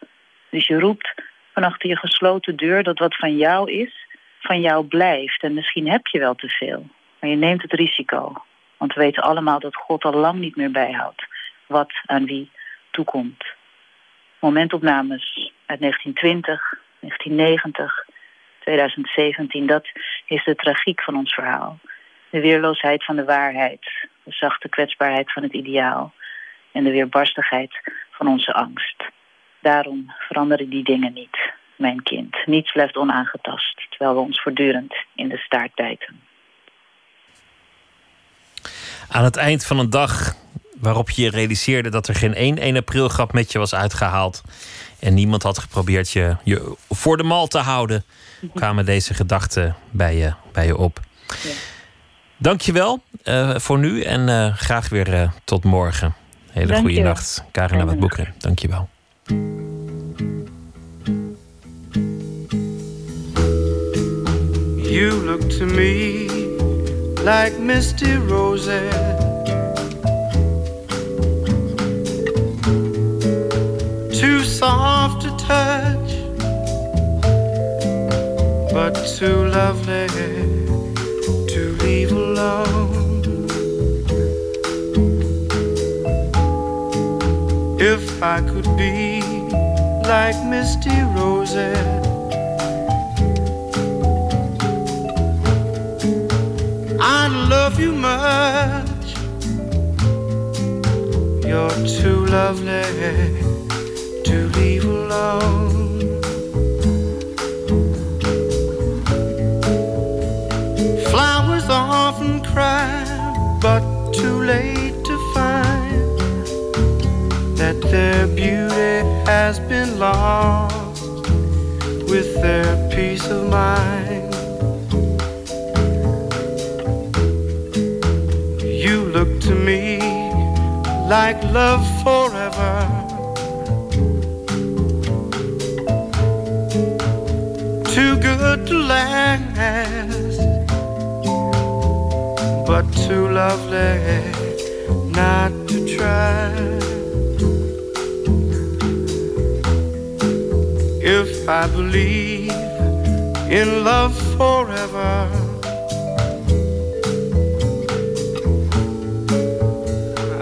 Dus je roept van achter je gesloten deur dat wat van jou is, van jou blijft. En misschien heb je wel te veel, maar je neemt het risico. Want we weten allemaal dat God al lang niet meer bijhoudt wat aan wie toekomt. Momentopnames uit 1920, 1990, 2017, dat is de tragiek van ons verhaal. De weerloosheid van de waarheid, de zachte kwetsbaarheid van het ideaal en de weerbarstigheid van onze angst. Daarom veranderen die dingen niet, mijn kind. Niets blijft onaangetast, terwijl we ons voortdurend in de staart bijten. Aan het eind van een dag waarop je realiseerde dat er geen één 1 april grap met je was uitgehaald. En niemand had geprobeerd je, je voor de mal te houden. kwamen deze gedachten bij je, bij je op. Ja. Dankjewel uh, voor nu en uh, graag weer uh, tot morgen. Hele goede nacht. Karina wat Boekeren, dankjewel. You look to me like misty roses soft to touch But too lovely to leave alone If I could be like misty roses I love you much. You're too lovely to leave alone. Flowers often cry, but too late to find that their beauty has been lost with their peace of mind. You look to me like love forever. Too good to last, but too lovely not to try. If I believe in love forever.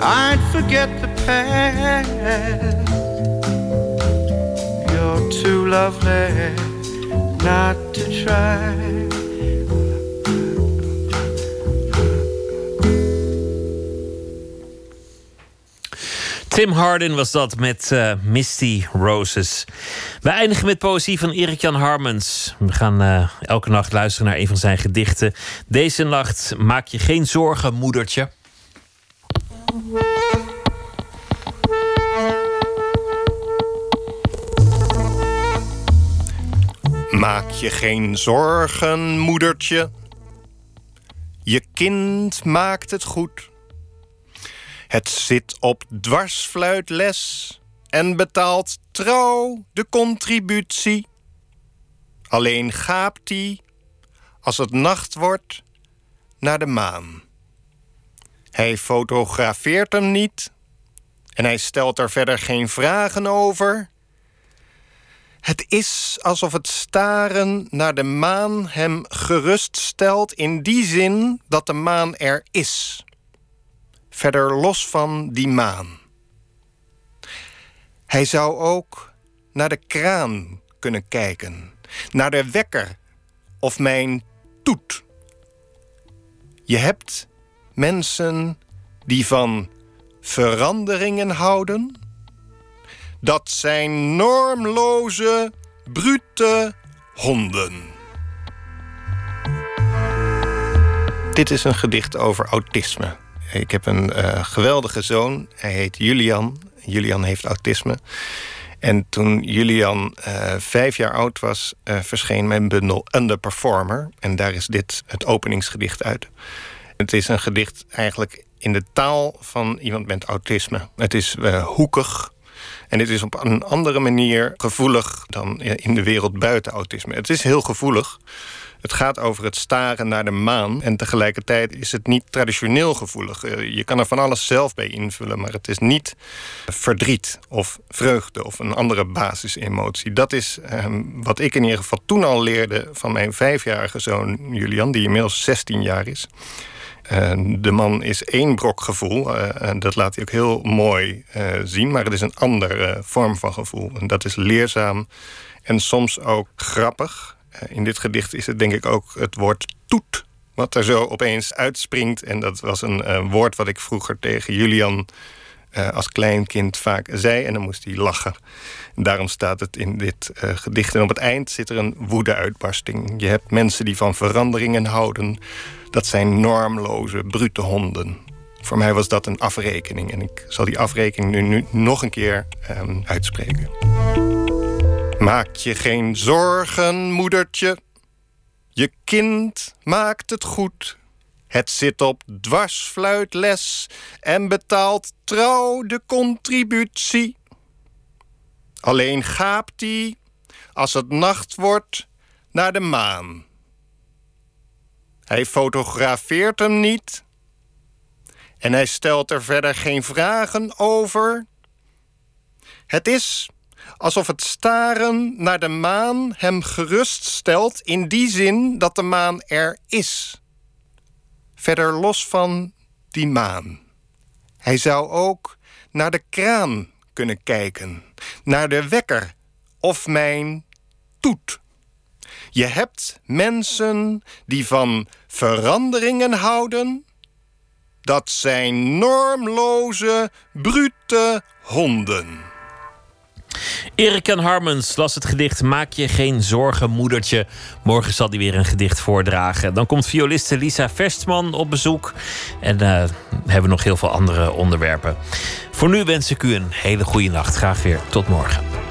I'd forget the past. You're too lovely not to try. Tim Hardin was dat met uh, Misty Roses. We eindigen met poëzie van Erik-Jan Harmens. We gaan uh, elke nacht luisteren naar een van zijn gedichten. Deze nacht maak je geen zorgen, moedertje. Maak je geen zorgen, moedertje. Je kind maakt het goed. Het zit op dwarsfluitles en betaalt trouw de contributie. Alleen gaapt hij, als het nacht wordt, naar de maan. Hij fotografeert hem niet en hij stelt er verder geen vragen over. Het is alsof het staren naar de maan hem geruststelt in die zin dat de maan er is. Verder los van die maan. Hij zou ook naar de kraan kunnen kijken, naar de wekker of mijn toet. Je hebt mensen die van veranderingen houden. Dat zijn normloze, brute honden. Dit is een gedicht over autisme. Ik heb een uh, geweldige zoon. Hij heet Julian. Julian heeft autisme. En toen Julian uh, vijf jaar oud was, uh, verscheen mijn bundel Underperformer. En daar is dit het openingsgedicht uit. Het is een gedicht eigenlijk in de taal van iemand met autisme. Het is hoekig. En dit is op een andere manier gevoelig dan in de wereld buiten autisme. Het is heel gevoelig. Het gaat over het staren naar de maan. En tegelijkertijd is het niet traditioneel gevoelig. Eh, je kan er van alles zelf bij invullen, maar het is niet verdriet of vreugde of een andere basisemotie. Dat is ehm, wat ik in ieder geval toen al leerde van mijn vijfjarige zoon Julian, die inmiddels 16 jaar is. De man is één brok gevoel. Uh, en dat laat hij ook heel mooi uh, zien. Maar het is een andere vorm van gevoel. En dat is leerzaam en soms ook grappig. Eh, in dit gedicht is het denk ik ook het woord toet wat er zo opeens uitspringt. En dat was een woord wat ik vroeger tegen Julian als kleinkind vaak zei. En dan moest hij lachen. En daarom staat het in dit gedicht. En op het eind zit er een woede-uitbarsting. Je hebt mensen die van veranderingen houden. Dat zijn normloze, brute honden. Voor mij was dat een afrekening. En ik zal die afrekening nu, nog een keer um, uitspreken. Maak je geen zorgen, moedertje. Je kind maakt het goed. Het zit op dwarsfluitles en betaalt trouw de contributie. Alleen gaapt hij, als het nacht wordt, naar de maan. Hij fotografeert hem niet en hij stelt er verder geen vragen over. Het is alsof het staren naar de maan hem geruststelt in die zin dat de maan er is. Verder los van die maan. Hij zou ook naar de kraan kunnen kijken, naar de wekker of mijn toet. Je hebt mensen die van veranderingen houden. Dat zijn normloze, brute honden. Erik Jan Harmens las het gedicht Maak je geen zorgen, moedertje. Morgen zal hij weer een gedicht voordragen. Dan komt violiste Lisa Verstman op bezoek. En uh, hebben we nog heel veel andere onderwerpen. Voor nu wens ik u een hele goede nacht. Graag weer tot morgen.